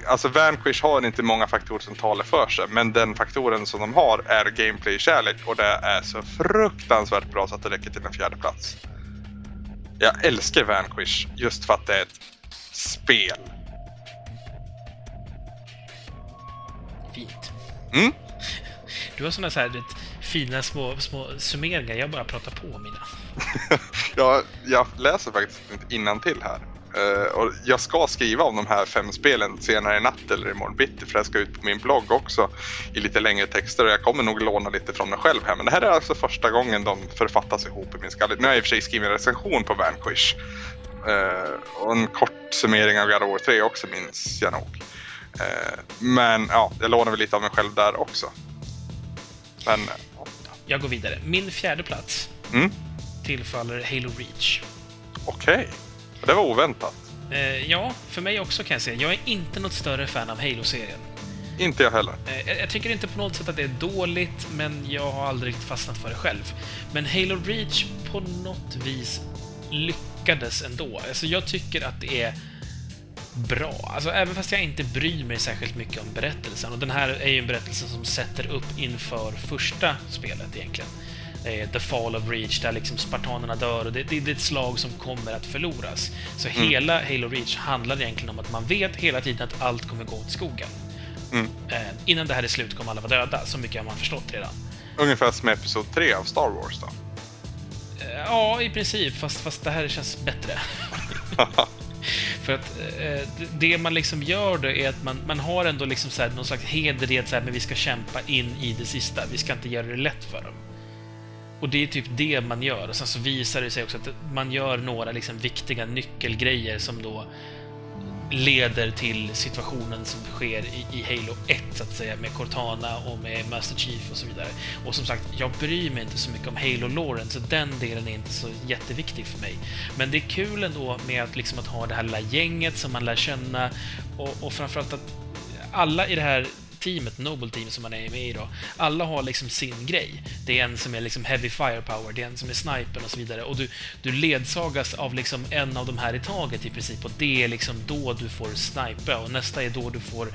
alltså Vanquish har inte många faktorer som talar för sig, men den faktoren som de har är gameplay-kärlek och det är så fruktansvärt bra så att det räcker till en fjärde plats. Jag älskar Vanquish just för att det är ett spel. Fint. Mm? Du har såna så här fina små, små summeringar. Jag bara pratar på mina. ja, jag läser faktiskt inte till här. Uh, och jag ska skriva om de här fem spelen senare i natt eller imorgon bitti för det ska ut på min blogg också i lite längre texter och jag kommer nog låna lite från mig själv här. Men det här är alltså första gången de författas ihop i min skalle. Nu har jag i och för sig skrivit en recension på Vanquish. Uh, och en kort summering av God of War 3 också minns jag nog. Uh, men ja, jag lånar väl lite av mig själv där också. Men jag går vidare. Min fjärde plats mm. tillfaller Halo Reach. Okej. Okay. Det var oväntat. Eh, ja, för mig också kan jag säga. Jag är inte något större fan av Halo-serien. Inte jag heller. Eh, jag tycker inte på något sätt att det är dåligt, men jag har aldrig fastnat för det själv. Men Halo Reach på något vis lyckades ändå. Alltså, jag tycker att det är bra. Alltså, även fast jag inte bryr mig särskilt mycket om berättelsen. Och den här är ju en berättelse som sätter upp inför första spelet egentligen. The Fall of Reach, där liksom spartanerna dör och det, det, det är ett slag som kommer att förloras. Så mm. hela Halo Reach handlar egentligen om att man vet hela tiden att allt kommer gå åt skogen. Mm. Eh, innan det här är slut kommer alla vara döda, så mycket har man förstått redan. Ungefär som Episod 3 av Star Wars då? Eh, ja, i princip, fast, fast det här känns bättre. För att eh, det man liksom gör då är att man, man har ändå liksom så här, någon slags heder i att så här, men vi ska kämpa in i det sista. Vi ska inte göra det lätt för dem. Och det är typ det man gör. Och sen så visar det sig också att man gör några liksom viktiga nyckelgrejer som då leder till situationen som sker i, i, Halo 1, så att säga, med Cortana och med Master Chief och så vidare. Och som sagt, jag bryr mig inte så mycket om Halo-loren, så den delen är inte så jätteviktig för mig. Men det är kul ändå med att, liksom, att ha det här lilla gänget som man lär känna och, och framförallt att alla i det här teamet, Noble Team, som man är med i då, alla har liksom sin grej. Det är en som är liksom heavy firepower, det är en som är snipern och så vidare. Och du, du ledsagas av liksom en av de här i taget i princip och det är liksom då du får snipa och nästa är då du får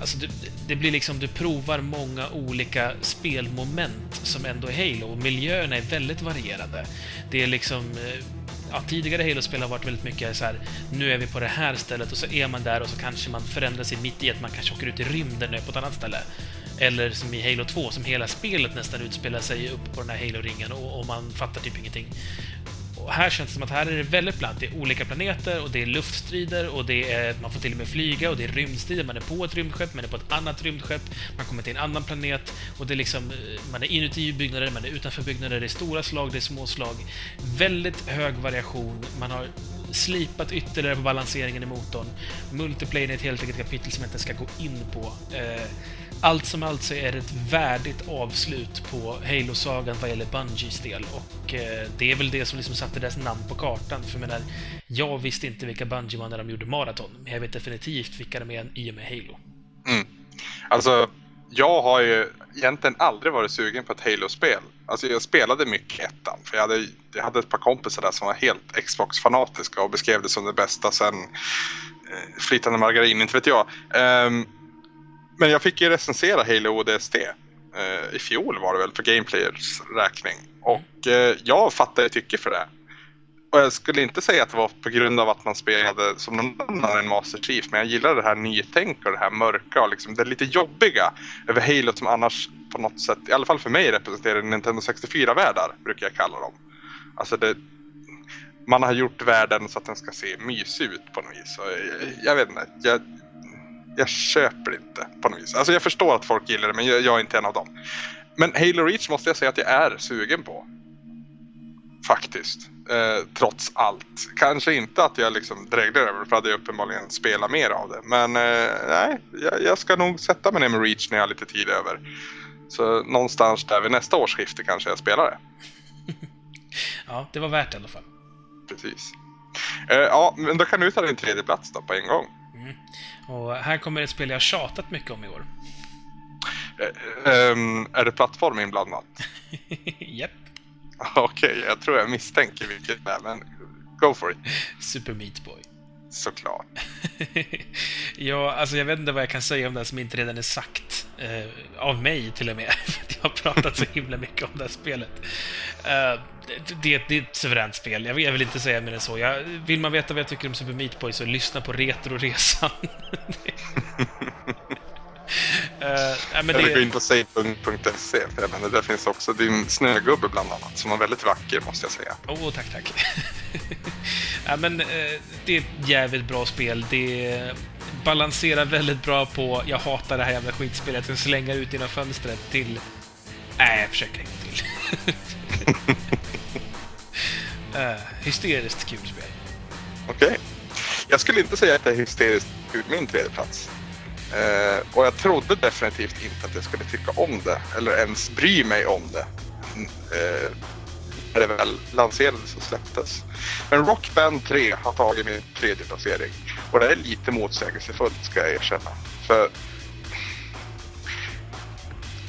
Alltså, du, det blir liksom, du provar många olika spelmoment som ändå är Halo och miljöerna är väldigt varierade. Det är liksom eh, ja, tidigare Halo-spel har varit väldigt mycket så här, nu är vi på det här stället och så är man där och så kanske man förändrar sig mitt i att man kanske åker ut i rymden nu på ett annat ställe. Eller som i Halo 2, som hela spelet nästan utspelar sig upp på den här Halo-ringen och, och man fattar typ ingenting. Och här känns det som att här är det väldigt platt. Det är olika planeter och det är luftstrider och det är, man får till och med flyga och det är rymdstrider. Man är på ett rymdskepp, man är på ett annat rymdskepp, man kommer till en annan planet och det är liksom, eh, man är inuti byggnader, man är utanför byggnader, det är stora slag, det är små slag. Väldigt hög variation. Man har slipat ytterligare på balanseringen i motorn. Multiplayer är ett helt enkelt kapitel som jag inte ska gå in på. Eh, allt som allt så är det ett värdigt avslut på Halo-sagan vad gäller Bungies del och eh, det är väl det som liksom satte deras namn på kartan. För jag menar, jag visste inte vilka Bungie var när de gjorde Marathon, men jag vet definitivt vilka de är i och med Halo. Mm. Alltså, jag har ju egentligen aldrig varit sugen på ett Halo-spel. Alltså jag spelade mycket ettan, för jag hade, jag hade ett par kompisar där som var helt Xbox-fanatiska och beskrev det som det bästa sen eh, flytande margarin, inte vet jag. Um, men jag fick ju recensera Halo ODST eh, i fjol var det väl för Gameplayers räkning. Och eh, jag fattade tycke för det. Och jag skulle inte säga att det var på grund av att man spelade som någon annan än Master Chief, men jag gillar det här nytänk och det här mörka och liksom det lite jobbiga över Halo som annars på något sätt, i alla fall för mig, representerar Nintendo 64-världar, brukar jag kalla dem. Alltså det, man har gjort världen så att den ska se mysig ut på något vis. Jag, jag vet inte, jag, jag köper inte på något vis. Alltså jag förstår att folk gillar det men jag, jag är inte en av dem. Men Halo Reach måste jag säga att jag är sugen på. Faktiskt. Eh, trots allt. Kanske inte att jag liksom drägde över för att jag uppenbarligen spelar mer av det. Men eh, nej, jag, jag, ska nog sätta mig ner med Reach när jag har lite tid över. Så någonstans där vid nästa årsskifte kanske jag spelar det. ja, det var värt det i alla fall. Precis. Eh, ja, men då kan du ta din tredje plats då på en gång. Mm. Och här kommer ett spel jag tjatat mycket om i år. Um, är det plattform inblandat? Japp. Okej, okay, jag tror jag misstänker vilket det är, men go for it. Super Meat Boy. Såklart. ja, alltså jag vet inte vad jag kan säga om det som inte redan är sagt. Eh, av mig till och med. jag har pratat så himla mycket om det här spelet. Eh, det, det, är ett suveränt spel. Jag vill, inte säga mer än så. Jag, vill man veta vad jag tycker om Super Meat Boy så lyssna på Retroresan. Uh, men det... Eller gå in på save.se för menar, där finns också din snögubbe bland annat som är väldigt vacker måste jag säga. Åh, oh, tack, tack. ja, men, uh, det är ett jävligt bra spel. Det balanserar väldigt bra på jag hatar det här jävla skitspelet, jag slänger ut genom fönstret till Nej, jag försöker en gång till. uh, hysteriskt kul spel. Okej. Okay. Jag skulle inte säga att det är hysteriskt kul min tredje plats. Uh, eh, och jag trodde definitivt inte att jag skulle tycka om det eller ens bry mig om det. Uh, när det väl lanserades och släpptes. Men Rockband 3 har tagit min tredje placering. Och det är lite motsägelsefullt ska jag erkänna. För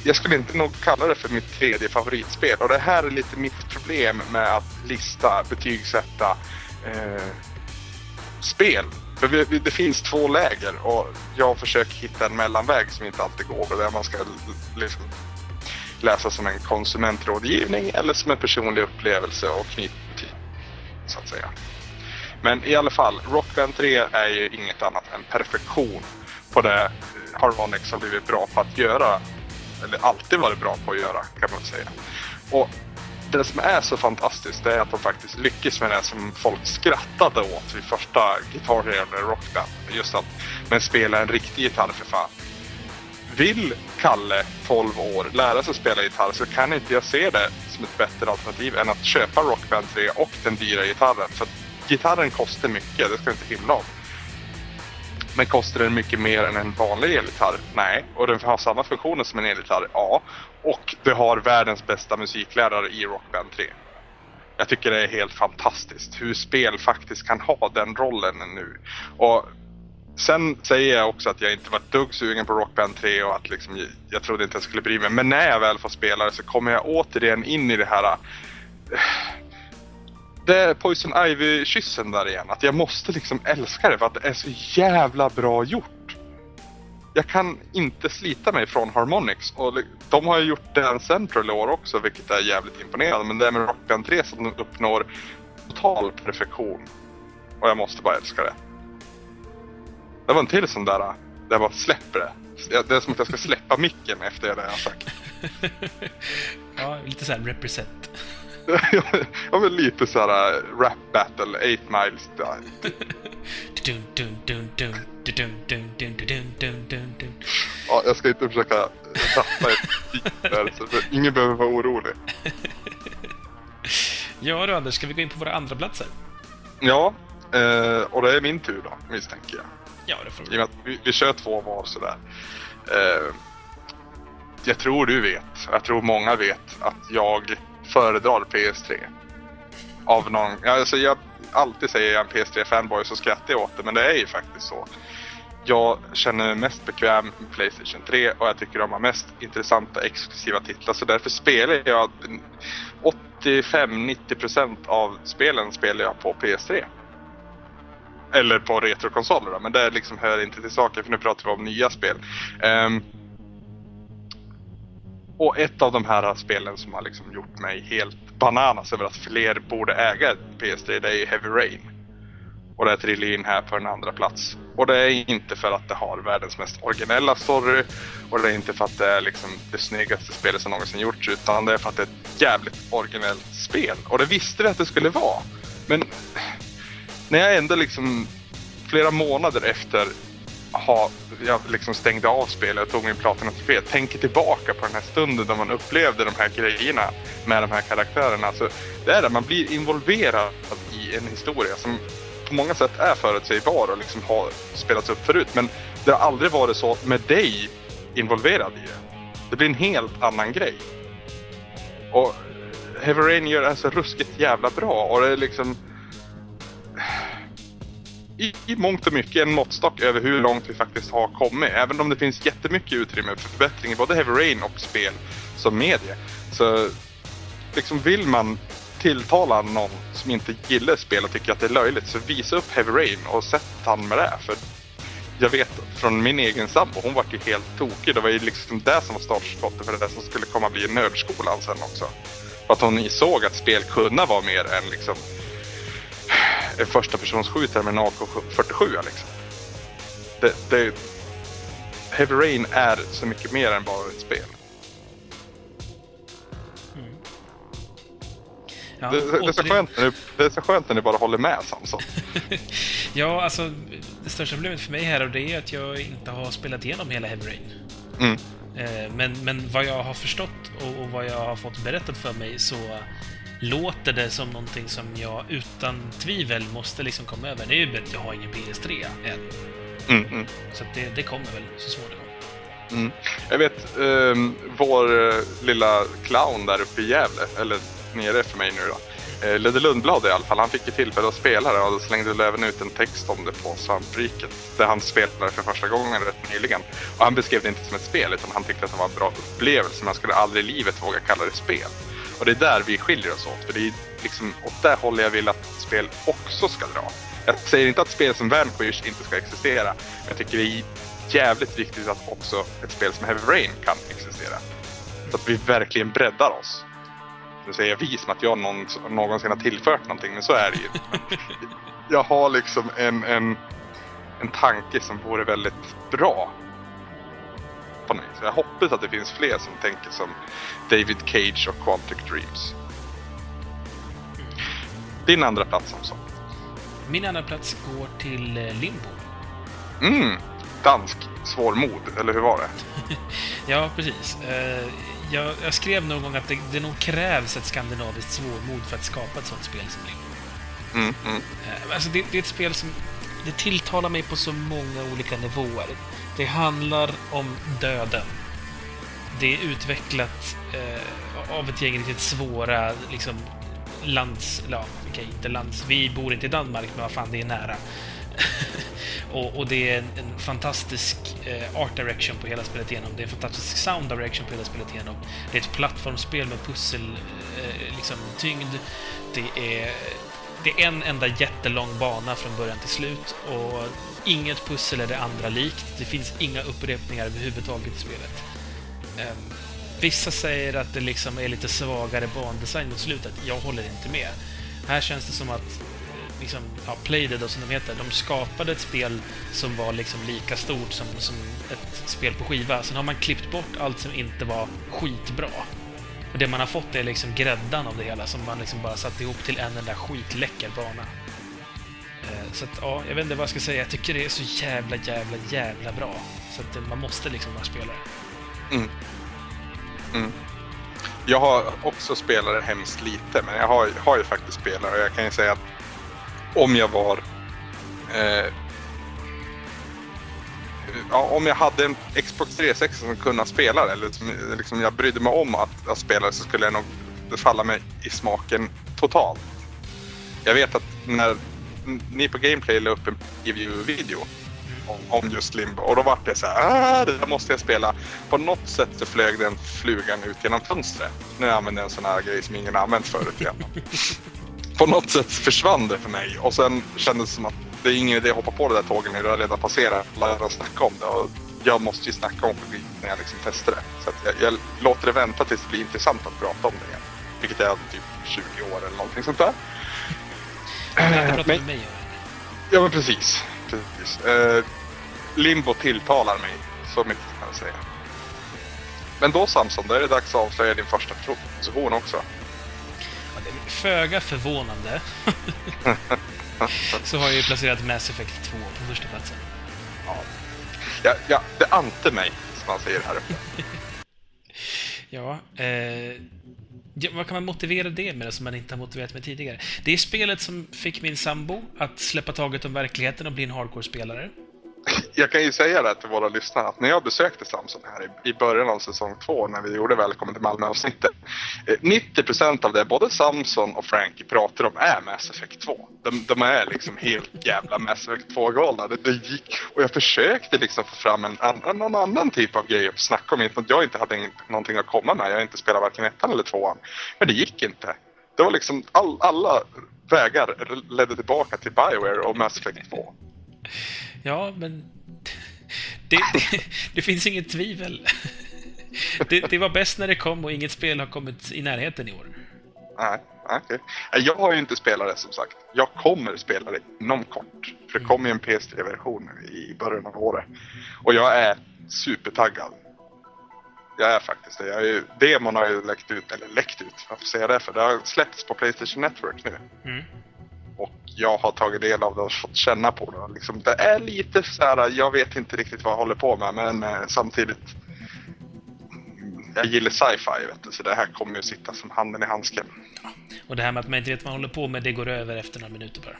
jag skulle inte nog kalla det för mitt tredje favoritspel. Och det här är lite mitt problem med att lista, betygsätta eh, spel. För vi, vi, det finns två läger och jag försöker hitta en mellanväg som inte alltid går. Där man ska liksom läsa som en konsumentrådgivning eller som en personlig upplevelse och knyta till, så att säga. Men i alla fall, RockBand 3 är ju inget annat än perfektion på det Harmonix har blivit bra på att göra eller alltid varit bra på att göra kan man säga. Och det som är så fantastiskt det är att de faktiskt lyckas med det som folk skrattade åt vid första Guitar Hero Rockband. Just att men spela en riktig gitarr för fan. Vill Kalle, 12 år, lära sig spela gitarr så kan inte jag se det som ett bättre alternativ än att köpa Rockband 3 och den dyra gitarren. För gitarren kostar mycket, det ska vi inte himla om. Men kostar den mycket mer än en vanlig elgitarr? Nej. Och den har samma funktioner som en elgitarr? Ja. Och det har världens bästa musiklärare i Rockband 3. Jag tycker det är helt fantastiskt hur spel faktiskt kan ha den rollen nu. Och sen säger jag också att jag inte var ett dugg sugen på Rockband 3 och att liksom, jag trodde inte jag skulle bry mig. Men när jag väl får spela det så kommer jag återigen in i det här äh, det är Poison Ivy-kyssen där igen. Att jag måste liksom älska det för att det är så jävla bra gjort. Jag kan inte slita mig från Harmonix och de har ju gjort Dance Central i år också vilket är jävligt imponerande. Men det är med Rock Band 3 som de uppnår total perfektion. Och jag måste bara älska det. Det var en till sån där, där jag bara släpper det. Det är som att jag ska släppa micken efter det jag har sagt. ja, lite såhär represent. ja, men lite såhär uh, rap battle, 8 miles. ja, jag ska inte försöka rappa ett där, så ingen behöver vara orolig. Ja du Anders, ska vi gå in på våra andra platser? Ja, eh, och det är min tur då, misstänker jag. Ja, det får vi. Vi, vi kör två var sådär. Eh, jag tror du vet, jag tror många vet, att jag föredrar PS3. Av någon, alltså jag alltid säger jag en PS3-fanboy så skrattar jag åt det, men det är ju faktiskt så. Jag känner mig mest bekväm med Playstation 3 och jag tycker de har mest intressanta exklusiva titlar så därför spelar jag 85-90% av spelen spelar jag på PS3. Eller på retrokonsoler då, men det liksom hör inte till saken för nu pratar vi om nya spel. Um, och ett av de här spelen som har liksom gjort mig helt bananas över att fler borde äga PS3, det är Heavy Rain. Och det trillar in här på en andra plats. Och det är inte för att det har världens mest originella story och det är inte för att det är liksom det snyggaste spelet som någonsin gjorts utan det är för att det är ett jävligt originellt spel. Och det visste vi att det skulle vara. Men när jag ändå liksom flera månader efter ha, jag liksom stängde av spelet och tog min Platinum fred. tänker tillbaka på den här stunden då man upplevde de här grejerna med de här karaktärerna. Så det är det, man blir involverad i en historia som på många sätt är förutsägbar och liksom har spelats upp förut. Men det har aldrig varit så med dig involverad i det. Det blir en helt annan grej. Och Heavy Rain gör det så ruskigt jävla bra och det är liksom i, i mångt och mycket en måttstock över hur långt vi faktiskt har kommit. Även om det finns jättemycket utrymme för förbättring i både Heavy Rain och spel som medie. Så liksom vill man tilltala någon som inte gillar spel och tycker att det är löjligt så visa upp Heavy Rain och sätt han med det. För jag vet från min egen sambo, hon var ju helt tokig. Det var ju liksom det som var startskottet för det där som skulle komma bli nördskolan sen också. För att hon såg att spel kunde vara mer än liksom första persons skjutare med en AK47 liksom. Det, det, Heavy Rain är så mycket mer än bara ett spel. Mm. Ja, det, det, det, är så skönt när du, det är så skönt när ni bara håller med Samson. ja, alltså det största problemet för mig här och det är att jag inte har spelat igenom hela Heavy Rain. Mm. Eh, men, men vad jag har förstått och, och vad jag har fått berättat för mig så låter det som någonting som jag utan tvivel måste liksom komma över. Det är ju att jag har ingen PS3 än. Mm, mm. Så det, det, kommer väl så småningom. Mm. Jag vet, um, vår uh, lilla clown där uppe i Gävle, eller nere för mig nu då. Uh, Ledde Lundblad i alla fall, han fick ju tillfälle att spela det och då slängde väl även ut en text om det på Svampriket. Där han spelade för första gången rätt nyligen. Och han beskrev det inte som ett spel utan han tyckte att det var en bra upplevelse. Men han skulle aldrig i livet våga kalla det spel. Och det är där vi skiljer oss åt. För det är liksom åt det hållet jag vill att spel också ska dra. Jag säger inte att spel som Vanquish inte ska existera. Men jag tycker det är jävligt viktigt att också ett spel som Heavy Rain kan existera. Så att vi verkligen breddar oss. Nu säger jag vi som att jag någon, någonsin har tillfört någonting, men så är det ju. jag har liksom en, en, en tanke som vore väldigt bra på något Så jag hoppas att det finns fler som tänker som David Cage och Quantic Dreams. Din andra plats Samson? Min andra plats går till eh, Limbo. Mm, dansk svårmod, eller hur var det? ja, precis. Eh, jag, jag, skrev någon gång att det, det nog krävs ett skandinaviskt svårmod för att skapa ett sånt spel som Limbo. Mm, mm. Eh, alltså det, det, är ett spel som det tilltalar mig på så många olika nivåer. Det handlar om döden. Det är utvecklat eh, av ett gäng riktigt svåra liksom, lands... Ja, okay, inte lands... Vi bor inte i Danmark, men vad fan, det är nära. och, och, det är en, en fantastisk eh, art direction på hela spelet igenom. Det är en fantastisk sound direction på hela spelet igenom. Det är ett plattformsspel med pussel, eh, liksom tyngd. Det är, det är en enda jättelång bana från början till slut och inget pussel är det andra likt. Det finns inga upprepningar överhuvudtaget i spelet. Um, vissa säger att det liksom är lite svagare bandesign mot slutet. Jag håller inte med. Här känns det som att eh, liksom, ja, Playdead som de heter, de skapade ett spel som var liksom lika stort som, som ett spel på skiva. Sen har man klippt bort allt som inte var skitbra. Och det man har fått är liksom gräddan av det hela som man liksom bara satt ihop till en enda skitläcker bana. Eh, så att, ja, jag vet inte vad jag ska säga. Jag tycker det är så jävla, jävla, jävla bra. Så att eh, man måste liksom bara spela det. Mm. Mm. Jag har också spelat det hemskt lite, men jag har, har ju faktiskt spelat och jag kan ju säga att om jag var... Eh, ja, om jag hade en Xbox 360 som kunde spela det, eller som liksom jag brydde mig om att, att spela det, så skulle jag nog falla mig i smaken totalt. Jag vet att när ni på Gameplay la upp en preview-video om, om, just Limbo och då var det så här, ah, det där måste jag spela. På något sätt så flög den flugan ut genom fönstret. Nu använder jag en sån här grej som ingen använt förut igen. på något sätt försvann det för mig och sen kändes det som att det är ingen idé att hoppa på det där tåget när det har redan passerat. Lära snacka om det och jag måste ju snacka om det när jag liksom testar det. Så jag, jag, låter det vänta tills det blir intressant att prata om det igen. Vilket är typ 20 år eller någonting sånt där. Jag pratar med mig Ja men precis. precis. Uh, Limbo tilltalar mig. Så mycket kan jag säga. Men då Samson, då är det dags att avslöja din första position också föga förvånande så har jag ju placerat Mass Effect 2 på första platsen. Ja, ja, ja det ante mig, som man säger här uppe. ja, eh, ja, vad kan man motivera det med som man inte har motiverat med tidigare? Det är spelet som fick min sambo att släppa taget om verkligheten och bli en hardcore-spelare jag kan ju säga det till våra lyssnare att när jag besökte Samson här i, början av säsong två när vi gjorde Välkommen till Malmö-avsnittet. Eh, 90 procent av det både Samson och Frankie pratar om är Mass Effect 2. De, de är liksom helt jävla Mass Effect 2-galna. Det, det, gick, och jag försökte liksom få fram en, en, någon annan typ av grej att snacka om. Inte att jag inte hade någonting att komma med. Jag har inte spelat varken ettan eller tvåan. Men det gick inte. Det var liksom all, alla vägar ledde tillbaka till Bioware och Mass Effect 2. Ja, men... Det, det, det finns inget tvivel. Det, det, var bäst när det kom och inget spel har kommit i närheten i år. Nej. Okay. Jag har ju inte spelat det som sagt. Jag kommer spela det inom kort. För det kommer ju en PS3-version i början av året. Och jag är supertaggad. Jag är faktiskt det. Jag är, demon har ju läckt ut, eller läckt ut, varför säger jag det för? Det har släppts på Playstation Network nu. Mm och jag har tagit del av det och fått känna på det. Liksom, det är lite så här, jag vet inte riktigt vad jag håller på med men eh, samtidigt jag gillar sci-fi, vet du, så det här kommer ju sitta som handen i handsken. Ja. Och det här med att man inte vet vad man håller på med, det går över efter några minuter bara.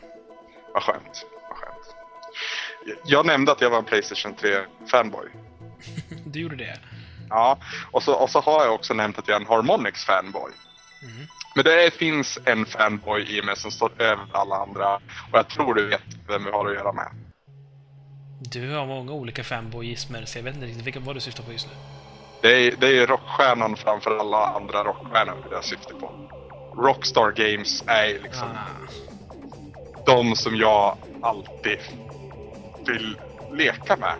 Vad skönt. Vad skönt. Jag nämnde att jag var en Playstation 3-fanboy. du gjorde det? Ja, och så, och så har jag också nämnt att jag är en Harmonix-fanboy. Mm. Men det finns en fanboy i mig som står över alla andra. Och jag tror du vet vem vi har att göra med. Du har många olika fanboyismer, så jag vet inte riktigt vilka vad du syftar på just nu. Det är, det är rockstjärnan framför alla andra rockstjärnor jag syftar på. Rockstar Games är liksom ah. de som jag alltid vill leka med.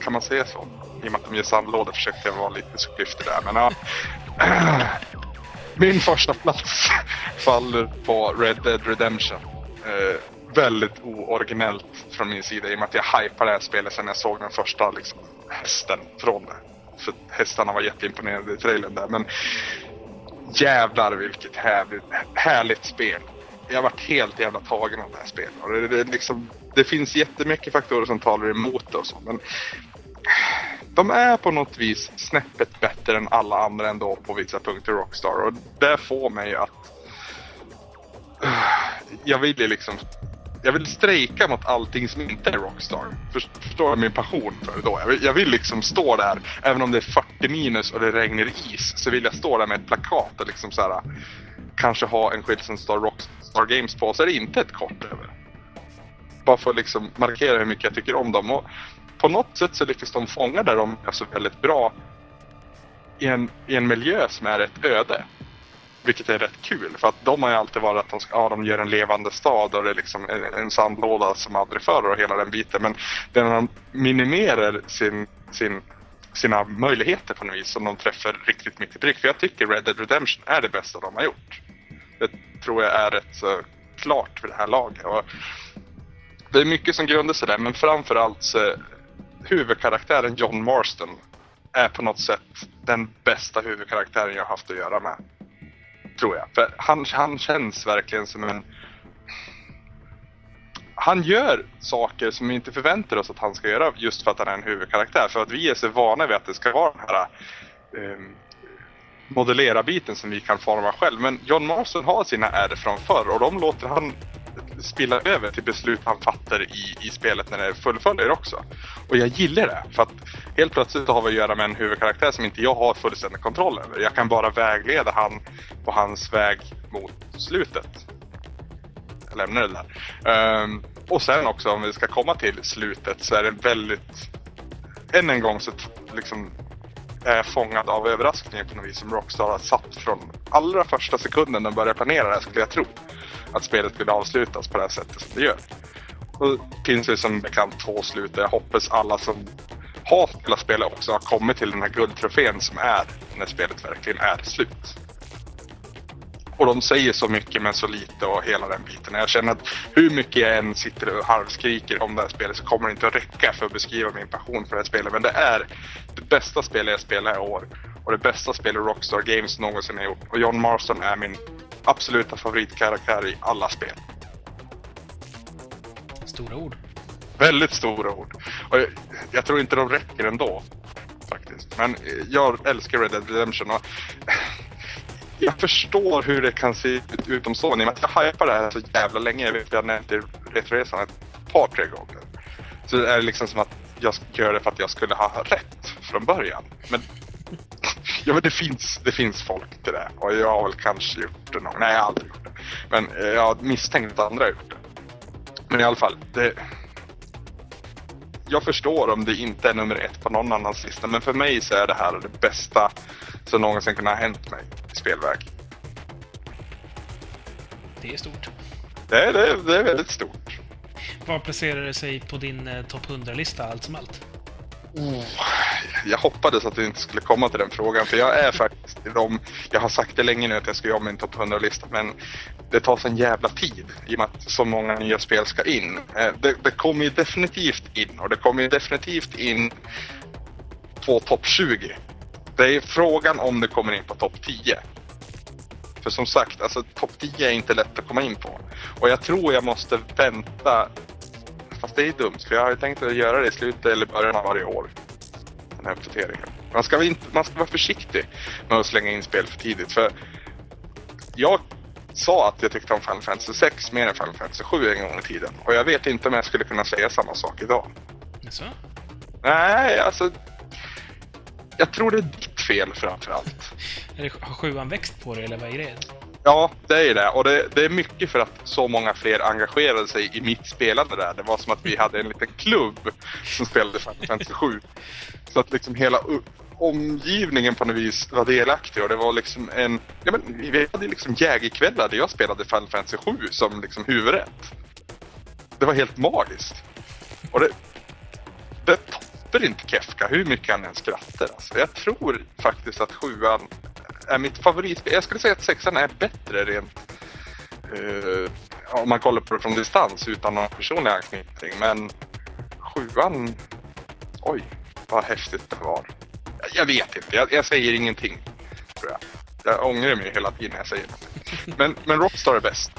Kan man säga så? I och med att de ger sandlådor försökte jag vara lite så klyftig där. Men ja. Min första plats faller på Red Dead Redemption. Eh, väldigt ooriginellt från min sida i och med att jag hypar det här spelet sen jag såg den första liksom, hästen från det. För hästarna var jätteimponerade i trailern där. Men jävlar vilket härligt, härligt spel. Jag varit helt jävla tagen av det här spelet. Det, det, liksom, det finns jättemycket faktorer som talar emot det och så. Men de är på något vis snäppet bättre än alla andra ändå på vissa punkter Rockstar. Och det får mig att... Jag vill ju liksom... Jag vill strejka mot allting som inte är Rockstar. Förstår du min passion för det då? Jag vill, jag vill liksom stå där, även om det är 40 minus och det regnar is, så vill jag stå där med ett plakat och liksom så här, Kanske ha en skylt som står Rockstar Games på, så är det inte ett kort över bara för att liksom markera hur mycket jag tycker om dem. Och på något sätt så lyckas de fånga där de är så väldigt bra i en, i en miljö som är ett öde. Vilket är rätt kul för att de har ju alltid varit att de, ska, ja, de gör en levande stad och det är liksom en, en sandlåda som aldrig förr och hela den biten. Men när de minimerar sin, sin, sina möjligheter på något vis som de träffar riktigt mitt i prick. För jag tycker Red Dead Redemption är det bästa de har gjort. Det tror jag är rätt så klart för det här laget. Och det är mycket som grundar sig där men framförallt så huvudkaraktären John Marston är på något sätt den bästa huvudkaraktären jag haft att göra med. Tror jag. För han, han känns verkligen som en... Han gör saker som vi inte förväntar oss att han ska göra just för att han är en huvudkaraktär. För att vi är så vana vid att det ska vara den här ehm, um, modellera-biten som vi kan forma själv. Men John Marston har sina ärr från förr och de låter han spilla över till beslut han fattar i, i spelet när det fullföljer också. Och jag gillar det, för att helt plötsligt har vi att göra med en huvudkaraktär som inte jag har fullständig kontroll över. Jag kan bara vägleda han på hans väg mot slutet. Jag lämnar det där. Um, och sen också om vi ska komma till slutet så är det väldigt... Än en gång så liksom är jag fångad av överraskningen på något vis som Rockstar har satt från allra första sekunden de började planera det här skulle jag tro att spelet skulle avslutas på det här sättet som det gör. Och det finns ju som bekant två slut jag hoppas alla som har spelat spelet också har kommit till den här guldtrofén som är när spelet verkligen är slut. Och de säger så mycket men så lite och hela den biten. Jag känner att hur mycket jag än sitter och halvskriker om det här spelet så kommer det inte att räcka för att beskriva min passion för det här spelet. Men det är det bästa spelet jag spelat i år. Och det bästa spelet Rockstar Games någonsin har gjort. Och John Marston är min absoluta favoritkaraktär i alla spel. Stora ord. Väldigt stora ord. Och jag, jag tror inte de räcker ändå. Faktiskt. Men jag älskar Red Dead Redemption. Och jag förstår hur det kan se ut utom med att jag hypar det här så jävla länge. Jag vet att jag nämnt i Retroresan ett par, tre gånger. Så det är liksom som att jag gör det för att jag skulle ha rätt från början. Men Ja men det finns, det finns folk till det. Och jag har väl kanske gjort det någon Nej jag har aldrig gjort det. Men eh, jag har misstänkt att andra har gjort det. Men i alla fall, det... Jag förstår om det inte är nummer ett på någon annans lista. Men för mig så är det här det bästa som någonsin kunde ha hänt mig i spelväg. Det är stort. Det är, det, är, det är väldigt stort. Var placerar det sig på din eh, topp 100-lista allt som allt? Oh, jag hoppades att du inte skulle komma till den frågan för jag är faktiskt i de, jag har sagt det länge nu att jag ska göra min topp 100-lista men det tar sån jävla tid i och med att så många nya spel ska in. Eh, det, det kommer ju definitivt in och det kommer ju definitivt in på topp 20. Det är frågan om det kommer in på topp 10. För som sagt, alltså topp 10 är inte lätt att komma in på. Och jag tror jag måste vänta Fast det är dumt, för jag har tänkt att göra det i slutet eller början av varje år. Den här uppdateringen. Man ska, inte, man ska vara försiktig med att slänga in spel för tidigt. För jag sa att jag tyckte om Final Fantasy 6 mer än Final Fantasy 7 en gång i tiden. Och jag vet inte om jag skulle kunna säga samma sak idag. Jaså? Nej, alltså... Jag tror det är ditt fel framförallt. Har sjuan växt på dig, eller vad är det? Ja, det är det. Och det, det, är mycket för att så många fler engagerade sig i mitt spelande där. Det var som att vi hade en liten klubb som spelade Final Fantasy 7. Så att liksom hela omgivningen på något vis var delaktig och det var liksom en... Ja men vi hade liksom jägerkvällar där jag spelade Final Fantasy 7 som liksom huvudrätt. Det var helt magiskt. Och det... Det toppar inte Kefka hur mycket han än skrattar. Alltså, jag tror faktiskt att sjuan är mitt favoritspel. Jag skulle säga att sexan är bättre rent uh, om man kollar på det från distans utan någon personlig anknytning. Men sjuan, oj vad häftigt det var. Jag, jag vet inte, jag, jag, säger ingenting. Tror jag. jag ångrar mig hela tiden när jag säger det. Men, men Rockstar är bäst.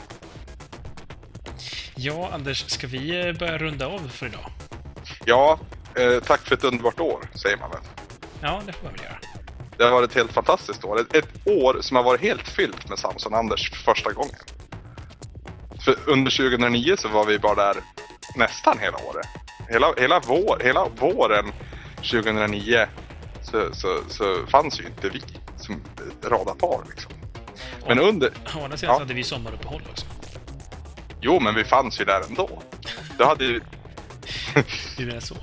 Ja, Anders, ska vi eh, börja runda av för idag? Ja, eh, tack för ett underbart år, säger man väl? Ja, det får man väl göra. Det har varit ett helt fantastiskt år. Ett, ett år som har varit helt fyllt med Samson Anders för första gången. För under 2009 så var vi bara där nästan hela året. Hela, hela, vår, hela våren 2009 så, så, så fanns ju inte vi som radarpar liksom. Men under... Å andra sidan ja. hade vi sommaruppehåll också. Jo, men vi fanns ju där ändå. Du hade ju... Du menar så?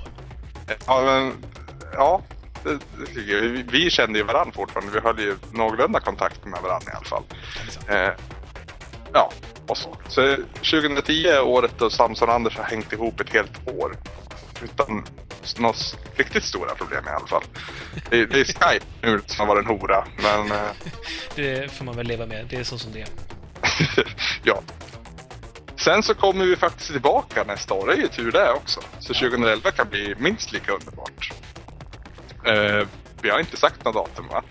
Ja, men... Ja. Vi, kände ju varandra fortfarande. Vi höll ju någorlunda kontakt med varandra i alla fall. Eh, ja, och så. Så 2010 är året då Samson och Anders har hängt ihop ett helt år. Utan några riktigt stora problem i alla fall. Det, det är Skype nu som har varit en hora, men eh, Det får man väl leva med. Det är så som det är. ja. Sen så kommer vi faktiskt tillbaka nästa år. Det är ju tur det också. Så 2011 kan bli minst lika underbart. Eh, vi har inte sagt något datum va?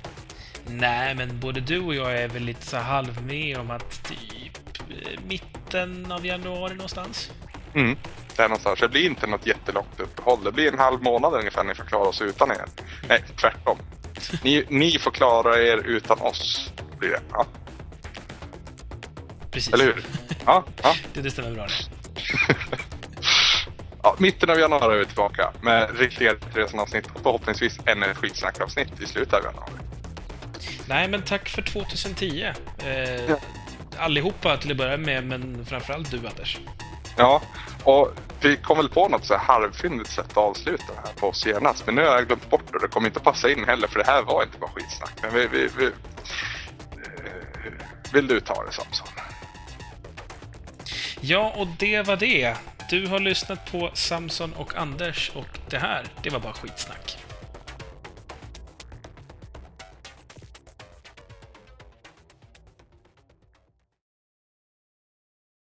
Nej, men både du och jag är väl lite så halv med om att typ eh, mitten av januari någonstans. Mm. Där någonstans. Det blir inte något jättelångt uppehåll. Det blir en halv månad ungefär ni får klara oss utan er. Nej, tvärtom. Ni, ni får klara er utan oss. Blir det. Ja, Precis. eller hur? Ja, ja. Det, det stämmer bra. ja. Mitten av januari är vi tillbaka med riktiga resan-avsnitt och förhoppningsvis ännu ett skitsnack-avsnitt i slutet av januari. Nej, men tack för 2010. Eh, Ja. Allihopa till att börja med, men framförallt du, Anders. Ja, och vi kom väl på något så här halvfyndigt sätt att avsluta det här på senast. Men nu har jag glömt bort det. Det kommer inte passa in heller för det här var inte bara skitsnack. Men vi, vi, vi, eh, vill du ta det Samson? Ja, och det var det. Du har lyssnat på Samson och Anders och det här, det var bara skitsnack.